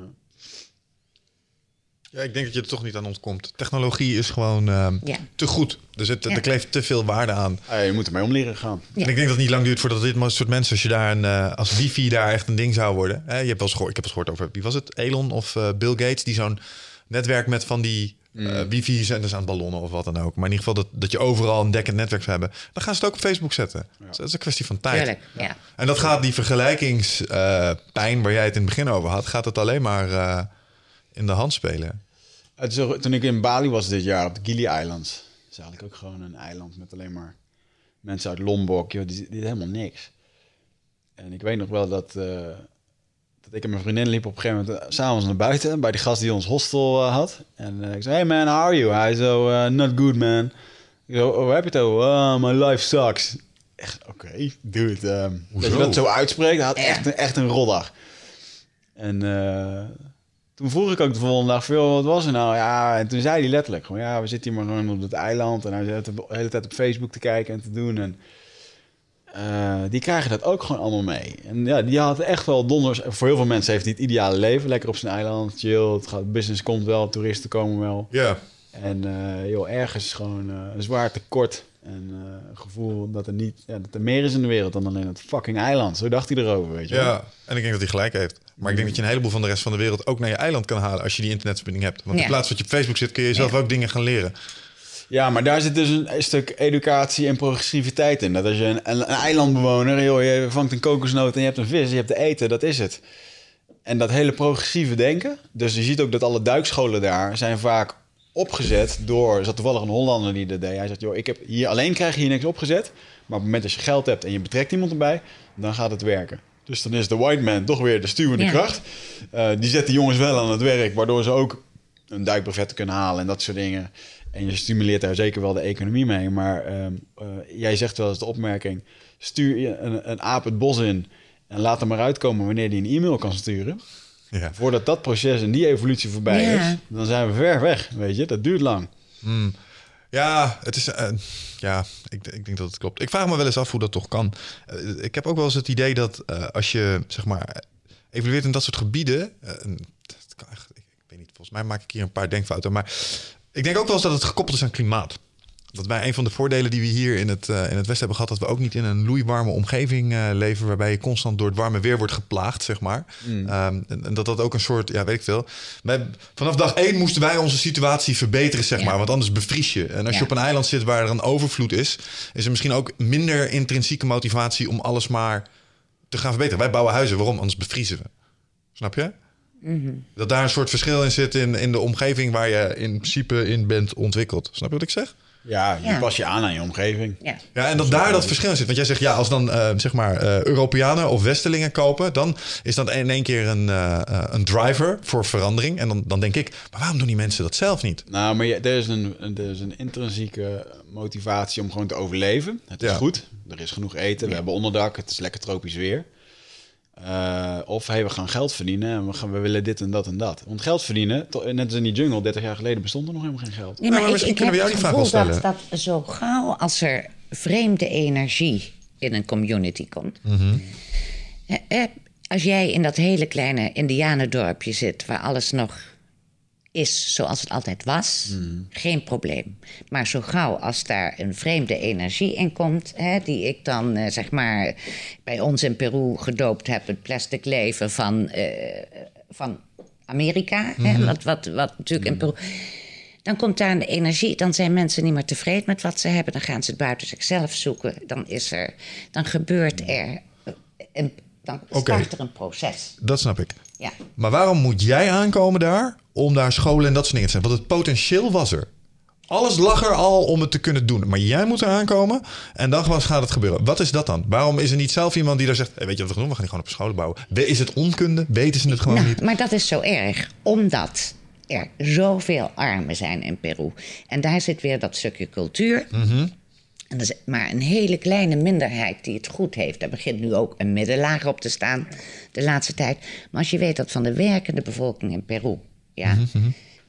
Ja, ik denk dat je er toch niet aan ontkomt. Technologie is gewoon ehm,
Ja.
te goed. Er, zit,
Ja.
er kleeft te veel waarde aan.
Ah, je moet ermee om leren gaan.
Ja.
En ik denk dat het niet lang duurt voordat dit soort mensen, als je daar een, eh, als wifi daar echt een ding zou worden. Hè, je hebt wel eens gehoord, ik heb eens gehoord over, wie was het? Elon of eh, Bill Gates, die zo'n netwerk met van die eh, wifi's en dus aan ballonnen of wat dan ook. Maar in ieder geval dat, dat je overal een dekkend netwerk zou hebben. Dan gaan ze het ook op Facebook zetten. Dus dat is een kwestie van tijd.
Tuurlijk, ja.
En dat gaat die vergelijkingspijn waar jij het in het begin over had, gaat het alleen maar eh, in de hand spelen.
Het is toen ik in Bali was dit jaar op de Gili Islands. Dat is eigenlijk ook gewoon een eiland met alleen maar mensen uit Lombok. Joh, die, die is helemaal niks. En ik weet nog wel dat, eh, dat ik en mijn vriendin liepen op een gegeven moment eh, s'avonds naar buiten bij die gast die ons hostel eh, had. En eh, ik zei, hey man, how are you? Hij zo, eh, not good man. Ik zo, oh, waar heb je het over? Oh, my life sucks. Echt, oké, dude. ehm, dat je dat zo uitspreekt, hij had echt, een, echt een rotdag. En eh, toen vroeg ik ook de volgende dag veel, wat was er nou? Ja, en toen zei hij letterlijk gewoon, ja, we zitten hier maar gewoon op het eiland. En hij zit de hele tijd op Facebook te kijken en te doen. En eh, die krijgen dat ook gewoon allemaal mee. En ja, die had echt wel donders. Voor heel veel mensen heeft hij het ideale leven. Lekker op zijn eiland, chill. Het gaat, business komt wel, toeristen komen wel.
Ja.
En eh joh, ergens is gewoon eh, een zwaar tekort. En eh, een gevoel dat er, niet, ja, dat er meer is in de wereld dan alleen het fucking eiland. Zo dacht hij erover, weet je wel.
Ja, en ik denk dat hij gelijk heeft. Maar ik denk dat je een heleboel van de rest van de wereld ook naar je eiland kan halen als je die internetverbinding hebt. Want in plaats dat je op Facebook zit, kun je zelf
Ja.
ook dingen gaan leren.
Ja, maar daar zit dus een, stuk educatie en progressiviteit in. Dat als je een, een, een eilandbewoner, joh, je vangt een kokosnoot en je hebt een vis, je hebt te eten, dat is het. En dat hele progressieve denken. Dus je ziet ook dat alle duikscholen daar zijn vaak opgezet door. Er zat toevallig een Hollander die dat deed. Hij zegt: joh, ik heb hier alleen krijg je hier niks opgezet. Maar op het moment dat je geld hebt en je betrekt iemand erbij, dan gaat het werken. Dus dan is de white man toch weer de stuwende
Ja.
kracht. Eh, die zet de jongens wel aan het werk, waardoor ze ook een duikbrevet kunnen halen en dat soort dingen. En je stimuleert daar zeker wel de economie mee. Maar ehm, eh, jij zegt wel eens de opmerking: stuur je een, een aap het bos in en laat hem maar uitkomen wanneer hij een e-mail kan sturen.
Ja.
Voordat dat proces en die evolutie voorbij
Ja.
is, dan zijn we ver weg. Weet je, dat duurt lang.
Ja, het is. eh, ja, ik, ik denk dat het klopt. Ik vraag me wel eens af hoe dat toch kan. Eh, ik heb ook wel eens het idee dat eh, als je zeg maar evolueert in dat soort gebieden. dat kan echt, ik, ik weet niet, volgens mij maak ik hier een paar denkfouten. Maar ik denk ook wel eens dat het gekoppeld is aan klimaat. Dat wij een van de voordelen die we hier in het, eh, in het Westen hebben gehad, dat we ook niet in een loeiwarme omgeving eh, leven, waarbij je constant door het warme weer wordt geplaagd, zeg maar. Ehm, en, en dat dat ook een soort, ja, weet ik veel. Wij, vanaf dag één moesten wij onze situatie verbeteren, zeg
Ja.
maar, want anders bevries je. En als je op een eiland zit waar er een overvloed is, is er misschien ook minder intrinsieke motivatie om alles maar te gaan verbeteren. Wij bouwen huizen, waarom? Anders bevriezen we. Snap je? Dat daar een soort verschil in zit in, in de omgeving waar je in principe in bent ontwikkeld. Snap je wat ik zeg?
Ja, je
Ja.
pas je aan aan je omgeving.
Ja.
Ja, en dat daar dat verschil in zit. Want jij zegt, ja, als dan eh, zeg maar eh, Europeanen of Westelingen kopen, dan is dat in één keer een, eh, een driver voor verandering. En dan, dan denk ik, maar waarom doen die mensen dat zelf niet?
Nou, maar je, er, is een, een- er is een intrinsieke motivatie om gewoon te overleven. Het is
Ja.
goed, er is genoeg eten, we hebben onderdak, het is lekker tropisch weer. Eh, of hey, we gaan geld verdienen en we, gaan, we willen dit en dat en dat. Want geld verdienen, to- net als in die jungle, 30 jaar geleden bestond er nog helemaal geen geld.
Nee,
maar
maar ik,
misschien
ik
kunnen
heb
we jou die vraag wel
dat, dat zo gauw als er vreemde energie in een community komt. Hè, hè, als jij in dat hele kleine indianendorpje zit, waar alles nog is zoals het altijd was, geen probleem. Maar zo gauw als daar een vreemde energie in komt, hè, die ik dan eh, zeg maar bij ons in Peru gedoopt heb, het plastic leven van, eh, van Amerika, hè, wat, wat, wat natuurlijk in Peru. Dan komt daar een energie, dan zijn mensen niet meer tevreden met wat ze hebben, dan gaan ze het buiten zichzelf zoeken, dan is er, dan gebeurt er, een, dan
Oké.
start er een proces.
Dat snap ik.
Ja.
Maar waarom moet jij aankomen daar om daar scholen en dat soort dingen te zijn? Want het potentieel was er. Alles lag er al om het te kunnen doen. Maar jij moet er aankomen en dan was, gaat het gebeuren. Wat is dat dan? Waarom is er niet zelf iemand die daar zegt... Hey, weet je wat we gaan doen? We gaan die gewoon op scholen bouwen. We- Is het onkunde? Weten ze het gewoon
Nou,
niet?
maar dat is zo erg, omdat er zoveel armen zijn in Peru. En daar zit weer dat stukje cultuur. En dat is maar een hele kleine minderheid die het goed heeft. Daar begint nu ook een middenlaag op te staan de laatste tijd. Maar als je weet dat van de werkende bevolking in Peru... Ja,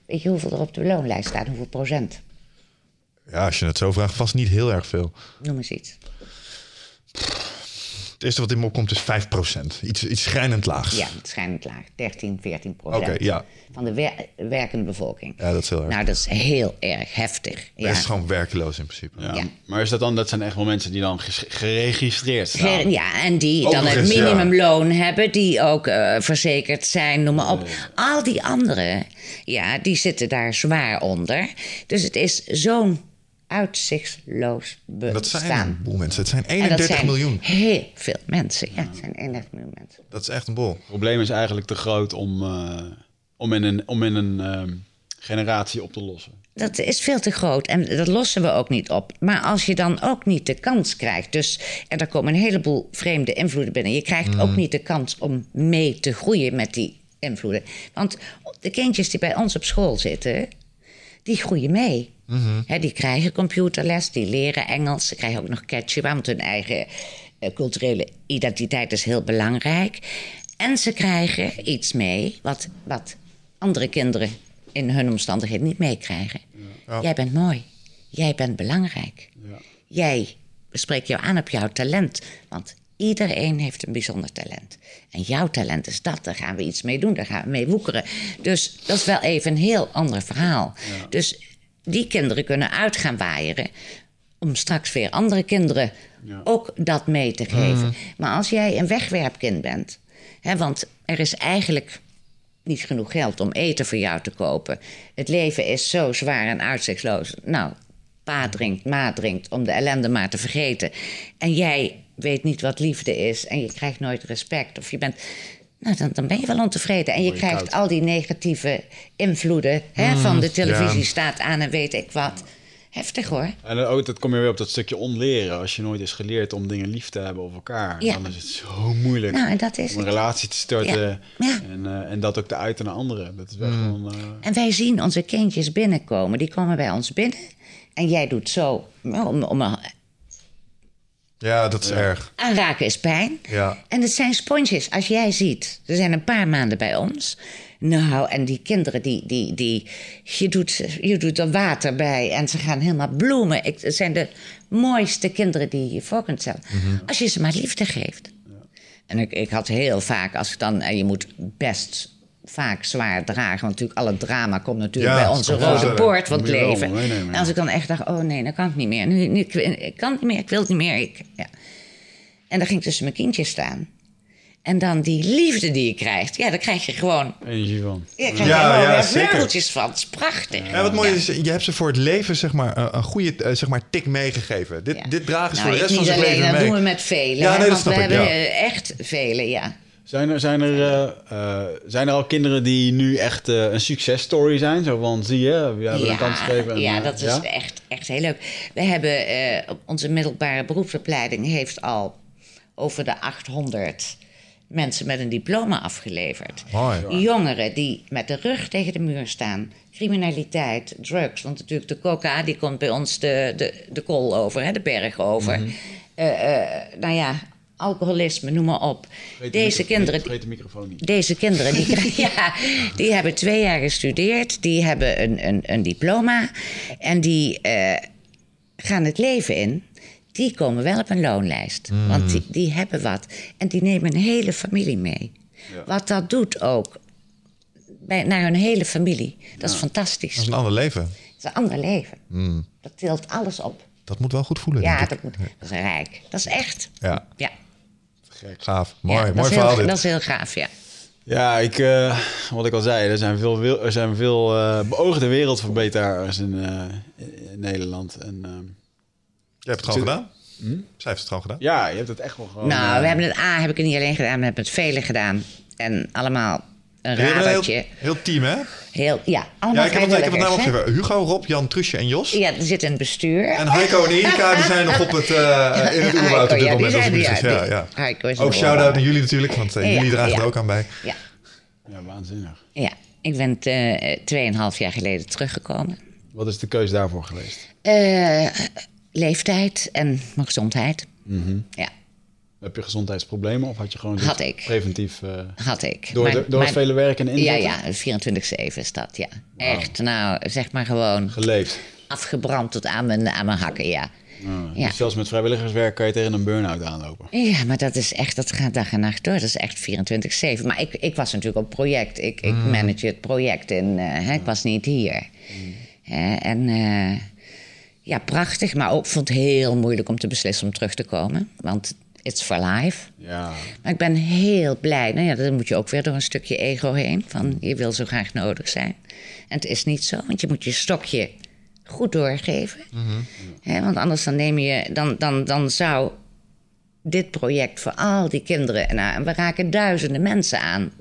weet je hoeveel er op de loonlijst staat? Hoeveel procent?
Ja, als je het zo vraagt, vast niet heel erg veel.
Noem eens iets.
Het eerste wat in me opkomt is 5%. Iets, iets schrijnend laags.
Ja, schijnt laag. 13, 14
Oké,
procent.
ja.
Van de wer- werkende bevolking.
Ja, dat is heel erg.
Nou, dat is heel erg heftig. Ja.
Het is gewoon werkeloos in principe.
Ja.
Ja.
Maar is dat dan, dat zijn echt wel mensen die dan geregistreerd staan?
Ge- Ja, en die
Ook
dan het
ja.
minimumloon hebben, die ook eh, verzekerd zijn, noem maar op. Al die anderen, ja, die zitten daar zwaar onder. Dus het is zo'n uitzichtsloos bestaan.
Dat zijn een boel mensen. Het zijn
en dat
31
zijn
miljoen.
heel veel mensen. Ja, het zijn 31 miljoen mensen.
Dat is echt een bol.
Het probleem is eigenlijk te groot om, eh, om in een, om in een ehm, generatie op te lossen.
Dat is veel te groot en dat lossen we ook niet op. Maar als je dan ook niet de kans krijgt, dus en er komen een heleboel vreemde invloeden binnen, je krijgt ook niet de kans om mee te groeien met die invloeden. Want de kindjes die bij ons op school zitten, die groeien mee. Hè, die krijgen computerles, die leren Engels, ze krijgen ook nog Quechua, want hun eigen eh, culturele identiteit is heel belangrijk. En ze krijgen iets mee wat, wat andere kinderen in hun omstandigheden niet meekrijgen. Jij bent mooi, jij bent belangrijk. Jij spreek jou aan op jouw talent, want iedereen heeft een bijzonder talent. En jouw talent is dat, daar gaan we iets mee doen, daar gaan we mee woekeren. Dus dat is wel even een heel ander verhaal. Dus die kinderen kunnen uit gaan waaieren om straks weer andere kinderen ook dat mee te geven. Maar als jij een wegwerpkind bent, hè, want er is eigenlijk niet genoeg geld om eten voor jou te kopen. Het leven is zo zwaar en uitzichtsloos. Nou, pa drinkt, ma drinkt om de ellende maar te vergeten. En jij weet niet wat liefde is en je krijgt nooit respect. Of je bent. Nou, dan, dan ben je wel ontevreden. En je
je
krijgt
koud.
al die negatieve invloeden hè, van de televisie
ja.
staat aan en weet ik wat. Heftig hoor.
En dan ook, dat kom je weer op dat stukje onleren. Als je nooit is geleerd om dingen lief te hebben of elkaar,
Ja.
dan is het zo moeilijk
Nou, en dat is
om een
het.
relatie te starten
Ja. Ja.
En, eh, en dat ook te uiten naar anderen. Dat is wel gewoon... eh,
En wij zien onze kindjes binnenkomen. Die komen bij ons binnen. En jij doet zo. Om, om,
Ja, dat is erg.
aanraken is pijn.
Ja.
En het zijn sponsjes. Als jij ziet, er zijn een paar maanden bij ons. Nou, en die kinderen, die, die, die, je, doet, je doet er water bij en ze gaan helemaal bloemen. Ik, het zijn de mooiste kinderen die je je voor kunt stellen. Als je ze maar liefde geeft. En ik, ik had heel vaak, als ik dan, en je moet best vaak zwaar dragen, want natuurlijk alle drama komt natuurlijk
Ja,
bij
dat
onze rode poort van het
wel
leven. En als ik dan echt dacht, oh nee, dat kan ik niet meer. Nu, nu, ik, ik kan het niet meer, ik wil het niet meer. Ik, ja. En dan ging ik tussen mijn kindjes staan. En dan die liefde die je krijgt. Ja, daar krijg je gewoon...
Energie van.
Ja, krijg
Ja,
gewoon
ja,
vleugeltjes van. Het is prachtig.
Ja, wat mooi is, je hebt ze voor het leven zeg maar, een, goede eh, zeg maar, tik meegegeven. Dit,
Ja.
dit dragen ze
Nou,
voor de rest van
alleen,
leven
dat
mee.
doen we met velen.
Ja,
hè,
nee, dat
want
snap
we
ik,
hebben
ja.
echt velen, ja.
Zijn er, zijn, er, eh, eh, zijn er al kinderen die nu echt eh, een successtory zijn? Zo van, zie je, we hebben een kans gegeven. en,
ja, dat is
ja?
Echt, echt heel leuk. We hebben, eh, op onze middelbare beroepsopleiding heeft al over de 800 mensen met een diploma afgeleverd.
Mooi.
Jongeren die met de rug tegen de muur staan. Criminaliteit, drugs. Want natuurlijk de coca die komt bij ons de, de, de kool over, hè, de berg over.
Mhm.
Eh, eh, nou ja, alcoholisme, noem maar op.
Vergeet
Deze kinderen...
Vergeet de microfoon niet.
Deze kinderen, die, krijgen- ja, die hebben twee jaar gestudeerd, die hebben een, een, een diploma en die eh, gaan het leven in. Die komen wel op een loonlijst, want die, die hebben wat. En die nemen een hele familie mee. Wat dat doet ook bij, naar hun hele familie, dat is fantastisch.
Dat is een ander leven.
Dat is een ander leven. Dat tilt alles op.
Dat moet wel goed voelen.
Ja,
denk ik.
dat, moet, dat is rijk. Dat is echt.
Ja,
Ja,
gaaf. Mooi,
ja,
mooi
is
verhaal
heel,
dit.
dat is heel gaaf, ja.
Ja, ik, eh, wat ik al zei, er zijn veel, er zijn veel eh, beoogde wereldverbeteraars in, eh, in Nederland. En,
Je hebt het gewoon gedaan? Zij heeft het gewoon gedaan.
ja, je hebt het echt wel gewoon...
Nou, we hebben het A heb ik het niet alleen gedaan, we hebben het vele gedaan. En allemaal een radertje.
heel, heel team, hè?
Heel, ja, allemaal
Ja, ik heb het, ik heb het naam
vrijwilligers,
opgeschreven. Hugo, Rob, Jan, Trusje en Jos.
Ja, er zit een bestuur.
En Heiko en Erika die zijn nog op het, eh, in het oerwoud op dit
ja, die
moment.
zijn
het
er, ja,
Ja,
die-
ja.
Heiko is
Ook shout-out naar jullie natuurlijk, want eh,
Ja,
jullie dragen
ja.
er ook aan bij.
Ja,
Ja, waanzinnig.
ja, ik ben eh, tweeënhalf jaar geleden teruggekomen.
Wat is de keus daarvoor geweest?
Eh, leeftijd en mijn gezondheid.
Mhm.
Ja,
Heb je gezondheidsproblemen of had je gewoon dit
Had ik.
preventief... eh,
had ik.
door de, door het vele werk en
Ja,
inzetten?
ja, 24-7 is dat, ja. Echt, nou, zeg maar gewoon
Geleefd.
afgebrand tot aan mijn, aan mijn hakken, ja.
Ah,
Ja.
dus Zelfs met vrijwilligerswerk kan je tegen een burn-out aanlopen.
Ja, maar dat is echt, dat gaat dag en nacht door. Dat is echt 24-7. Maar ik, ik was natuurlijk op project. Ik, ik manage het project en eh, hè, ik was niet hier. Hè, en eh, ja, prachtig. Maar ook vond het heel moeilijk om te beslissen om terug te komen. Want it's for life.
Ja,
Maar ik ben heel blij. Nou ja, dan moet je ook weer door een stukje ego heen. Van je wil zo graag nodig zijn. En het is niet zo, want je moet je stokje goed doorgeven. Hè, want anders dan neem je, dan, dan, dan zou dit project voor al die kinderen, nou, en we raken duizenden mensen aan,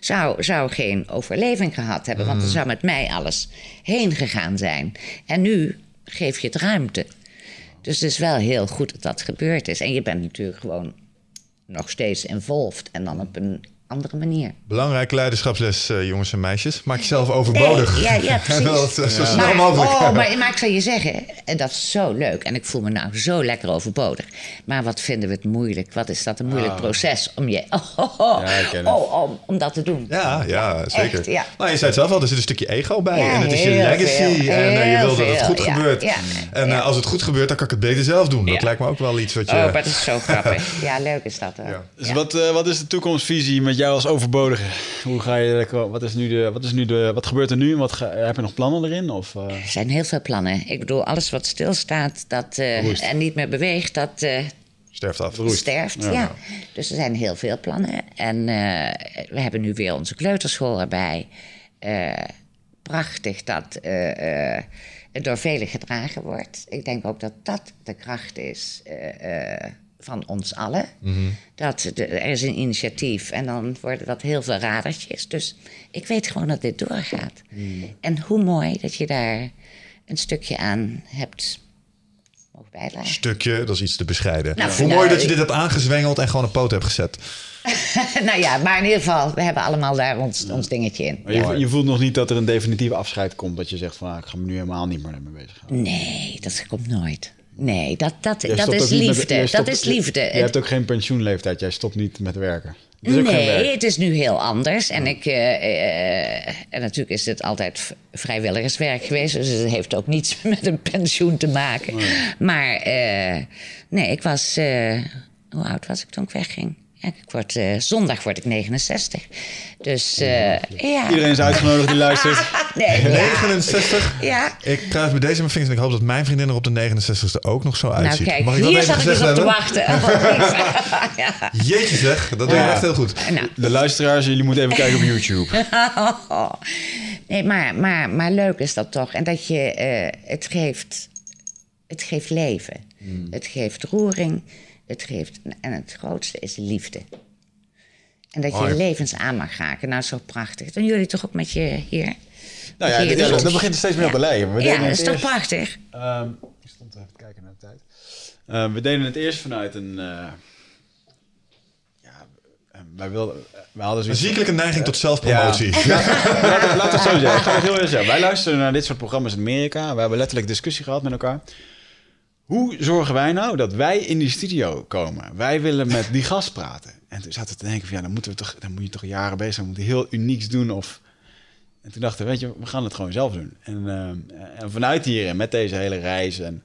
zou, zou geen overleving gehad hebben. Want er zou met mij alles heen gegaan zijn. En nu geef je het ruimte. Dus het is wel heel goed dat dat gebeurd is. En je bent natuurlijk gewoon nog steeds involved. En dan op een andere manier.
Belangrijke leiderschapsles, eh, jongens en meisjes. Maak jezelf overbodig.
Nee, ja, ja, precies.
Wel, zo snel
Maar,
mogelijk.
oh, maar, maar ik zal je zeggen, en dat is zo leuk. En ik voel me nou zo lekker overbodig. Maar wat vinden we het moeilijk? Wat is dat een moeilijk proces om je... Oh, oh, oh,
Ja, ik ken het.
oh, om, om dat te doen.
Ja, ja, zeker.
Echt, ja.
Nou, je zei het zelf al, er zit een stukje ego bij.
Ja,
en het is je legacy.
veel,
en eh, je wil dat het goed
ja,
gebeurt.
ja,
en
ja.
eh, als het goed gebeurt, dan kan ik het beter zelf doen. Dat
Ja.
lijkt me ook wel iets wat je...
Oh, maar dat is zo grappig. Ja, leuk is dat.
Dus
Ja.
Wat, eh, wat is de toekomstvisie met jou als overbodige? Hoe ga je, wat, is nu de, wat, is nu de, wat gebeurt er nu? en Wat ga, heb je nog plannen erin? Of, eh,
Er zijn heel veel plannen. Ik bedoel, alles wat stilstaat dat, eh, en niet meer beweegt, dat eh,
Sterft af.
sterft. Ja. Dus er zijn heel veel plannen. En eh, we hebben nu weer onze kleuterschool erbij. Eh, prachtig dat eh, eh, het door velen gedragen wordt. Ik denk ook dat dat de kracht is eh, eh, van ons allen. Dat de- er is een initiatief en dan worden dat heel veel radertjes. Dus ik weet gewoon dat dit doorgaat. En hoe mooi dat je daar een stukje aan hebt mogen bijdragen.
Stukje, dat is iets te bescheiden.
Nou,
Hoe
nou,
mooi dat je dit hebt aangezwengeld en gewoon een poot hebt gezet.
nou ja, maar in ieder geval, we hebben allemaal daar ons, ons dingetje in.
je, je voelt nog niet dat er een definitief afscheid komt. Dat je zegt van ah, ik ga me nu helemaal niet meer mee bezig gaan.
Nee, dat komt nooit. Nee, dat, dat,
Jij
dat is
met-
liefde. dat is liefde.
Je, je
Het-
hebt ook geen pensioenleeftijd. Jij stopt niet met werken. Het is
nee, het is nu heel anders. En, ik, eh, eh, en natuurlijk is dit altijd vrijwilligerswerk geweest. Dus het heeft ook niets met een pensioen te maken. Maar eh, nee, ik was... hoe oud was ik toen ik wegging? Ik word, eh, zondag word ik 69. Dus eh, ja.
Iedereen is uitgenodigd die luistert.
Nee, ja.
69.
ja.
Ik kruis met deze mijn vingers en ik hoop dat mijn vriendin er op de 69ste ook nog zo
Nou
uitziet.
kijk,
Mag ik dat
hier
even
zat ik dus op te wachten. ja.
Jeetje zeg, dat doe je
Ja.
echt heel goed.
Nou,
De luisteraars, jullie moeten even kijken op YouTube.
nee, maar, maar, maar leuk is dat toch. En dat je, eh, het, geeft, het geeft leven.
Hmm.
Het geeft roering. Het geeft, en het grootste is liefde. En dat
Mooi.
je levens aan mag raken. Nou, zo prachtig. Doen jullie toch ook met je hier?
Nou ja, ja,
liefdes?
dat begint er steeds meer op te lijken.
Ja, dat
het
is toch
eerst-
prachtig?
Ehm, ik stond even te kijken naar de tijd. Ehm, we deden het eerst vanuit een... eh, ja, eh, wij wilden... We hadden
Een
zoiets
ziekelijke neiging tot zelfpromotie.
Laat laat het zo zeggen. Ik ga het heel eerlijk zeggen. Wij luisteren naar dit soort programma's in Amerika. We hebben letterlijk discussie gehad met elkaar. Hoe zorgen wij nou dat wij in die studio komen? Wij willen met die gast praten. En toen zaten we te denken van ja, dan, moeten we toch, dan moet je toch jaren bezig zijn. We moeten heel unieks doen. Of... En toen dachten we, weet je, we gaan het gewoon zelf doen. En, ehm, en vanuit hier en met deze hele reis en,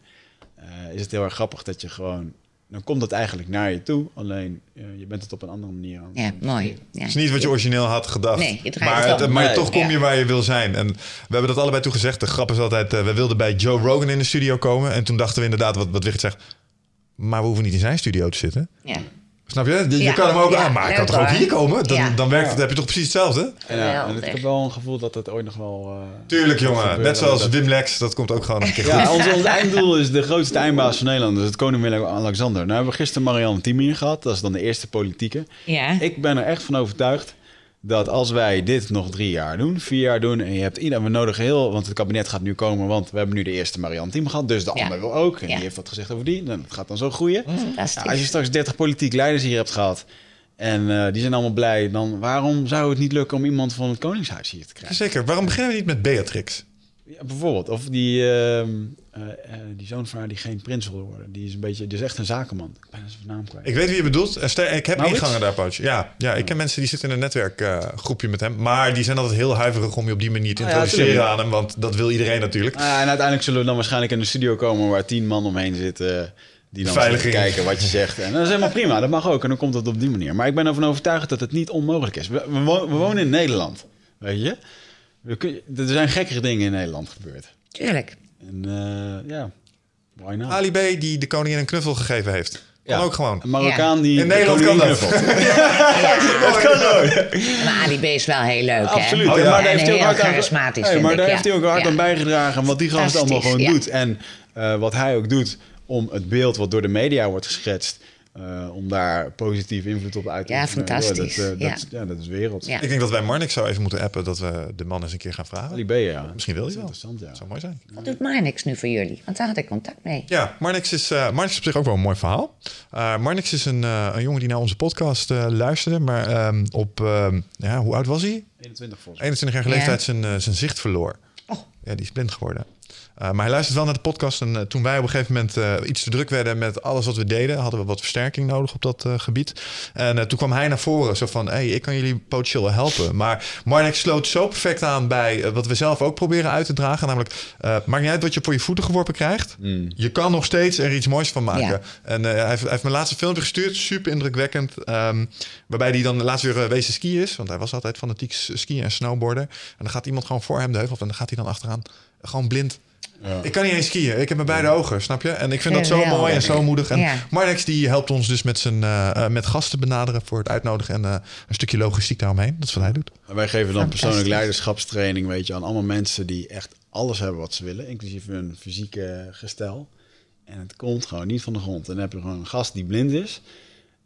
eh, is het heel erg grappig dat je gewoon... Dan komt het eigenlijk naar je toe. Alleen eh, je bent het op een andere manier aan het
Ja, mooi. Ja.
Het is niet wat je origineel had gedacht.
Nee, je draait
maar
het om.
maar
Nee.
toch kom je
Ja.
waar je wil zijn. En we hebben dat allebei toen gezegd. De grap is altijd, eh, we wilden bij Joe Rogan in de studio komen. En toen dachten we inderdaad, wat, wat Wicht zegt... Maar we hoeven niet in zijn studio te zitten.
Ja.
Snap je? Je, je
Ja.
kan hem ook
Ja,
aan, maar hij kan toch ook hier komen? Dan,
Ja.
dan werkt het, dan heb je toch precies hetzelfde?
En, ja, en
Geweldig.
ik heb wel een gevoel dat het ooit nog wel... eh,
Tuurlijk, jongen.
gebeuren.
Net zoals
Dat-
Wim Lex, dat komt ook gewoon een keer goed.
Ja, ons, ons einddoel is de grootste eindbaas van Nederland. Dus het koning Willem-Alexander. Nou hebben we gisteren Marianne Thieme gehad. Dat is dan de eerste politieke.
Ja.
Ik ben er echt van overtuigd dat als wij dit nog drie jaar doen, vier jaar doen... en je hebt iedereen, we nodigen heel... want het kabinet gaat nu komen, want we hebben nu de eerste Marianne Thieme gehad. Dus de
Ja.
ander wil ook. En
Ja.
die heeft wat gezegd over die. Dan het gaat dan zo groeien. Ja, als je straks 30 politiek leiders hier hebt gehad... en eh, die zijn allemaal blij... dan waarom zou het niet lukken om iemand van het Koningshuis hier te krijgen?
Zeker. Waarom beginnen we niet met Beatrix?
Ja, bijvoorbeeld. Of die, ehm, eh, eh, die zoon van haar die geen prins wil worden. Die is een beetje, is echt een zakenman. Ik ben zijn naam kwijt.
Ik weet wie je bedoelt. Ik heb
Maurits?
ingangen daar, Pouch. Ja, ja, ik ken mensen die zitten in een netwerkgroepje met hem. Maar die zijn altijd heel huiverig om je op die manier te
Ah, ja,
introduceren aan hem. Want dat wil iedereen natuurlijk.
Ah, en uiteindelijk zullen we dan waarschijnlijk in een studio komen waar tien man omheen zitten. Die dan
Veiliging.
kijken wat je zegt. En dat is helemaal prima. Dat mag ook. En dan komt het op die manier. Maar ik ben ervan overtuigd dat het niet onmogelijk is. We, we, wo- we wonen in Nederland. Weet je? We kun- er zijn gekkere dingen in Nederland gebeurd.
Tuurlijk.
En eh, ja, why not?
Ali B. die de koningin een knuffel gegeven heeft. Kan
Ja.
ook gewoon.
Een Marokkaan die...
In
de
Nederland kan dat.
knuffelt.
Ja.
Dat kan ook.
Maar Ali B is wel heel leuk, hè?
Absoluut.
Oh,
Ja,
ja.
Maar daar heeft hij ook
heel
hard aan,
charismatisch,
Hey, maar daar heeft hij ook hard
Ja.
aan bijgedragen. Wat die gast allemaal gewoon
ja.
doet. En eh, wat hij ook doet om het beeld wat door de media wordt geschetst. Eh, om daar positief invloed op uit te
Ja,
oefenen.
fantastisch.
Dat, eh,
Ja.
dat, ja, dat is wereld.
Ja.
Ik denk dat wij Marnix zo even moeten appen dat we de man eens een keer gaan vragen.
Ali B, ja.
Misschien wil
Dat
hij
is
wel.
interessant, ja.
Dat zou mooi zijn.
Wat doet Marnix nu voor jullie? Want daar had ik contact mee.
Ja, Marnix is, eh Marnix is op zich ook wel een mooi verhaal. Eh Marnix is een, eh, een jongen die naar onze podcast eh, luisterde. Maar ehm, op, ehm, ja, hoe oud was hij?
21 volgens
21 jaar
Ja.
leeftijd zijn, zijn zicht verloor.
Oh.
Ja, die is blind geworden. Eh, maar hij luistert wel naar de podcast. En eh, toen wij op een gegeven moment eh, iets te druk werden met alles wat we deden, hadden we wat versterking nodig op dat eh, gebied. En eh, toen kwam hij naar voren, zo van: hey, ik kan jullie potentieel wel helpen. Maar Marnix sloot zo perfect aan bij wat we zelf ook proberen uit te dragen. Namelijk, eh maakt niet uit wat je voor je voeten geworpen krijgt. Je kan nog steeds er iets moois van maken.
Ja.
En eh, hij, heeft, hij heeft mijn laatste filmpje gestuurd, super indrukwekkend. ehm, waarbij hij dan laatst weer wezen skiën is. Want hij was altijd fanatiek skiën en snowboarden. En dan gaat iemand gewoon voor hem de heuvel op en dan gaat hij dan achteraan. Gewoon blind.
Ja.
Ik kan niet eens skiën. Ik heb mijn beide ogen, snap je? En ik vind dat zo
Geweldig.
mooi en zo moedig. En
Ja.
Marnex die helpt ons dus met, zijn, eh, eh, met gasten benaderen voor het uitnodigen en eh, een stukje logistiek daaromheen. Dat is wat hij doet.
En wij geven dan persoonlijk leiderschapstraining, weet je, aan allemaal mensen die echt alles hebben wat ze willen, inclusief hun fysieke gestel. En het komt gewoon niet van de grond. En dan heb je gewoon een gast die blind is,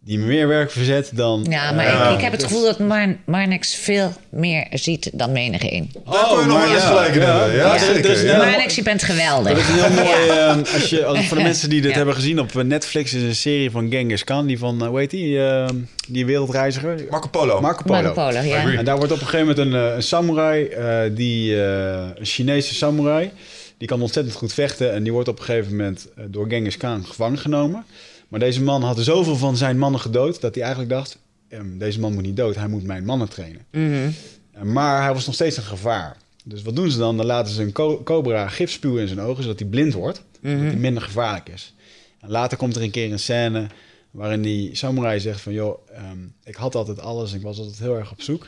die meer werk verzet dan...
Ja, maar
eh,
ik, ik heb het gevoel dat Mar Marnix veel meer ziet dan menig een.
Daar kon je nog wel eens gelijk
ja.
Ja.
hele-
Marnix, je bent geweldig.
Dat is een heel mooi... eh, als je, als, voor de mensen die dit
Ja.
hebben gezien op Netflix... is een serie van Genghis Khan, die van, eh, hoe heet die? eh, die wereldreiziger.
Marco Polo.
Marco Polo.
Marco Polo, ja.
En daar wordt op een gegeven moment een, eh, een samurai, eh, die, eh, een Chinese samurai, die kan ontzettend goed vechten. En die wordt op een gegeven moment eh, door Genghis Khan gevangen genomen. Maar deze man had zoveel van zijn mannen gedood, dat hij eigenlijk dacht, ehm, deze man moet niet dood, hij moet mijn mannen trainen.
Mhm.
Eh, Maar hij was nog steeds een gevaar. Dus wat doen ze dan? Dan laten ze een co- cobra gif spuwen in zijn ogen, zodat hij blind wordt. Zodat hij minder gevaarlijk is. En later komt er een keer een scène Waarin die samurai zegt van, joh, ehm, ik had altijd alles en ik was altijd heel erg op zoek.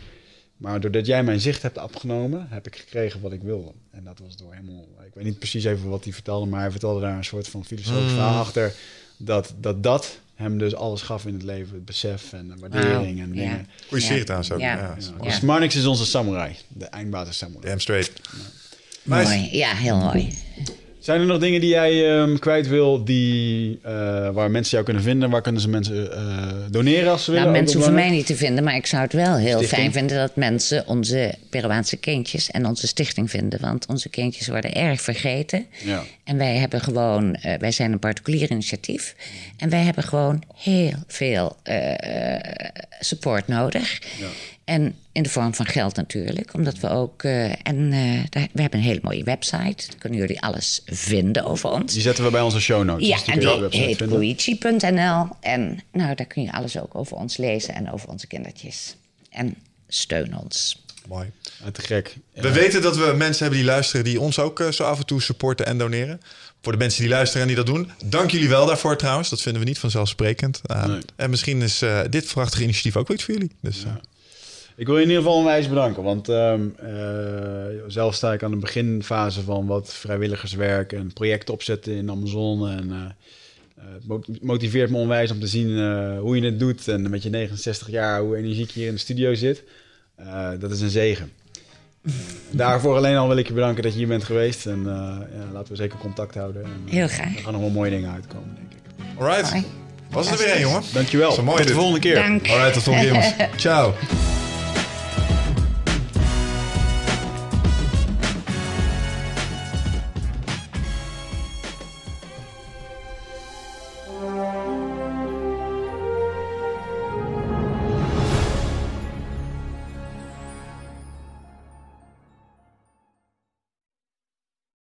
Maar doordat jij mijn zicht hebt afgenomen, heb ik gekregen wat ik wilde. En dat was door helemaal... Ik weet niet precies even wat hij vertelde, maar hij vertelde daar een soort van filosofisch verhaal achter. Dat, dat dat hem dus alles gaf in het leven. Het besef en de waardering en
ja.
dingen.
Goeie
Ja.
serie trouwens ook.
Ja.
Dus Marnix is onze samurai. De eindbasis samurai.
Damn straight. Nice.
Mooi. Ja, heel mooi.
Zijn er nog dingen die jij ehm, kwijt wil, die, eh, waar mensen jou kunnen vinden? Waar kunnen ze mensen eh, doneren als ze willen?
Nou, mensen hoeven mij niet te vinden, maar ik zou het wel heel
Stichting?
fijn vinden dat mensen onze Peruaanse kindjes en onze stichting vinden. Want onze kindjes worden erg vergeten.
Ja.
En wij hebben gewoon, eh, wij zijn een particulier initiatief. En wij hebben gewoon heel veel support nodig.
Ja.
En in de vorm van geld natuurlijk. Omdat we ook. eh, en eh, daar, we hebben een hele mooie website. Daar kunnen jullie alles vinden over ons.
Die zetten we bij onze show notes.
Ja,
dus die
en die heet koichi.nl. En nou, daar kun je alles ook over ons lezen en over onze kindertjes. En steun ons.
Mooi.
Ah, te gek.
We weten dat we mensen hebben die luisteren die ons ook eh, zo af en toe supporten en doneren. Voor de mensen die luisteren en die dat doen, dank jullie wel daarvoor trouwens. Dat vinden we niet vanzelfsprekend. Uh,
Nee.
En misschien is eh, dit prachtige initiatief ook iets voor jullie. Dus, eh,
Ik wil je in ieder geval onwijs bedanken. Want ehm, eh, zelf sta ik aan de beginfase van wat vrijwilligerswerk en projecten opzetten in Amazon. En eh, eh, het mo- motiveert me onwijs om te zien eh, hoe je het doet. En met je 69 jaar, hoe energiek je hier in de studio zit. Eh, dat is een zegen. Eh, daarvoor alleen al wil ik je bedanken dat je hier bent geweest. En eh, ja, laten we zeker contact houden. En, eh,
Heel graag.
Er gaan nog wel mooie dingen uitkomen, denk ik.
alright.
Mooi.
Was het er weer een, jongen?
Dankjewel.
Zo mooi
Tot de volgende keer.
Dank.
Alright, tot volgende keer, jongens. Ciao.